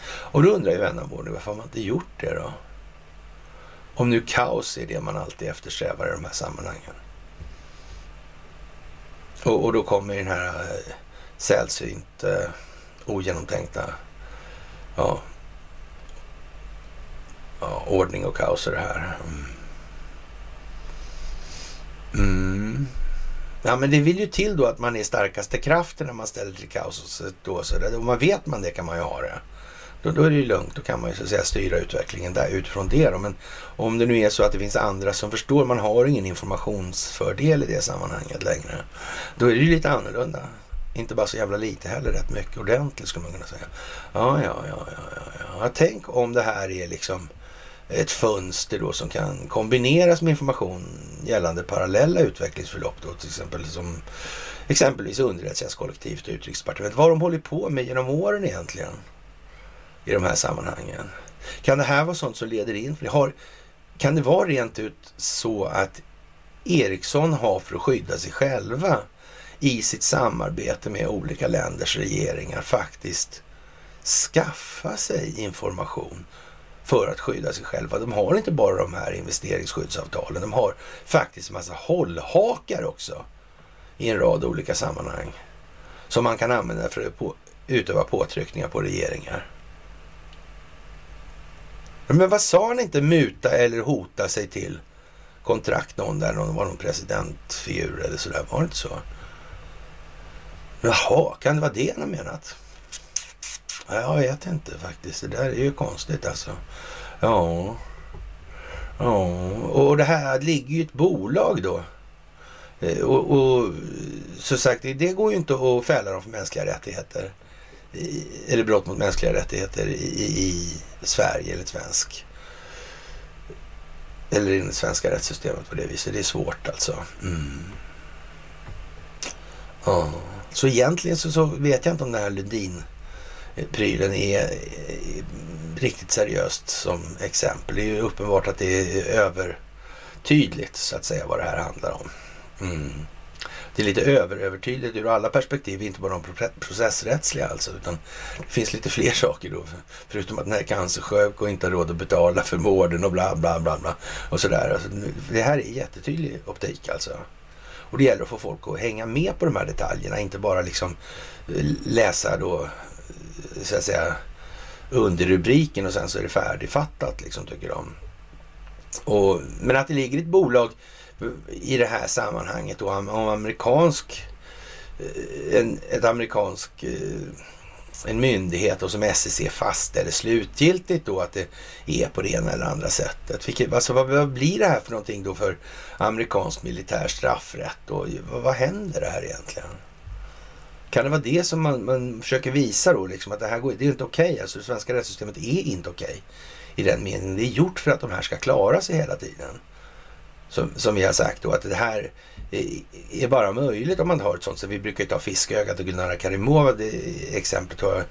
Och då undrar ju vänner vår varför har man inte gjort det då? Om nu kaos är det man alltid eftersträvar i de här sammanhangen. Och, och då kommer den här eh, sällsynt eh, ogenomtänkta ja, ja, ordning och kaos och det här. Mm. Mm. Ja, men det vill ju till då att man är starkaste kraften när man ställer till kaos. Och så, då, så där. Man vet man det kan man ju ha det. Då, då är det ju lugnt. Då kan man ju så att säga styra utvecklingen där utifrån det. Då. Men om det nu är så att det finns andra som förstår, man har ingen informationsfördel i det sammanhanget längre. Då är det ju lite annorlunda. Inte bara så jävla lite heller, rätt mycket ordentligt skulle man kunna säga. Ja, ja, ja, ja, ja. ja. Tänk om det här är liksom ett fönster då som kan kombineras med information gällande parallella utvecklingsförlopp då till exempel som exempelvis underrättelsetjänstkollektivet och utrikesdepartementet. Vad har de hållit på med genom åren egentligen? I de här sammanhangen. Kan det här vara sånt som leder in? Har, kan det vara rent ut så att Ericsson har för att skydda sig själva i sitt samarbete med olika länders regeringar faktiskt skaffa sig information för att skydda sig själva. De har inte bara de här investeringsskyddsavtalen, de har faktiskt en massa hållhakar också i en rad olika sammanhang som man kan använda för att på, utöva påtryckningar på regeringar. Men vad sa han inte muta eller hota sig till kontrakt någon där, någon var någon presidentfigur eller sådär, var det inte så? Jaha, kan det vara det han har menat? Jag vet inte faktiskt. Det där är ju konstigt alltså. Ja. Ja, och det här ligger ju ett bolag då. Eh, och, och som sagt, det går ju inte att fälla dem för mänskliga rättigheter eller brott mot mänskliga rättigheter i, i Sverige eller svensk eller i det svenska rättssystemet på det viset. Det är svårt alltså. Mm. Oh. Så egentligen så, så vet jag inte om den här Lundin-prylen är eh, riktigt seriöst som exempel. Det är ju uppenbart att det är övertydligt så att säga vad det här handlar om. Mm. Det är lite överövertydligt ur alla perspektiv, inte bara de processrättsliga alltså, utan det finns lite fler saker då. Förutom att den här är cancersjuk och inte har råd att betala för vården och bla bla bla bla och sådär. Alltså, det här är jättetydlig optik alltså. Och det gäller att få folk att hänga med på de här detaljerna, inte bara liksom eh, läsa då, eh, så att säga, under rubriken och sen så är det färdigfattat liksom tycker de. Och, men att det ligger ett bolag i det här sammanhanget då om amerikansk eh, en, ett amerikansk eh, en myndighet och som SEC fastställer slutgiltigt då att det är på det ena eller andra sättet. Vilket, alltså vad, vad blir det här för någonting då för amerikansk militär straffrätt och vad, vad händer det här egentligen? Kan det vara det som man, man försöker visa då, liksom att det här går, det är inte okej. Okay. Alltså det svenska rättssystemet är inte okej okay i den meningen. Det är gjort för att de här ska klara sig hela tiden. Som, som vi har sagt då, att det här är bara möjligt om man har ett sånt. Så vi brukar ju ta Fiskögat och Gulnara Karimova, det exemplet har, jag.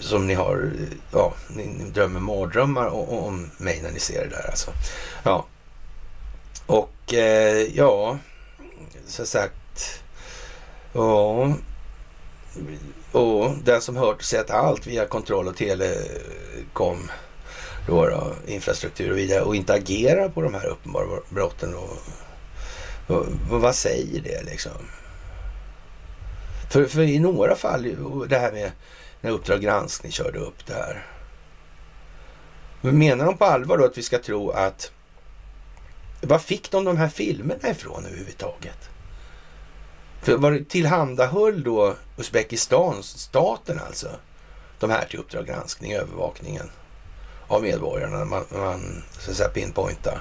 som ni har, ja, ni drömmer mardrömmar om mig när ni ser det där alltså. Ja, och eh, ja, som sagt, ja, och den som hört och sett allt via kontroll och telekom då, då, infrastruktur och vidare och inte agerar på de här uppenbara brotten. Då, och, och vad säger det liksom? För, för i några fall, det här med när Uppdrag granskning körde upp det här. Men menar de på allvar då att vi ska tro att... Var fick de de här filmerna ifrån överhuvudtaget? För var det tillhandahöll då Uzbekistan, staten alltså, de här till Uppdrag granskning, övervakningen? Av medborgarna. Man, man så att säga pinpointa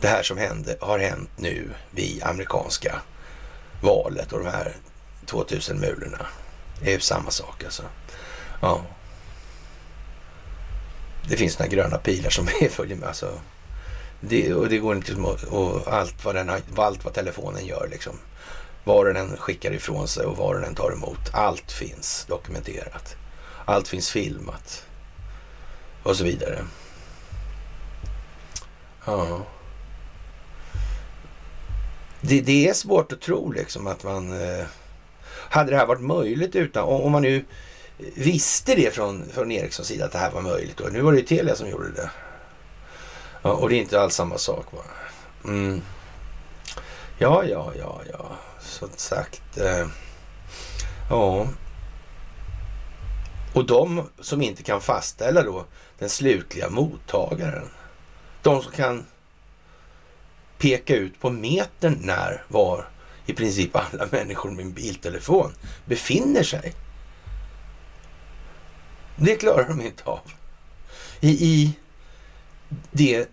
det här som hände, har hänt nu vid amerikanska valet och de här 2000 mulorna. Det är ju samma sak alltså. Ja. Det finns några gröna pilar som följer med. Alltså. Det, och det går inte och allt vad, den, allt vad telefonen gör liksom. Var den än skickar ifrån sig och var den än tar emot. Allt finns dokumenterat. Allt finns filmat och så vidare. Ja. Det, det är svårt att tro liksom att man... Eh, hade det här varit möjligt utan... Om man nu visste det från, från Ericssons sida att det här var möjligt. Och nu var det ju Telia som gjorde det. Ja, och det är inte alls samma sak. Va? Mm. Ja, ja, ja, ja. Som sagt. Eh, ja. Och de som inte kan fastställa då den slutliga mottagaren. De som kan peka ut på metern när, var i princip alla människor med en biltelefon befinner sig. Det klarar de inte av. I, i det,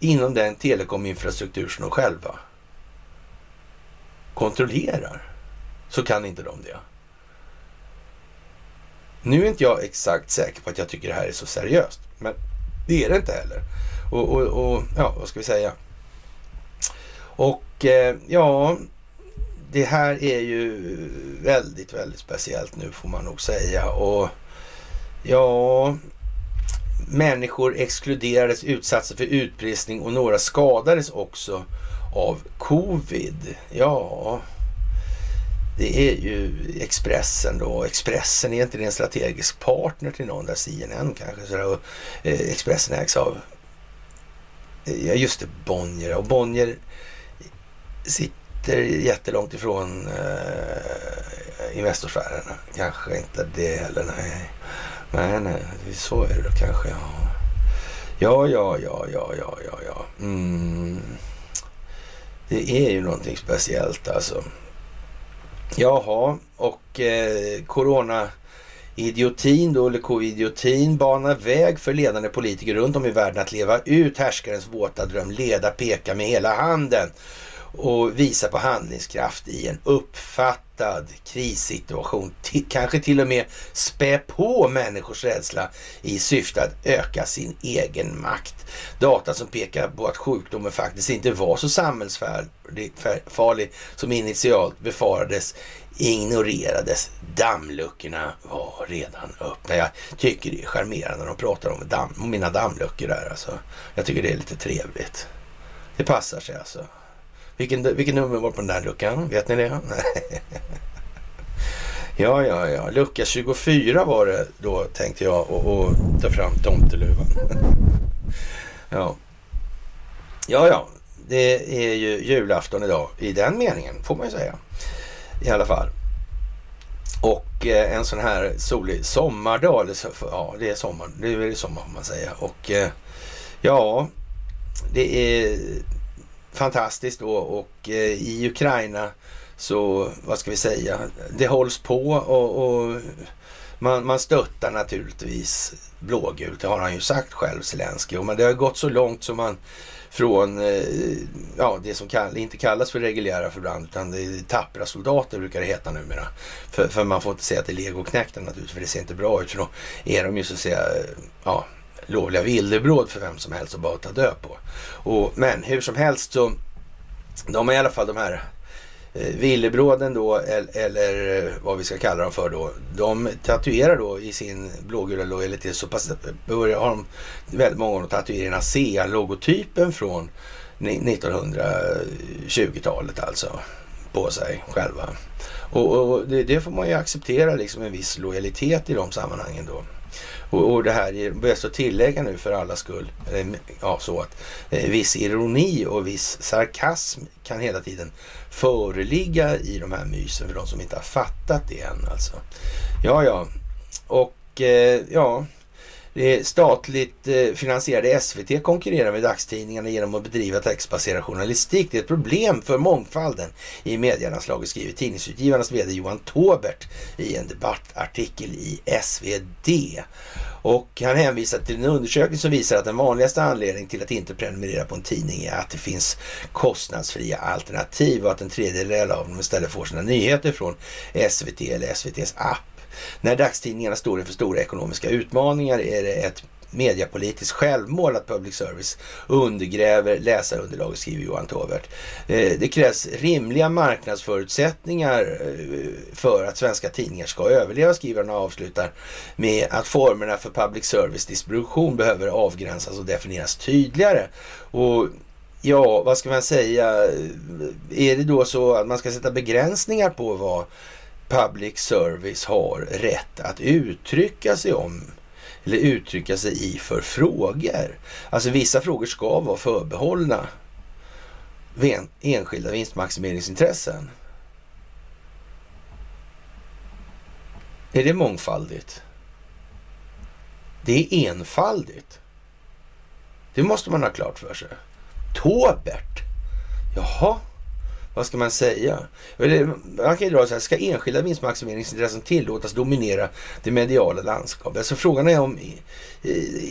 inom den telekominfrastruktur som de själva kontrollerar så kan inte de det. Nu är inte jag exakt säker på att jag tycker det här är så seriöst. Men det är det inte heller. Och, och, och ja, vad ska vi säga? Och eh, ja, det här är ju väldigt, väldigt speciellt nu får man nog säga. Och ja, människor exkluderades, utsattes för utpressning och några skadades också av covid. Ja, det är ju Expressen då. Expressen är inte en strategisk partner till någon där, CNN kanske. Så och, eh, Expressen ägs av, ja just det, Bonnier. Och Bonnier sitter jättelångt ifrån eh, Investorsfären. Kanske inte det heller, nej. Nej, nej, så är det då kanske. Ja, ja, ja, ja, ja, ja, ja. ja. Mm. Det är ju någonting speciellt alltså. Jaha, och eh, corona idiotin då, eller covidiotin, banar väg för ledande politiker runt om i världen att leva ut härskarens våta dröm, leda, peka med hela handen och visa på handlingskraft i en uppfattad krissituation. krissituation kanske till och med spä på människors rädsla i syfte att öka sin egen makt. Data som pekar på att sjukdomen faktiskt inte var så samhällsfarlig som initialt befarades ignorerades. Dammluckorna var redan öppna. Jag tycker det är charmerande när de pratar om, damm, om mina dammluckor där alltså. Jag tycker det är lite trevligt. Det passar sig alltså. Vilken, vilken nummer var på den där luckan? Vet ni det? ja, ja, ja. Lucka 24 var det då tänkte jag och, och ta fram tomteluvan. ja. ja, ja. Det är ju julafton idag i den meningen får man ju säga. I alla fall. Och eh, en sån här solig sommardag, eller så, ja det är sommar, Nu är det sommar får man säga. Och eh, ja, det är fantastiskt då och eh, i Ukraina så, vad ska vi säga, det hålls på och, och man, man stöttar naturligtvis blågult. Det har han ju sagt själv, Zelenskyj. Men det har gått så långt som man från eh, ja, det som kall, inte kallas för reguljära förband utan det är tappra soldater brukar det heta numera. För, för man får inte säga att det är legoknäckta naturligtvis för det ser inte bra ut för då är de ju så att säga ja, lovliga villebråd för vem som helst att bara ta död på. Och, men hur som helst så de har i alla fall de här eh, villebråden då, eller, eh, vad vi ska kalla dem för då. De tatuerar då i sin blågula lojalitet så pass, börjar, har de väldigt många av dem tatuerat ASEA-logotypen från 1920-talet alltså på sig själva. Och, och det, det, får man ju acceptera liksom en viss lojalitet i de sammanhangen då. Och, och det här är bäst att tillägga nu för alla skull, eh, ja så att eh, viss ironi och viss sarkasm kan hela tiden föreligga i de här mysen för de som inte har fattat det än alltså. Ja, ja, och eh, ja, det statligt eh, finansierade SVT konkurrerar med dagstidningarna genom att bedriva textbaserad journalistik. Det är ett problem för mångfalden i medielandslaget, skriver Tidningsutgivarnas VD Johan Tobert i en debattartikel i SvD. Och han hänvisar till en undersökning som visar att den vanligaste anledningen till att inte prenumerera på en tidning är att det finns kostnadsfria alternativ och att en tredjedel av dem istället får sina nyheter från SVT eller SVTs app. När dagstidningarna står inför stora ekonomiska utmaningar är det ett mediapolitiskt självmål att public service undergräver läsarunderlaget, skriver Johan Tovert. Eh, det krävs rimliga marknadsförutsättningar eh, för att svenska tidningar ska överleva, skriver han och avslutar med att formerna för public service distribution behöver avgränsas och definieras tydligare. Och ja, vad ska man säga? Eh, är det då så att man ska sätta begränsningar på vad public service har rätt att uttrycka sig om eller uttrycka sig i för frågor. Alltså vissa frågor ska vara förbehållna enskilda vinstmaximeringsintressen. Är det mångfaldigt? Det är enfaldigt. Det måste man ha klart för sig. Tobert. Jaha, vad ska man säga? Man kan ju dra så här, ska enskilda vinstmaximeringsintressen tillåtas dominera det mediala landskapet? Alltså frågan är om i,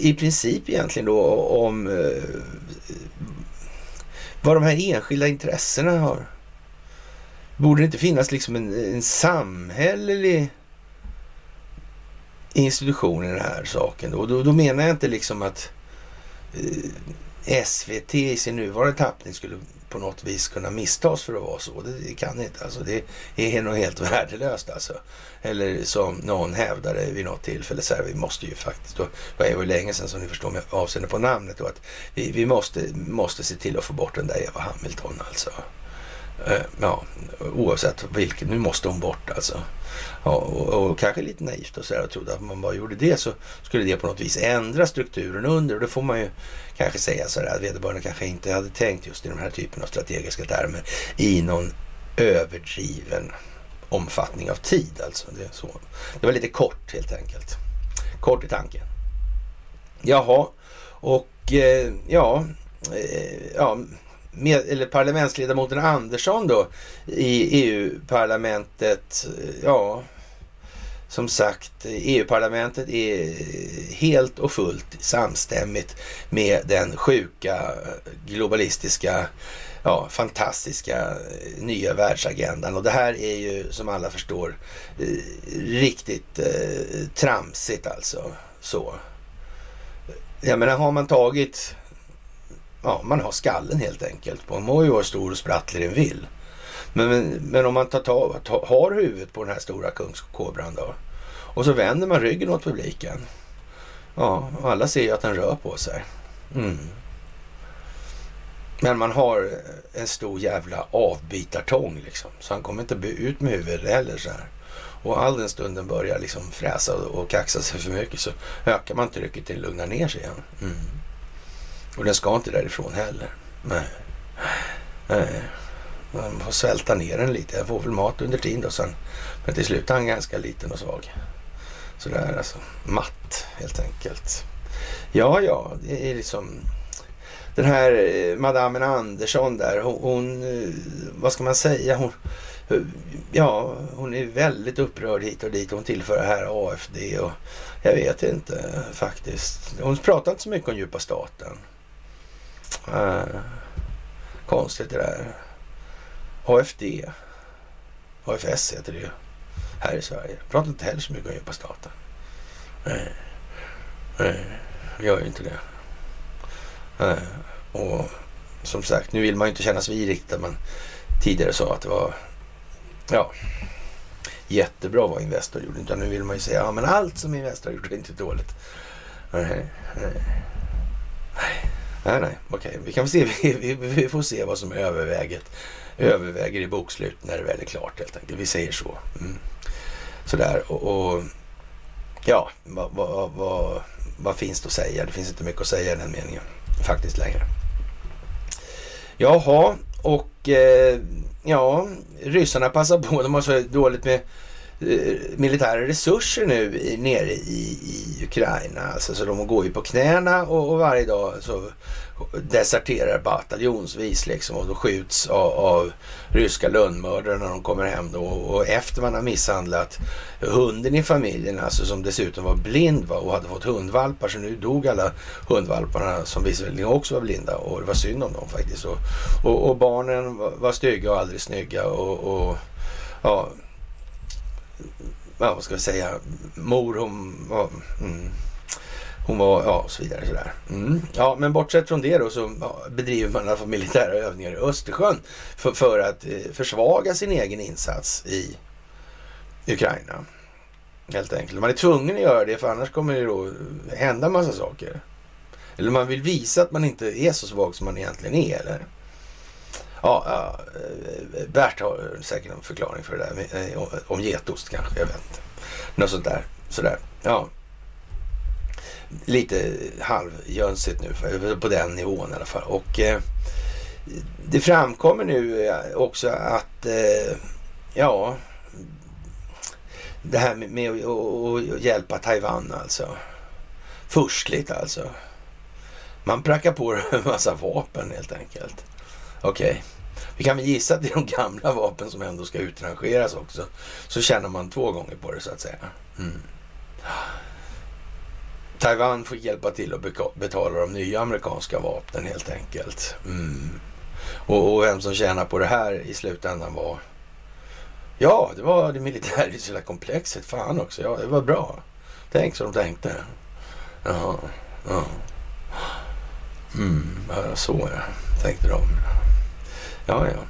i princip egentligen då om eh, vad de här enskilda intressena har. Borde det inte finnas liksom en, en samhällelig institution i den här saken? Då, då, då menar jag inte liksom att eh, SVT i sin nuvarande tappning skulle på något vis kunna misstas för att vara så. Det, kan inte. Alltså, det är nog helt värdelöst alltså. Eller som någon hävdade vid något tillfälle, så här, vi måste ju faktiskt, då det var länge sedan som ni förstår med avseende på namnet, då, att vi, vi måste, måste se till att få bort den där Eva Hamilton alltså. Eh, ja, oavsett vilken, nu måste hon bort alltså. Ja, och, och, kanske lite naivt och sådär och trodde att om man bara gjorde det så skulle det på något vis ändra strukturen under och då får man ju kanske säga så att vederbörande kanske inte hade tänkt just i de här typen av strategiska termer i någon överdriven omfattning av tid. Alltså. Det, så. det var lite kort helt enkelt. Kort i tanken. Jaha, och eh, ja, eh, ja med, eller parlamentsledamoten Andersson då i EU-parlamentet, ja, som sagt, EU-parlamentet är helt och fullt samstämmigt med den sjuka globalistiska ja, fantastiska eh, nya världsagendan. Och det här är ju som alla förstår eh, riktigt eh, tramsigt alltså. Så. Jag menar har man tagit, ja man har skallen helt enkelt. Man må ju vara stor och sprattlig den vill. Men, men, men, om man tar, ta, ta, har huvudet på den här stora kungskobran då. Och så vänder man ryggen åt publiken. Ja, alla ser ju att den rör på sig. Mm. Men man har en stor jävla avbitartång liksom. Så han kommer inte ut med huvudet heller så här. Och all den stunden börjar liksom fräsa och kaxa sig för mycket så ökar man trycket till att lugna ner sig igen. Mm. Och den ska inte därifrån heller. Nej. Nej. Man får svälta ner den lite. Jag får väl mat under tiden då sen. Men till slut är han ganska liten och svag. Sådär alltså. Matt helt enkelt. Ja, ja, det är liksom den här eh, madamen madammen Andersson där, hon, hon, eh, vad ska man säga, hon, eh, ja, hon är väldigt upprörd hit och dit. Hon tillför det här AFD och jag vet inte faktiskt. Hon pratar inte så mycket om djupa staten. Äh, konstigt det där. AFD. AFS heter det ju här i Sverige. Pratar inte heller så mycket om djupa staten. Nej, nej, gör ju inte det. Nej. Och som sagt, nu vill man ju inte kännas vid riktigt att man tidigare sa att det var ja, jättebra vad Investor gjorde. Utan nu vill man ju säga ja, men allt som Investor gjorde är inte dåligt. Nej, nej, nej, nej. okej. Vi kan se, vi, vi, vi, får se vad som överväger, överväger i bokslut när det väl är klart helt enkelt. Vi säger så. Mm. Sådär och, och ja, vad, vad, vad, vad finns det att säga? Det finns inte mycket att säga i den meningen faktiskt längre. Jaha, och eh, ja, ryssarna passar på. De har så dåligt med Eh, militära resurser nu i, nere i, i Ukraina. Alltså, så de går ju på knäna och, och varje dag så deserterar bataljonsvis liksom och då skjuts av, av ryska lönnmördare när de kommer hem då och efter man har misshandlat hunden i familjen alltså som dessutom var blind va, och hade fått hundvalpar så nu dog alla hundvalparna som visserligen också var blinda och det var synd om dem faktiskt och, och, och barnen var, var stygga och aldrig snygga och, och ja, ja vad ska vi säga mor hon var mm, hon var, ja, och så vidare. Sådär. Mm. Ja, men bortsett från det då så ja, bedriver man i alla fall militära övningar i Östersjön för, för att eh, försvaga sin egen insats i Ukraina. Helt enkelt. Man är tvungen att göra det för annars kommer det då hända massa saker. Eller man vill visa att man inte är så svag som man egentligen är. Eller? Ja, ja eh, Bert har säkert en förklaring för det där. Eh, om getost kanske, jag vet inte. Något sånt där. Sådär. Ja lite halvjönsigt nu eh, på den nivån i alla fall. Och eh, det framkommer nu också att eh, ja, det här med, med att hjälpa Taiwan alltså. Förstligt alltså. Man prackar på en massa vapen helt enkelt. Okej. Okay. Vi kan väl gissa att det är de gamla vapen som ändå ska utrangeras också. Så tjänar man två gånger på det så att säga. Mm. Taiwan får hjälpa till att betala de nya amerikanska vapnen helt enkelt. Mm. Och, och vem som tjänar på det här i slutändan var... Ja, det var det militärindustriella komplexet. Fan också. Ja, det var bra. Tänk som de tänkte. Jaha, ja. Mm, ja, så ja, tänkte de. Ja, ja.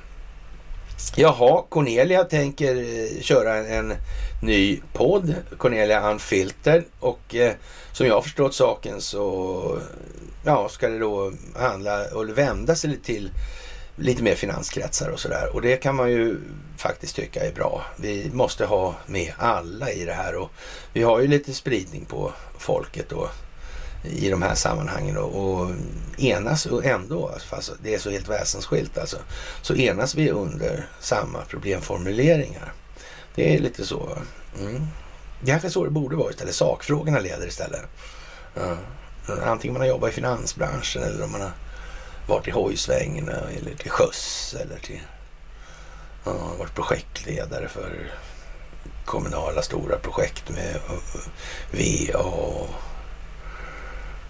Jaha, Cornelia tänker eh, köra en, ny podd, Cornelia Unfilter. Och eh, som jag har förstått saken så ja, ska det då handla och vända sig till lite mer finanskretsar och sådär. Och det kan man ju faktiskt tycka är bra. Vi måste ha med alla i det här och vi har ju lite spridning på folket då i de här sammanhangen och, och enas och ändå, fast det är så helt väsensskilt alltså, så enas vi under samma problemformuleringar. Det är lite så. Mm. Det är kanske så det borde vara istället. Sakfrågorna leder istället. Ja. Antingen man har jobbat i finansbranschen eller om man har varit i hojsvängen eller till sjöss eller till ja, varit projektledare för kommunala stora projekt med VA och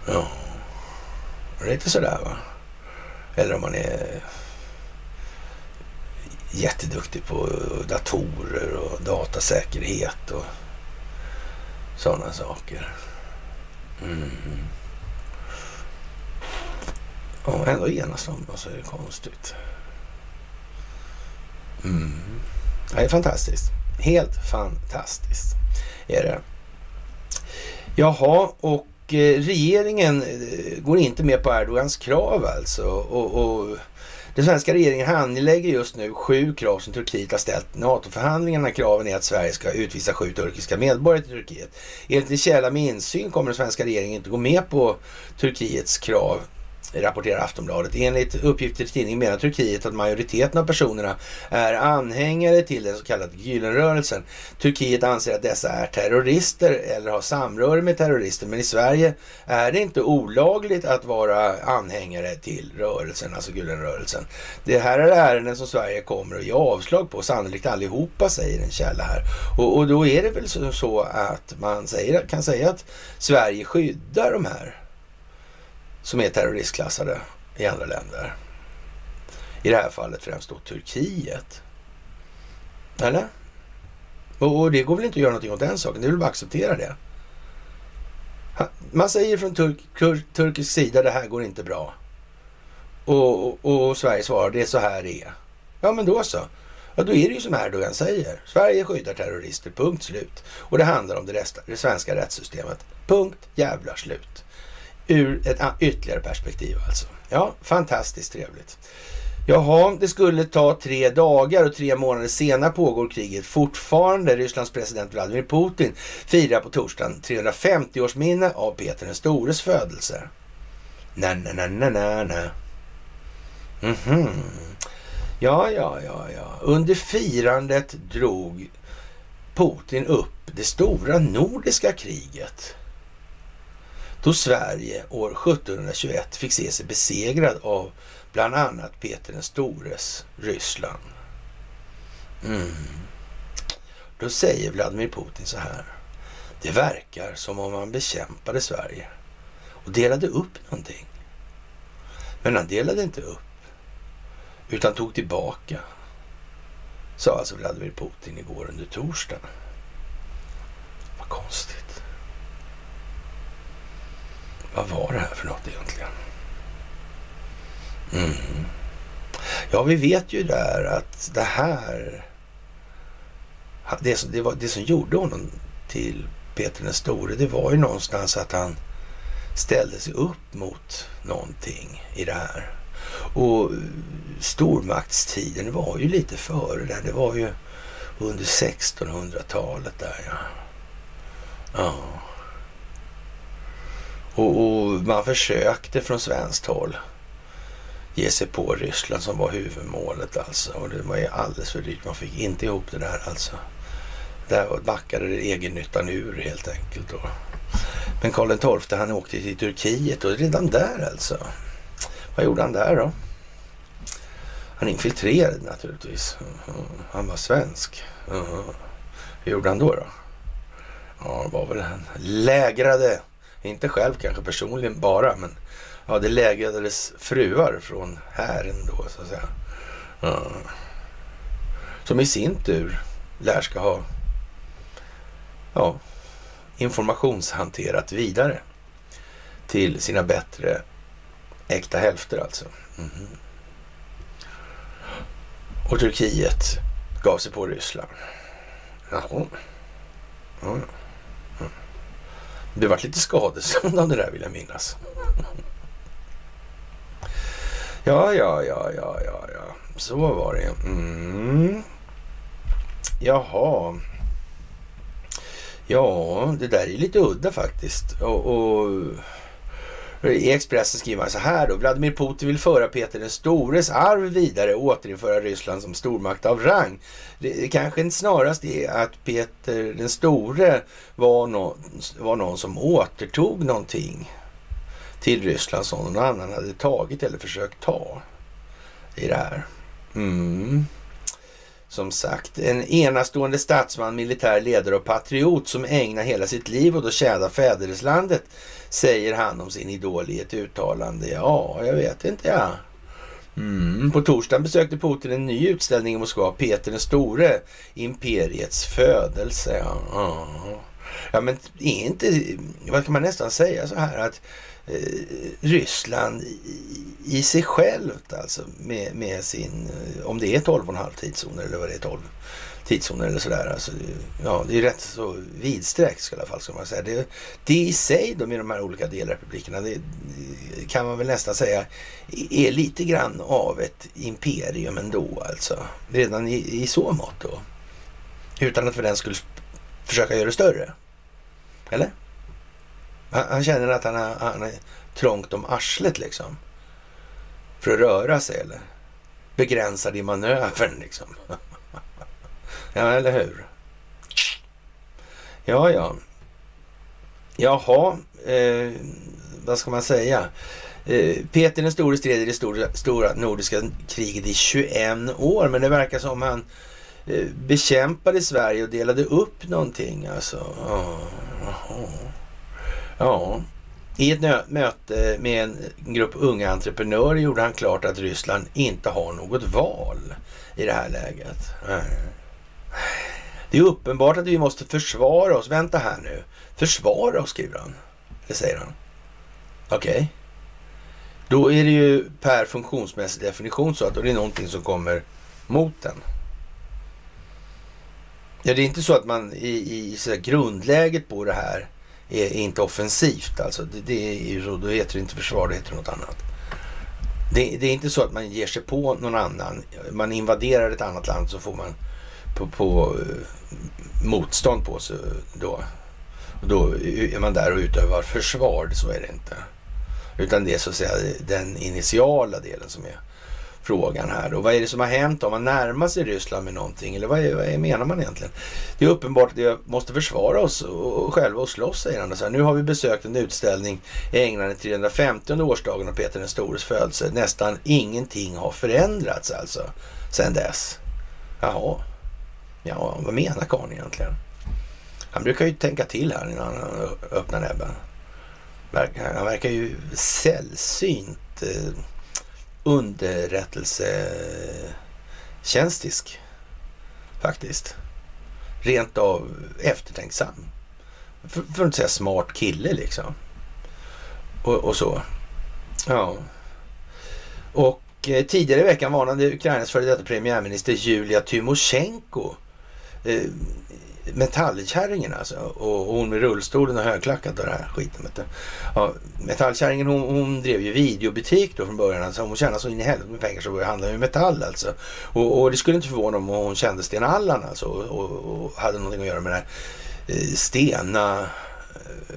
ja, lite sådär va. Eller om man är jätteduktig på datorer och datasäkerhet och sådana saker. Mm. Och ändå enas de så är det konstigt. Mm. Det är fantastiskt. Helt fantastiskt är det. Jaha, och och regeringen eh, går inte med på Erdogans krav alltså. Och, och den svenska regeringen handlägger just nu sju krav som Turkiet har ställt NATO-förhandlingarna. Kraven är att Sverige ska utvisa sju turkiska medborgare till Turkiet. Enligt en källa med insyn kommer den svenska regeringen inte gå med på Turkiets krav rapporterar Aftonbladet. Enligt uppgifter i tidningen menar Turkiet att majoriteten av personerna är anhängare till den så kallade Gülenrörelsen. Turkiet anser att dessa är terrorister eller har samröre med terrorister, men i Sverige är det inte olagligt att vara anhängare till rörelsen, alltså Gülenrörelsen. Det här är ärenden som Sverige kommer att ge avslag på, sannolikt allihopa, säger en källa här. Och, och då är det väl så att man säger, kan säga att Sverige skyddar de här som är terroristklassade i andra länder. I det här fallet främst då Turkiet. Eller? Och det går väl inte att göra någonting åt den saken. Det är väl bara att acceptera det. Man säger från turk, turkisk sida det här går inte bra. Och, och, och, Sverige svarar det är så här det är. Ja men då så. Ja då är det ju som Erdogan säger. Sverige skyddar terrorister, punkt slut. Och det handlar om det, resta, det svenska rättssystemet. Punkt jävla slut ur ett ytterligare perspektiv alltså. Ja, fantastiskt trevligt. Jaha, det skulle ta tre dagar och tre månader senare pågår kriget fortfarande. Rysslands president Vladimir Putin firar på torsdagen 350-årsminne av Peter den stores födelse. Na, na, na, na, na, na. Mm -hmm. Ja, ja, ja, ja. Under firandet drog Putin upp det stora nordiska kriget då Sverige år 1721 fick se sig besegrad av bland annat Peter den stores Ryssland. Mm. Då säger Vladimir Putin så här. Det verkar som om man bekämpade Sverige och delade upp någonting. Men han delade inte upp utan tog tillbaka, sa alltså Vladimir Putin igår under torsdagen. Vad konstigt. Vad var det här för något egentligen? Mm. Ja, vi vet ju där att det här... Det som, det, var, det som gjorde honom till Peter den store, det var ju någonstans att han ställde sig upp mot någonting i det här. Och stormaktstiden var ju lite före där. Det var ju under 1600-talet där ja. Ja. Och, och, man försökte från svenskt håll ge sig på Ryssland som var huvudmålet alltså. Och det var ju alldeles för dyrt. Man fick inte ihop det där alltså. Där backade egennyttan ur helt enkelt. Då. Men Karl XII han åkte till Turkiet och redan där alltså. Vad gjorde han där då? Han infiltrerade naturligtvis. Han var svensk. Hur gjorde han då? då? Ja, det var väl han lägrade inte själv kanske personligen bara, men ja, det lägrades fruar från hären då så att säga. Ja. Som i sin tur lär ska ha ja, informationshanterat vidare till sina bättre äkta hälfter alltså. Mm. Och Turkiet gav sig på Ryssland. Jaha. Ja. Det var lite skadestånd av det där vill jag minnas. Ja, ja, ja, ja, ja, ja. Så var det. Mm. Jaha. Ja, det där är lite udda faktiskt. Och, och i Expressen skriver man så här då. Vladimir Putin vill föra Peter den stores arv vidare och återinföra Ryssland som stormakt av rang. Det kanske snarast är att Peter den store var, no var någon som återtog någonting till Ryssland som någon annan hade tagit eller försökt ta i det här. Mm. Som sagt, en enastående statsman, militär ledare och patriot som ägnar hela sitt liv åt att tjäna fäderneslandet, säger han om sin idol i ett uttalande. Ja, jag vet inte ja. Mm. På torsdagen besökte Putin en ny utställning i Moskva, Peter den store, imperiets födelse. Ja, ja men är inte, vad kan man nästan säga så här att eh, Ryssland i, i, sig självt alltså med, med sin, om det är 12,5 tidszoner eller vad det är 12 tidszoner eller sådär. Alltså, ja, det är rätt så vidsträckt i alla fall ska man säga. Det, det i sig då med de här olika delrepublikerna, det, det kan man väl nästan säga är lite grann av ett imperium ändå alltså. Redan i, i så mått då. Utan att för den skulle försöka göra det större. Eller? Han, han känner att han har, han är trångt om arslet liksom. För att röra sig eller? Begränsad i manövern liksom. Ja, eller hur? Ja, ja. Jaha, eh, vad ska man säga? Eh, Peter den store stred i det stora, stora nordiska kriget i 21 år, men det verkar som han eh, bekämpade Sverige och delade upp någonting. Alltså. Oh, Ja. I ett möte med en grupp unga entreprenörer gjorde han klart att Ryssland inte har något val i det här läget. Det är uppenbart att vi måste försvara oss. Vänta här nu. Försvara oss skriver han. Det säger han. Okej. Okay. Då är det ju per funktionsmässig definition så att då är det någonting som kommer mot den. Ja, det är inte så att man i, i så grundläget på det här är, är inte offensivt. Alltså, det, det, är ju så, då heter det inte försvar, det heter något annat. Det, det, är inte så att man ger sig på någon annan. Man invaderar ett annat land så får man på, på eh, motstånd på sig då. Och då är man där och utövar försvar, så är det inte. Utan det är så att säga den initiala delen som är frågan här. Och vad är det som har hänt om man närmar sig Ryssland med någonting? Eller vad, är, vad är, menar man egentligen? Det är uppenbart att vi måste försvara oss och själva och slåss, säger han. Så här, nu har vi besökt en utställning i England i 350 årsdagen av Peter den stores födelse. Nästan ingenting har förändrats alltså sedan dess. Jaha, Ja, vad menar karln egentligen? Han brukar ju tänka till här innan han öppnar näbben. Han verkar ju sällsynt eh, underrättelsetjänstisk faktiskt. Rent av eftertänksam. För, för att inte säga smart kille liksom. Och, och så. Ja. Och eh, tidigare i veckan varnade Ukrainas före detta premiärminister Julia Tymosjenko eh, metallkärringen alltså. Och hon med rullstolen och högklackat och det här skiten. Vet du. Ja, metallkärringen hon, hon, drev ju videobutik då från början. Alltså hon tjänade så in i helvete med pengar så började handla med metall alltså. Och, och, det skulle inte förvåna om hon kände Sten Allan alltså. Och, och, och, hade någonting att göra med den här eh, Stena eh,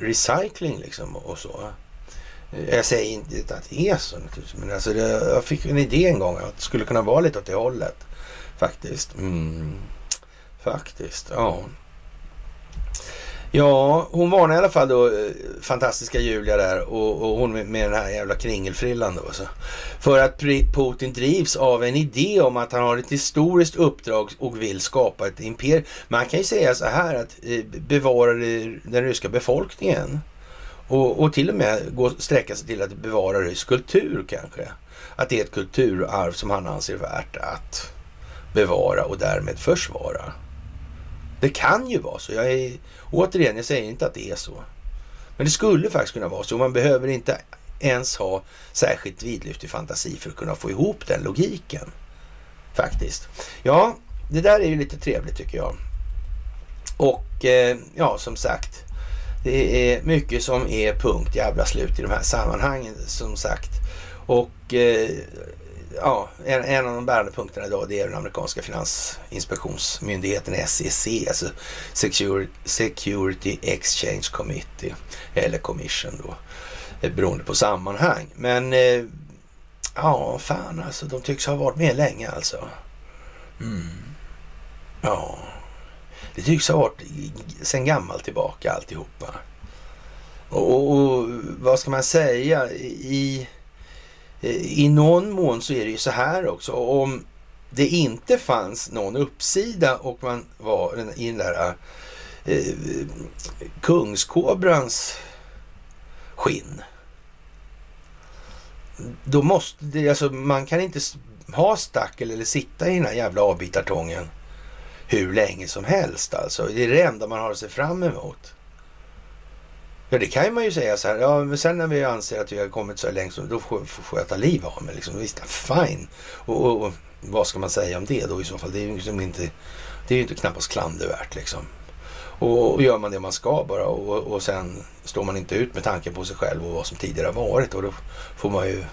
recycling liksom och så. Eh, jag säger inte att det är så naturligtvis. Men alltså det, jag fick en idé en gång att det skulle kunna vara lite åt det hållet. Faktiskt. Mm. Faktiskt, ja. Ja, hon varnar i alla fall då eh, fantastiska Julia där och, och hon med, med den här jävla kringelfrillan då. Så. För att Putin drivs av en idé om att han har ett historiskt uppdrag och vill skapa ett imperium. Man kan ju säga så här att eh, bevara den ryska befolkningen och, och till och med gå, sträcka sig till att bevara rysk kultur kanske. Att det är ett kulturarv som han anser värt att bevara och därmed försvara. Det kan ju vara så. Jag är, återigen, jag säger inte att det är så. Men det skulle faktiskt kunna vara så. Man behöver inte ens ha särskilt vidlyftig fantasi för att kunna få ihop den logiken. Faktiskt. Ja, det där är ju lite trevligt tycker jag. Och eh, ja, som sagt. Det är mycket som är punkt jävla slut i de här sammanhangen som sagt. Och eh, ja, en, en, av de bärande punkterna idag det är den amerikanska finansinspektionsmyndigheten SEC, alltså Security, Security Exchange Committee, eller Commission då, eh, beroende på sammanhang. Men eh, ja, fan alltså, de tycks ha varit med länge alltså. Mm. Ja, det tycks ha varit sen gammalt tillbaka alltihopa. Och, och, och vad ska man säga? I Eh, i någon mån så är det ju så här också. Om det inte fanns någon uppsida och man var i den där eh, kungskobrans skinn. då måste det, alltså man kan inte ha stackel eller sitta i den här jävla avbitartången hur länge som helst alltså. Det är det enda man har att se fram emot. Ja, det kan man ju säga så här. Ja, men sen när vi anser att vi har kommit så här länge, då får, får jag ta liv av mig. Liksom. Visst, fine. Och, och, och, vad ska man säga om det då i så fall? Det är ju liksom inte, det är inte knappast klandervärt liksom. Och, och gör man det man ska bara och, och sen står man inte ut med tanken på sig själv och vad som tidigare har varit och då får man ju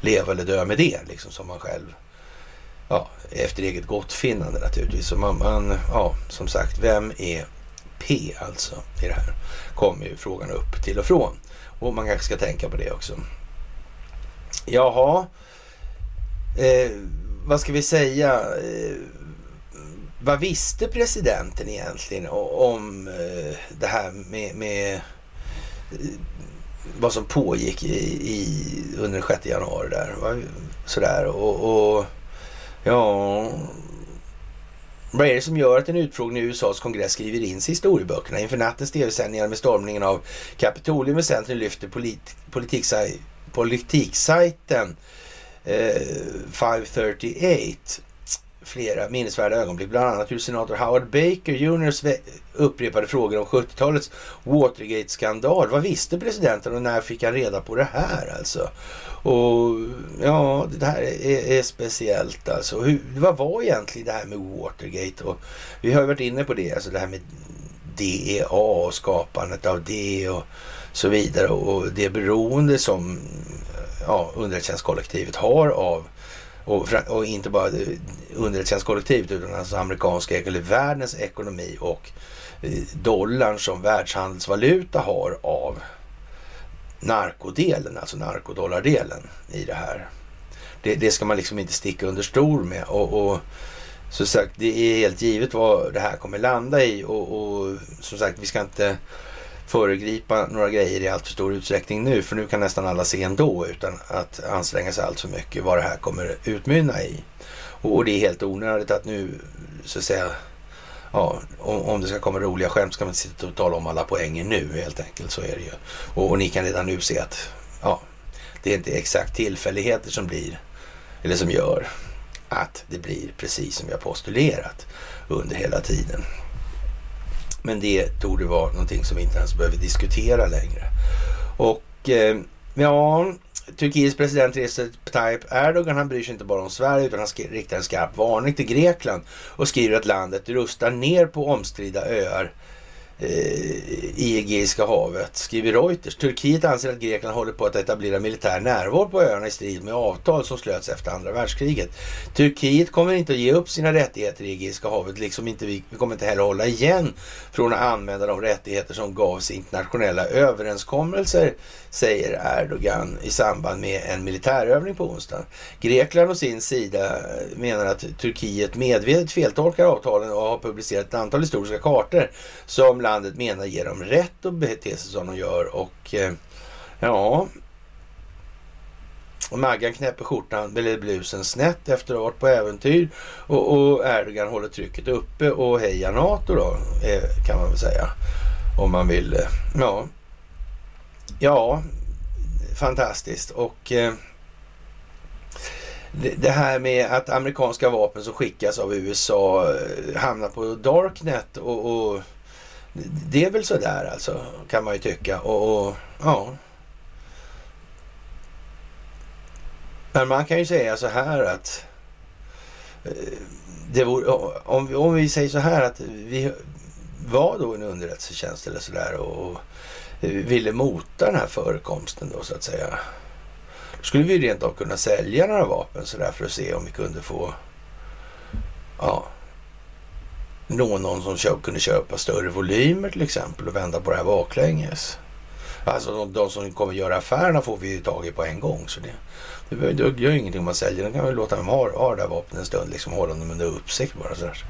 leva eller dö med det liksom som man själv ja, efter eget gottfinnande naturligtvis. Så man, man, ja, som sagt, vem är P alltså i det här? Kommer ju frågan upp till och från. Och man kanske ska tänka på det också. Jaha, eh, vad ska vi säga? Eh, vad visste presidenten egentligen om eh, det här med, med eh, vad som pågick i, i, under den 6 januari där? Sådär och, och ja, vad är det som gör att en utfrågning i USAs kongress skriver in sig i historieböckerna? Inför nattens tv-sändningar med stormningen av Kapitolium i centrum lyfter polit, politiksaj, politiksajten eh, 538 flera minnesvärda ögonblick. Bland annat hur senator Howard Baker Jr upprepade frågor om 70-talets Watergate-skandal. Vad visste presidenten och när fick han reda på det här alltså? Och ja, det här är, är speciellt alltså. Hur, vad var egentligen det här med Watergate? Och vi har ju varit inne på det, alltså det här med DEA och skapandet av det och så vidare. Och det beroende som ja, underrättelsetjänstkollektivet har av och, och, inte bara underrättelsetjänstkollektivet utan alltså amerikanska, eller världens ekonomi och eh, dollarn som världshandelsvaluta har av narkodelen, alltså narkodollardelen i det här. Det, det, ska man liksom inte sticka under stol med. Och, och som sagt, det är helt givet vad det här kommer landa i och, och som sagt, vi ska inte föregripa några grejer i allt för stor utsträckning nu, för nu kan nästan alla se ändå utan att anstränga sig allt för mycket vad det här kommer utmynna i. Och det är helt onödigt att nu, så att säga, ja, om, om det ska komma roliga skämt ska man inte sitta och tala om alla poänger nu helt enkelt. Så är det ju. Och, och ni kan redan nu se att ja, det är inte exakt tillfälligheter som blir, eller som gör att det blir precis som vi har postulerat under hela tiden. Men det tog det vara någonting som vi inte ens behöver diskutera längre. Och eh, ja, Turkiets president Recep Tayyip Erdogan han bryr sig inte bara om Sverige utan han riktar en skarp varning till Grekland och skriver att landet rustar ner på omstridda öar Eh, Eh, i Egeiska havet, skriver Reuters. Turkiet anser att Grekland håller på att etablera militär närvaro på öarna i strid med avtal som slöts efter andra världskriget. Turkiet kommer inte att ge upp sina rättigheter i Egeiska havet, liksom inte vi, vi kommer inte heller hålla igen från att använda de rättigheter som gavs i internationella överenskommelser, säger Erdogan i samband med en militärövning på onsdag. Grekland å sin sida menar att Turkiet medvetet feltolkar avtalen och har publicerat ett antal historiska kartor som landet menar ger dem rätt att bete sig som de gör och eh, ja, och Maggan knäpper skjortan eller blusen snett efter att ha varit på äventyr och, och Erdogan håller trycket uppe och hejar NATO då, eh, kan man väl säga. Om man vill. Eh, ja, ja fantastiskt. Och eh, det här med att amerikanska vapen som skickas av USA hamnar på Darknet och, och det är väl sådär alltså, kan man ju tycka. Och, och, ja. Men man kan ju säga så här att eh, det vore, om, vi, om vi säger så här att vi var då en underrättelsetjänst eller sådär och ville mota den här förekomsten då så att säga. Då skulle vi rent av kunna sälja några vapen sådär för att se om vi kunde få ja, nå någon som köp, kunde köpa större volymer till exempel och vända på det här baklänges. Alltså de, de som kommer göra affärerna får vi ju tag i på en gång. Så det, det, det gör ingenting om man säljer. Då kan vi låta dem ha, ha det där vapnet en stund. Liksom hålla dem under uppsikt bara. Så där.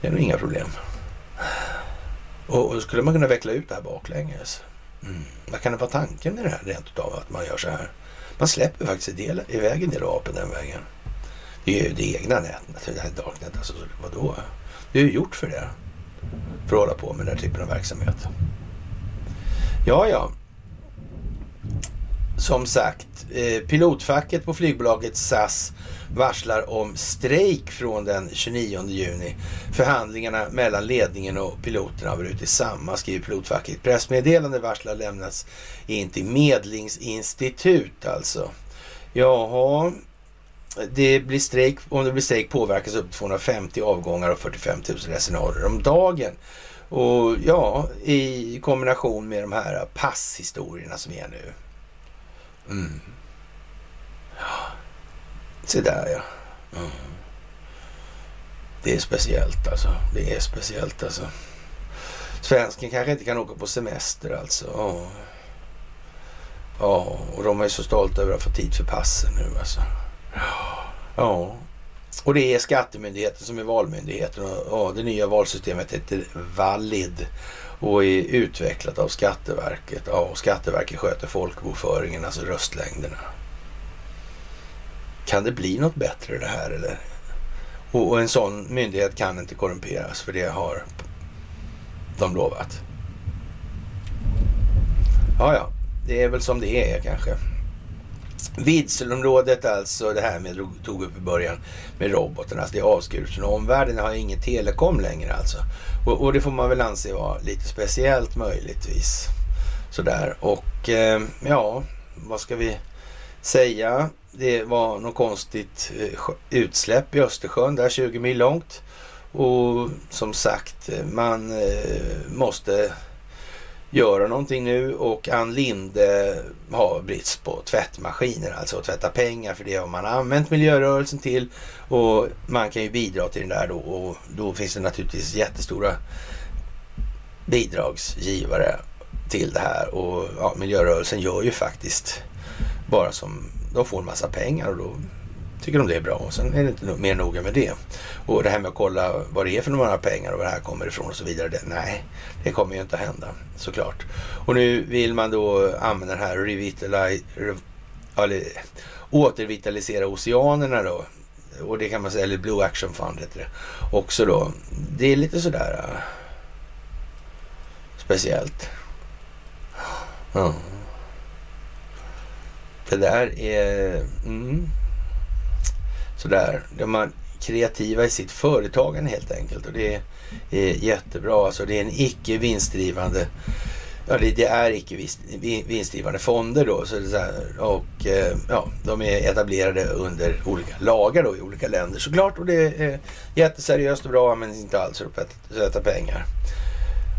Det är nog inga problem. Och, och skulle man kunna veckla ut det här baklänges. Mm. Vad kan det vara tanken med det här rent utav att man gör så här? Man släpper faktiskt del, iväg en del vapen den vägen. Det är ju det egna nätet, det här darknet. Alltså, vadå? Det är ju gjort för det. För att hålla på med den här typen av verksamhet. Ja, ja. som sagt, eh, pilotfacket på flygbolaget SAS varslar om strejk från den 29 juni. Förhandlingarna mellan ledningen och piloterna har brutit samman, skriver pilotfacket. Pressmeddelande varslar lämnats in till medlingsinstitut alltså. Jaha, det blir strejk, om det blir strejk påverkas upp till 250 avgångar och 45 000 resenärer om dagen. Och ja, i kombination med de här passhistorierna som är nu. Mm. Ja. Se där ja. Mm. Det är speciellt alltså. Det är speciellt alltså. Svensken kanske inte kan åka på semester alltså. Ja, ja och de är så stolta över att få tid för passen nu alltså. Ja, och det är Skattemyndigheten som är valmyndigheten. Och, det nya valsystemet heter Valid och är utvecklat av Skatteverket. Ja, och Skatteverket sköter folkbokföringen, alltså röstlängderna. Kan det bli något bättre det här eller? Och, och en sån myndighet kan inte korrumperas för det har de lovat. Ja, ja, det är väl som det är kanske. Vidselområdet alltså, det här med tog upp i början med robotarna. Alltså det är avskuret från omvärlden. Det har ingen telekom längre alltså. Och, och, det får man väl anse vara lite speciellt möjligtvis. Sådär och eh, ja, vad ska vi säga? Det var något konstigt eh, utsläpp i Östersjön där 20 mil långt. Och som sagt, eh, man eh, måste göra någonting nu och Ann Linde har brist på tvättmaskiner, alltså att tvätta pengar för det har man använt miljörörelsen till. Och man kan ju bidra till den där då och då finns det naturligtvis jättestora bidragsgivare till det här. Och ja, miljörörelsen gör ju faktiskt bara som de får en massa pengar och då tycker de det är bra och sen är det inte mer noga med det. Och det här med att kolla vad det är för några pengar och var det här kommer ifrån och så vidare. Det, nej, det kommer ju inte att hända såklart. Och nu vill man då använda den här revitali, eller, återvitalisera oceanerna då. Och det kan man säga, eller Blue Action Fund heter det också då. Det är lite sådär äh, speciellt. Mm. Det där är... Mm, sådär. De är kreativa i sitt företagande helt enkelt. Och det är jättebra. Alltså det är en icke vinstdrivande Ja, det, det är icke vinstdrivande fonder då. Så det här, och eh, ja, de är etablerade under olika lagar då i olika länder såklart. Och det är jätteseriöst och bra men inte alls för att sätta pengar.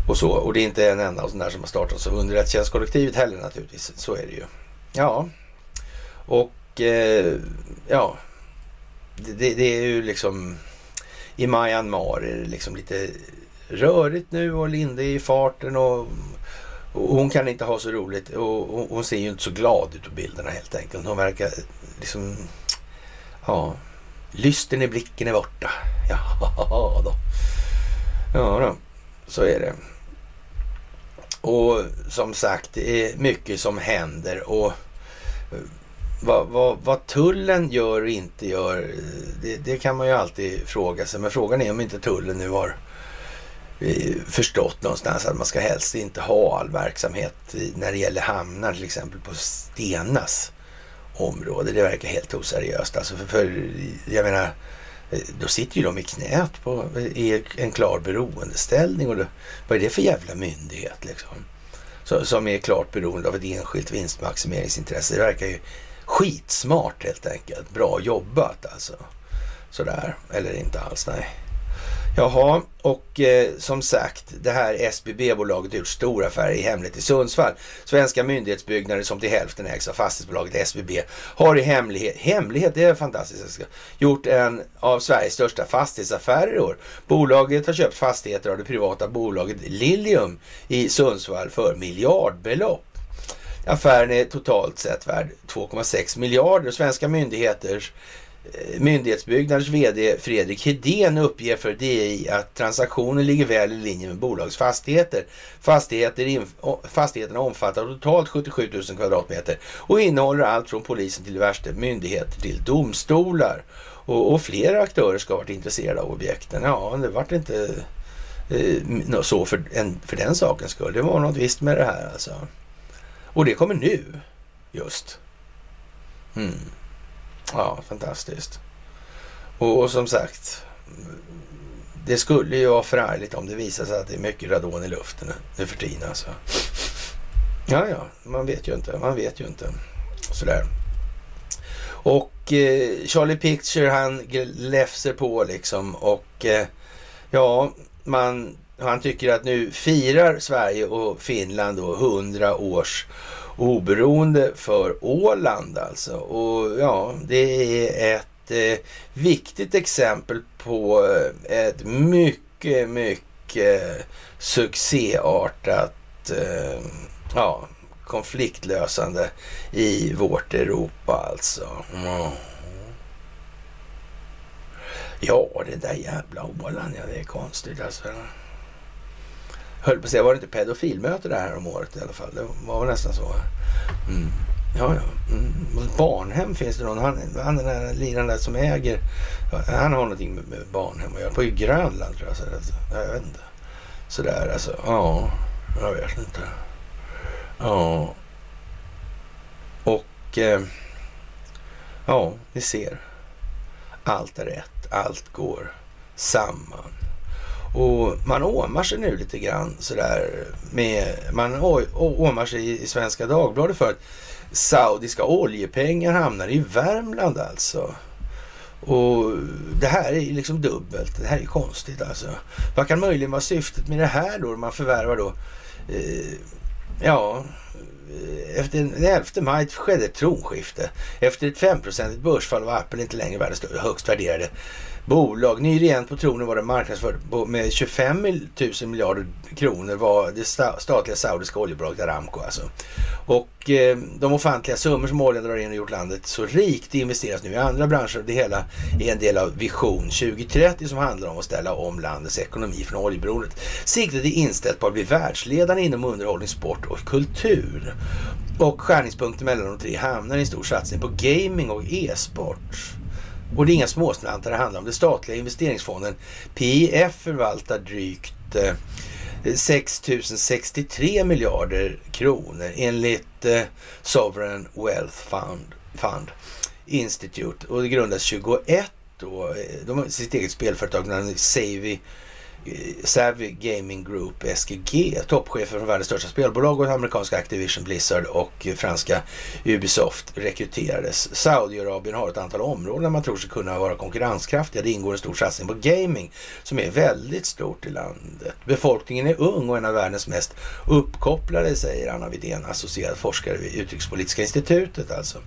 Och så. Och det är inte en enda sån där som har startats av underrättelsetjänstkollektivet heller naturligtvis. Så är det ju. Ja, och eh, ja, det, det, är ju liksom i Myanmar är det liksom lite rörigt nu och Linde är i farten och, och hon kan inte ha så roligt och, och, hon ser ju inte så glad ut på bilderna helt enkelt. Hon verkar liksom, ja, lysten i blicken är borta. Ja då. Ja då, så är det. Och som sagt, det är mycket som händer och vad, vad, vad, tullen gör och inte gör, det, det, kan man ju alltid fråga sig. Men frågan är om inte tullen nu har eh, förstått någonstans att man ska helst inte ha all verksamhet när det gäller hamnar till exempel på Stenas område. Det verkar helt oseriöst. Alltså för, för jag menar, eh, då sitter ju de i knät på, i en klar beroendeställning. Och då, vad är det för jävla myndighet liksom? Så, som är klart beroende av ett enskilt vinstmaximeringsintresse. Det verkar ju Skitsmart helt enkelt. Bra jobbat alltså. Sådär, eller inte alls, nej. Jaha, och eh, som sagt, det här SBB-bolaget har gjort stora affärer i hemlighet i Sundsvall. Svenska myndighetsbyggnader som till hälften ägs av fastighetsbolaget SBB har i hemlighet, hemlighet, det är fantastiskt, gjort en av Sveriges största fastighetsaffärer i år. Bolaget har köpt fastigheter av det privata bolaget Lilium i Sundsvall för miljardbelopp. Affären är totalt sett värd 2,6 miljarder. Svenska myndigheters eh, Myndighetsbyggnaders VD Fredrik Hedén uppger för DI att transaktionen ligger väl i linje med bolagets fastigheter. Fastigheter fastigheterna omfattar totalt 77 000 kvadratmeter och innehåller allt från polisen till diverse myndigheter till domstolar. Och, och flera aktörer ska ha varit intresserade av objekten. Ja, det vart inte eh, så för, en, för den sakens skull. Det var något visst med det här alltså. Och det kommer nu. just. Mm. Ja, fantastiskt. Och, och, som sagt, det skulle ju vara förargligt om det visar sig att det är mycket radon i luften nu för tiden alltså. Ja, ja, man vet ju inte. Man vet ju inte. Sådär. Och eh, Charlie Picture han läfser på liksom och eh, ja, man, han tycker att nu firar Sverige och Finland då 100 års oberoende för Åland alltså. Och ja, det är ett eh, viktigt exempel på eh, ett mycket, mycket succéartat eh, ja, konfliktlösande i vårt Europa alltså. Mm. Ja, det där jävla Åland, ja det är konstigt alltså. Höll på att säga, var det inte pedofilmöte det här om året i alla fall? Det var väl nästan så. Mm. Ja, ja. Mm. Barnhem finns det någon. Han, han den där liraren där som äger. Han har någonting med, med barnhem att göra. På Grönland tror jag. Så, alltså. jag vet inte. Sådär alltså. Ja, jag vet inte. Ja. Och eh, ja, ni ser. Allt är rätt. Allt går samman. Och man åmar sig nu lite grann sådär med, man åmar sig i Svenska Dagbladet för att saudiska oljepengar hamnar i Värmland alltså. Och det här är liksom dubbelt. Det här är konstigt alltså. Vad kan möjligen vara syftet med det här då? Man förvärvar då, eh, ja, eh, efter den 11 maj skedde ett tronskifte. Efter ett 5-procentigt börsfall var Apple inte längre världens högst värderade bolag. Ny regent på tronen var det marknadsförd med 25 000 miljarder kronor var det statliga saudiska oljebolaget Aramco alltså. Och eh, de offentliga summor som oljan drar in och gjort landet så rikt investeras nu i andra branscher. Det hela är en del av Vision 2030 som handlar om att ställa om landets ekonomi från oljeberoendet. Siktet är inställt på att bli världsledande inom underhållning, sport och kultur. Och skärningspunkten mellan de tre hamnar i en stor satsning på gaming och e-sport. Och det är inga småslantar det handlar om. Den statliga investeringsfonden PIF förvaltar drygt eh, 6 063 miljarder kronor enligt eh, Sovereign Wealth Fund, Fund Institute. Och det grundas 21 då. Eh, de har sitt eget spelföretag, Savvy Savvy Gaming Group, SGG, toppchefer från världens största spelbolag och amerikanska Activision Blizzard och franska Ubisoft rekryterades. Saudiarabien har ett antal områden där man tror sig kunna vara konkurrenskraftiga. Det ingår en stor satsning på gaming som är väldigt stort i landet. Befolkningen är ung och en av världens mest uppkopplade, säger Anna Widén, associerad forskare vid Utrikespolitiska institutet alltså.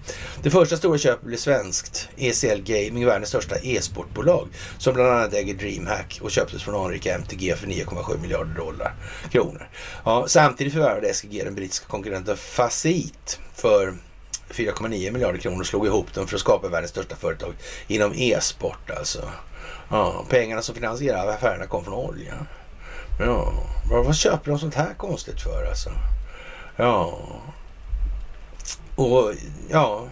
Det första stora köpet blir svenskt. ECL Gaming, världens största e-sportbolag, som bland annat äger DreamHack och köptes från anrika MTG för 9,7 miljarder dollar, kronor. Ja, samtidigt förvärvade SGG den brittiska konkurrenten Facit för 4,9 miljarder kronor och slog ihop dem för att skapa världens största företag inom e-sport alltså. Ja, pengarna som finansierar affärerna kom från olja. Ja, vad köper de sånt här konstigt för alltså? Ja, och ja,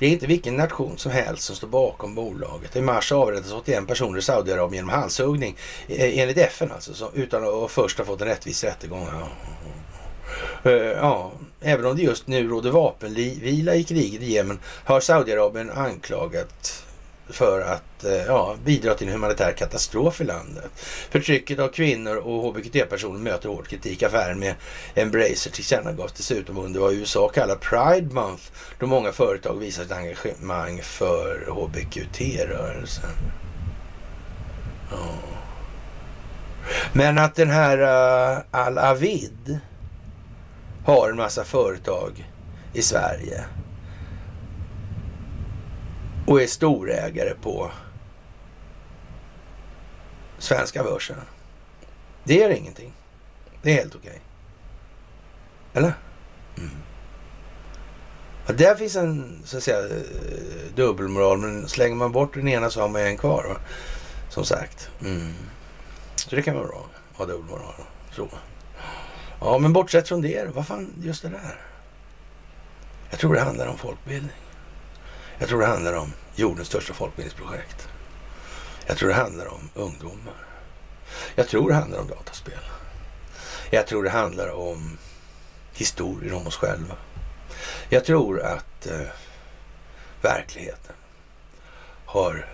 det är inte vilken nation som helst som står bakom bolaget. I mars avrättades 81 personer i Saudiarabien genom halshuggning eh, enligt FN alltså, utan att först ha fått en rättvis rättegång. Ja. Eh, ja, även om det just nu råder vapenvila i kriget i Jemen har Saudiarabien anklagat för att eh, ja, bidra till en humanitär katastrof i landet. Förtrycket av kvinnor och hbtq-personer möter hård kritik. Affären med Embracer tillkännagavs dessutom under vad USA kallar Pride Month då många företag visar sitt engagemang för HBQT-rörelsen. Ja. Men att den här uh, Al-Avid har en massa företag i Sverige och är storägare på svenska börsen. Det gör ingenting. Det är helt okej. Okay. Eller? Mm. Ja, där finns en så att säga dubbelmoral, men slänger man bort den ena så har man en kvar. Va? Som sagt. Mm. Så det kan vara bra att ha dubbelmoral. Så. Ja, men bortsett från det, vad fan just det där? Jag tror det handlar om folkbildning. Jag tror det handlar om jordens största folkbildningsprojekt. Jag tror det handlar om ungdomar. Jag tror det handlar om dataspel. Jag tror det handlar om historier om oss själva. Jag tror att eh, verkligheten har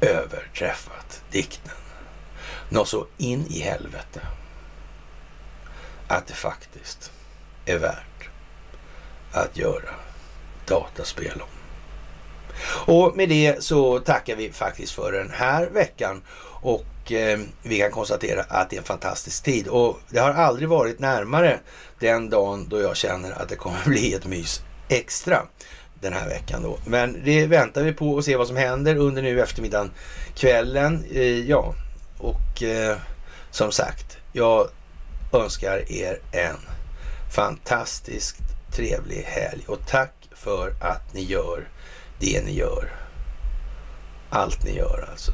överträffat dikten. Något så in i helvete att det faktiskt är värt att göra dataspel om. Och med det så tackar vi faktiskt för den här veckan och eh, vi kan konstatera att det är en fantastisk tid och det har aldrig varit närmare den dagen då jag känner att det kommer bli ett mys extra den här veckan då. Men det väntar vi på och se vad som händer under nu eftermiddagen, kvällen. Eh, ja, och eh, som sagt, jag önskar er en fantastiskt trevlig helg och tack för att ni gör det ni gör. Allt ni gör alltså.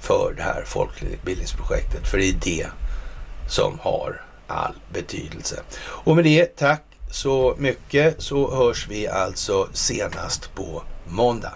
För det här folkbildningsprojektet. För det är det som har all betydelse. Och med det, tack så mycket så hörs vi alltså senast på måndag.